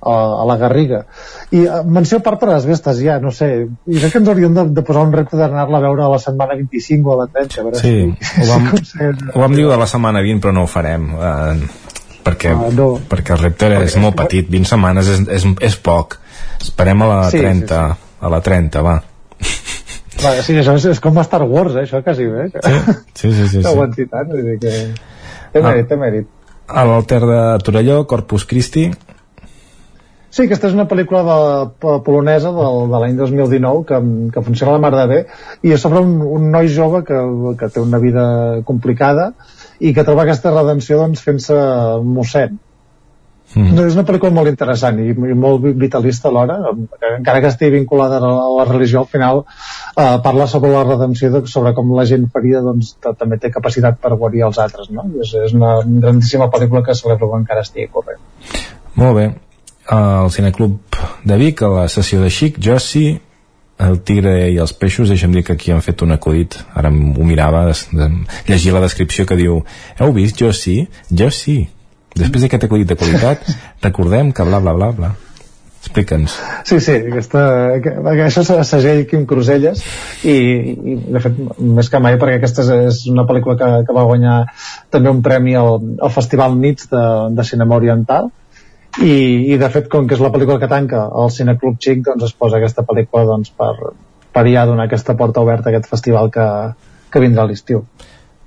a, a la Garriga i uh, menció part per les vestes ja, no sé i crec que ens hauríem de, de posar un repte d'anar-la a veure a la setmana 25 o a la 30 a veure sí, si, ho vam, si ho vam dir de la setmana 20 però no ho farem uh, perquè, ah, no. perquè el repte és molt petit 20 setmanes és, és, és poc esperem a la Sí, 30 sí, sí. a la 30, va Va, sí, això és, és com a Star Wars, eh, això quasi bé. Sí, sí, sí. sí, Que sí. aguanti tant, vull dir que... Té Ah. mèrit, té mèrit. a l'alter de Torelló, Corpus Christi Sí, aquesta és una pel·lícula de, po- polonesa del, de l'any 2019 que, que funciona la mar de bé i és sobre un, un noi jove que, que té una vida complicada i que troba aquesta redenció doncs, fent-se mossèn. Mm. És una pel·lícula molt interessant i, i molt vi- vitalista alhora, encara que estigui vinculada a la, a la religió, al final eh, parla sobre la redempció, de, sobre com la gent ferida doncs, ta- també té capacitat per guarir els altres. No? I és, és una grandíssima pel·lícula que celebro que encara estigui corrent. Molt bé. Al Cineclub de Vic, a la sessió de Xic, Jossi, el tigre i els peixos, deixa'm dir que aquí han fet un acudit, ara ho mirava, des, de, llegir la descripció que diu heu vist Jossi? Jossi. Després d'aquest acudit de qualitat, recordem que bla bla bla bla. Explica'ns. Sí, sí, aquesta, que, això és segell Quim Cruselles i, i de fet més que mai perquè aquesta és, és una pel·lícula que, que va guanyar també un premi al, al Festival Nits de, de Cinema Oriental i, i de fet com que és la pel·lícula que tanca el Cineclub Xic doncs es posa aquesta pel·lícula doncs, per, per ja donar aquesta porta oberta a aquest festival que, que vindrà a l'estiu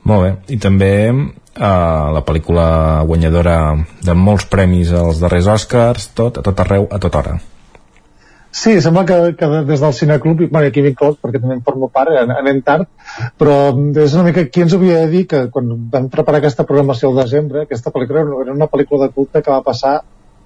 Molt bé. I també eh, la pel·lícula guanyadora de molts premis als darrers Oscars, tot, a tot arreu, a tota hora. Sí, sembla que, que des del cineclub, i bueno, aquí vinc clot perquè també en formo part, an- anem tard, però és una mica qui ens havia de dir que quan vam preparar aquesta programació al desembre, aquesta pel·lícula era una pel·lícula de culte que va passar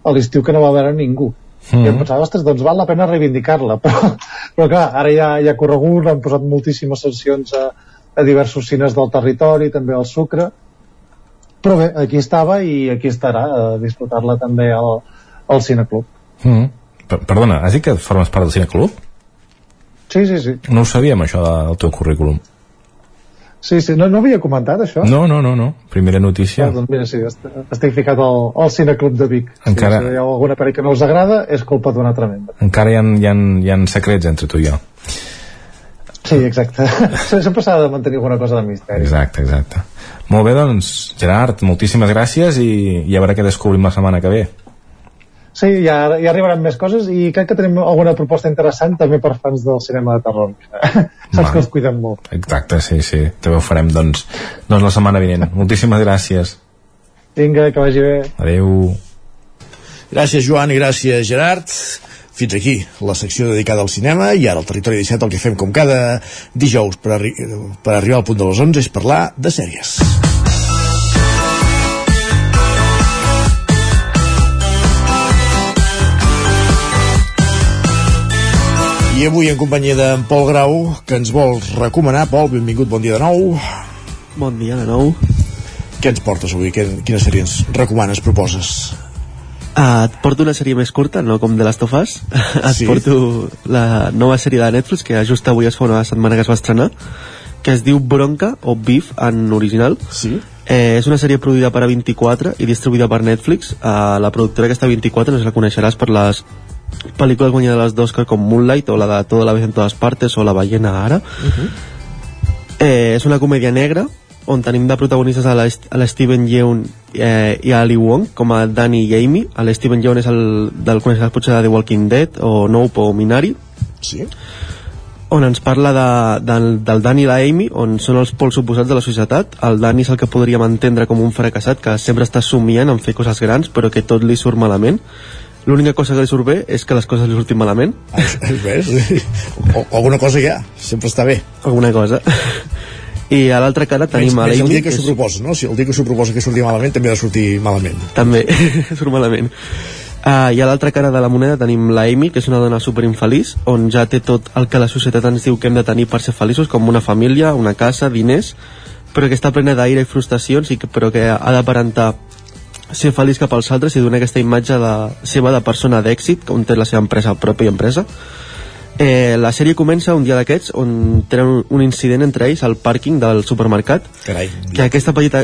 a l'estiu que no va veure ningú. Mm -hmm. I em pensava, ostres, doncs val la pena reivindicar-la, però, però clar, ara ja, ja ha corregut, han posat moltíssimes sessions a, a diversos cines del territori, també al Sucre, però bé, aquí estava i aquí estarà, a disfrutar-la també al, al cineclub. Mm. Per Perdona, has dit que formes part del Cineclub? Sí, sí, sí. No ho sabíem, això del teu currículum. Sí, sí, no, no havia comentat això? No, no, no, no. Primera notícia. Ah, doncs mira, sí, est- estic ficat al, al Cineclub de Vic. Encara- Si hi ha alguna pel·li que no us agrada, és culpa d'una tremenda. Encara hi ha, hi, ha, hi ha secrets entre tu i jo. Sí, exacte. Sempre s'ha de mantenir alguna cosa de misteri. Exacte, exacte. Molt bé, doncs, Gerard, moltíssimes gràcies i, i a veure què descobrim la setmana que ve. Sí, ja, ja arribaran més coses i crec que tenim alguna proposta interessant també per fans del cinema de terror. Saps que els cuidem molt. Exacte, sí, sí. També ho farem, doncs, doncs la setmana vinent. Moltíssimes gràcies. Vinga, que vagi bé. Adeu. Gràcies, Joan, i gràcies, Gerard. Fins aquí la secció dedicada al cinema i ara al Territori 17 el que fem com cada dijous per, arri per arribar al punt de les 11 és parlar de sèries. I avui en companyia d'en Pol Grau, que ens vol recomanar. Pol, benvingut, bon dia de nou. Bon dia de nou. Què ens portes avui? Quina, quina sèrie ens recomanes, proposes? Uh, et porto una sèrie més curta, no com The Last of Us. et Sí? porto la nova sèrie de Netflix, que just avui es fa una setmana que es va estrenar, que es diu Bronca, o Beef, en original. Sí. Eh, és una sèrie produïda per A24 i distribuïda per Netflix. Uh, la productora que està a 24 no la coneixeràs per les pel·lícules guanyades d'Oscar com Moonlight o la de Toda la vez en todas partes o La ballena ara. Eh, és una comèdia negra on tenim de protagonistes a la, a la Steven Yeun eh, i a Ali Wong com a Danny i Amy el Steven Yeun és el del coneixeràs potser de The Walking Dead o Nope o Minari. Sí. on ens parla de, del, del Danny i la Amy on són els pols oposats de la societat. El Danny és el que podríem entendre com un fracassat que sempre està somiant en fer coses grans però que tot li surt malament l'única cosa que li surt bé és que les coses li surtin malament Ves? O, o alguna cosa hi ha, sempre està bé. alguna cosa i a l'altra cara tenim a Menys el l'Amy dia que s'ho proposa, no? Si el dia que s'ho proposa que surti malament, també ha de sortir malament. també surt malament uh, i a l'altra cara de la moneda tenim la Amy que és una dona superinfeliç on ja té tot el que la societat ens diu que hem de tenir per ser feliços com una família, una casa, diners però que està plena d'aire i frustracions i que, però que ha d'aparentar ser feliç cap als altres i donar aquesta imatge de, seva de persona d'èxit on té la seva empresa, pròpia empresa Eh, la sèrie comença un dia d'aquests on tenen un, incident entre ells al pàrquing del supermercat Carai. que aquesta petita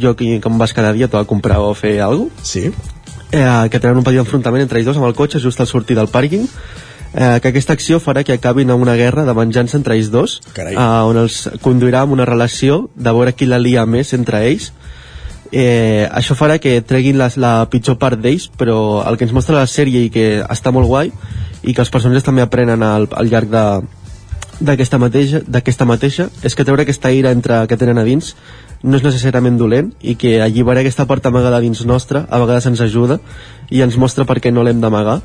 jo que, que em vas cada dia a comprar o fer alguna cosa sí. eh, que tenen un petit enfrontament entre ells dos amb el cotxe just al sortir del pàrquing eh, que aquesta acció farà que acabin en una guerra de venjança entre ells dos Carai. eh, on els conduirà a una relació de veure qui la lia més entre ells eh, això farà que treguin la, la pitjor part d'ells però el que ens mostra la sèrie i que està molt guai i que els personatges també aprenen al, al llarg de d'aquesta mateixa, d'aquesta mateixa és que treure aquesta ira entre que tenen a dins no és necessàriament dolent i que alliberar aquesta part amagada dins nostra a vegades ens ajuda i ens mostra per què no l'hem d'amagar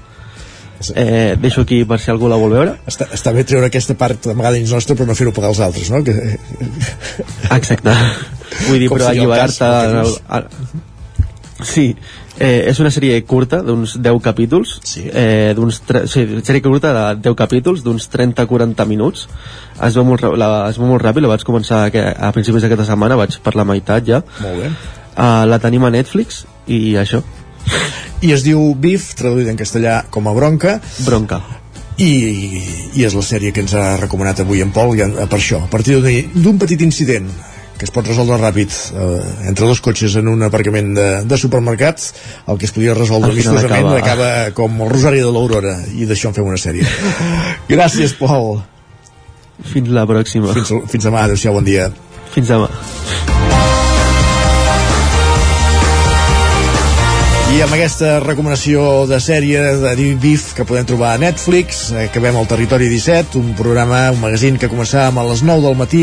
eh, deixo aquí per si algú la vol veure Està, està bé treure aquesta part amagada dins nostra però no fer-ho pagar als altres, no? Que... Exacte. Vull dir, Com però alliberar-te... el a- Sí, eh, és una sèrie curta d'uns 10 capítols sí. eh, d'uns sí, sèrie curta de 10 capítols d'uns 30-40 minuts es veu, molt, la, es veu molt ràpid la vaig començar que, a principis d'aquesta setmana vaig per la meitat ja Molt bé. uh, la tenim a Netflix i això I es diu Beef, traduït en castellà com a bronca. Bronca. I, i és la sèrie que ens ha recomanat avui en Pol, per això, a partir d'un petit incident que es pot resoldre ràpid eh, entre dos cotxes en un aparcament de, de supermercat el que es podia resoldre amistosament acaba- acaba... com el Rosari de l'Aurora i d'això en fem una sèrie. Gràcies Pol. Fins la pròxima. Fins, fins demà, adeu-siau, bon dia. Fins demà I amb aquesta recomanació de sèrie de Deep que podem trobar a Netflix, eh, acabem al Territori 17, un programa, un magazín que començàvem a les 9 del matí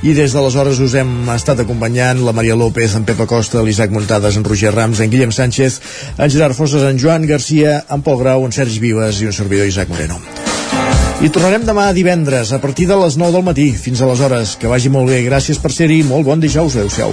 i des d'aleshores us hem estat acompanyant la Maria López, en Pepa Costa, l'Isaac Montades, en Roger Rams, en Guillem Sánchez, en Gerard Fosses, en Joan Garcia, en Pol Grau, en Sergi Vives i un servidor Isaac Moreno. I tornarem demà divendres a partir de les 9 del matí. Fins aleshores, que vagi molt bé. Gràcies per ser-hi. Molt bon dijous. Adéu-siau.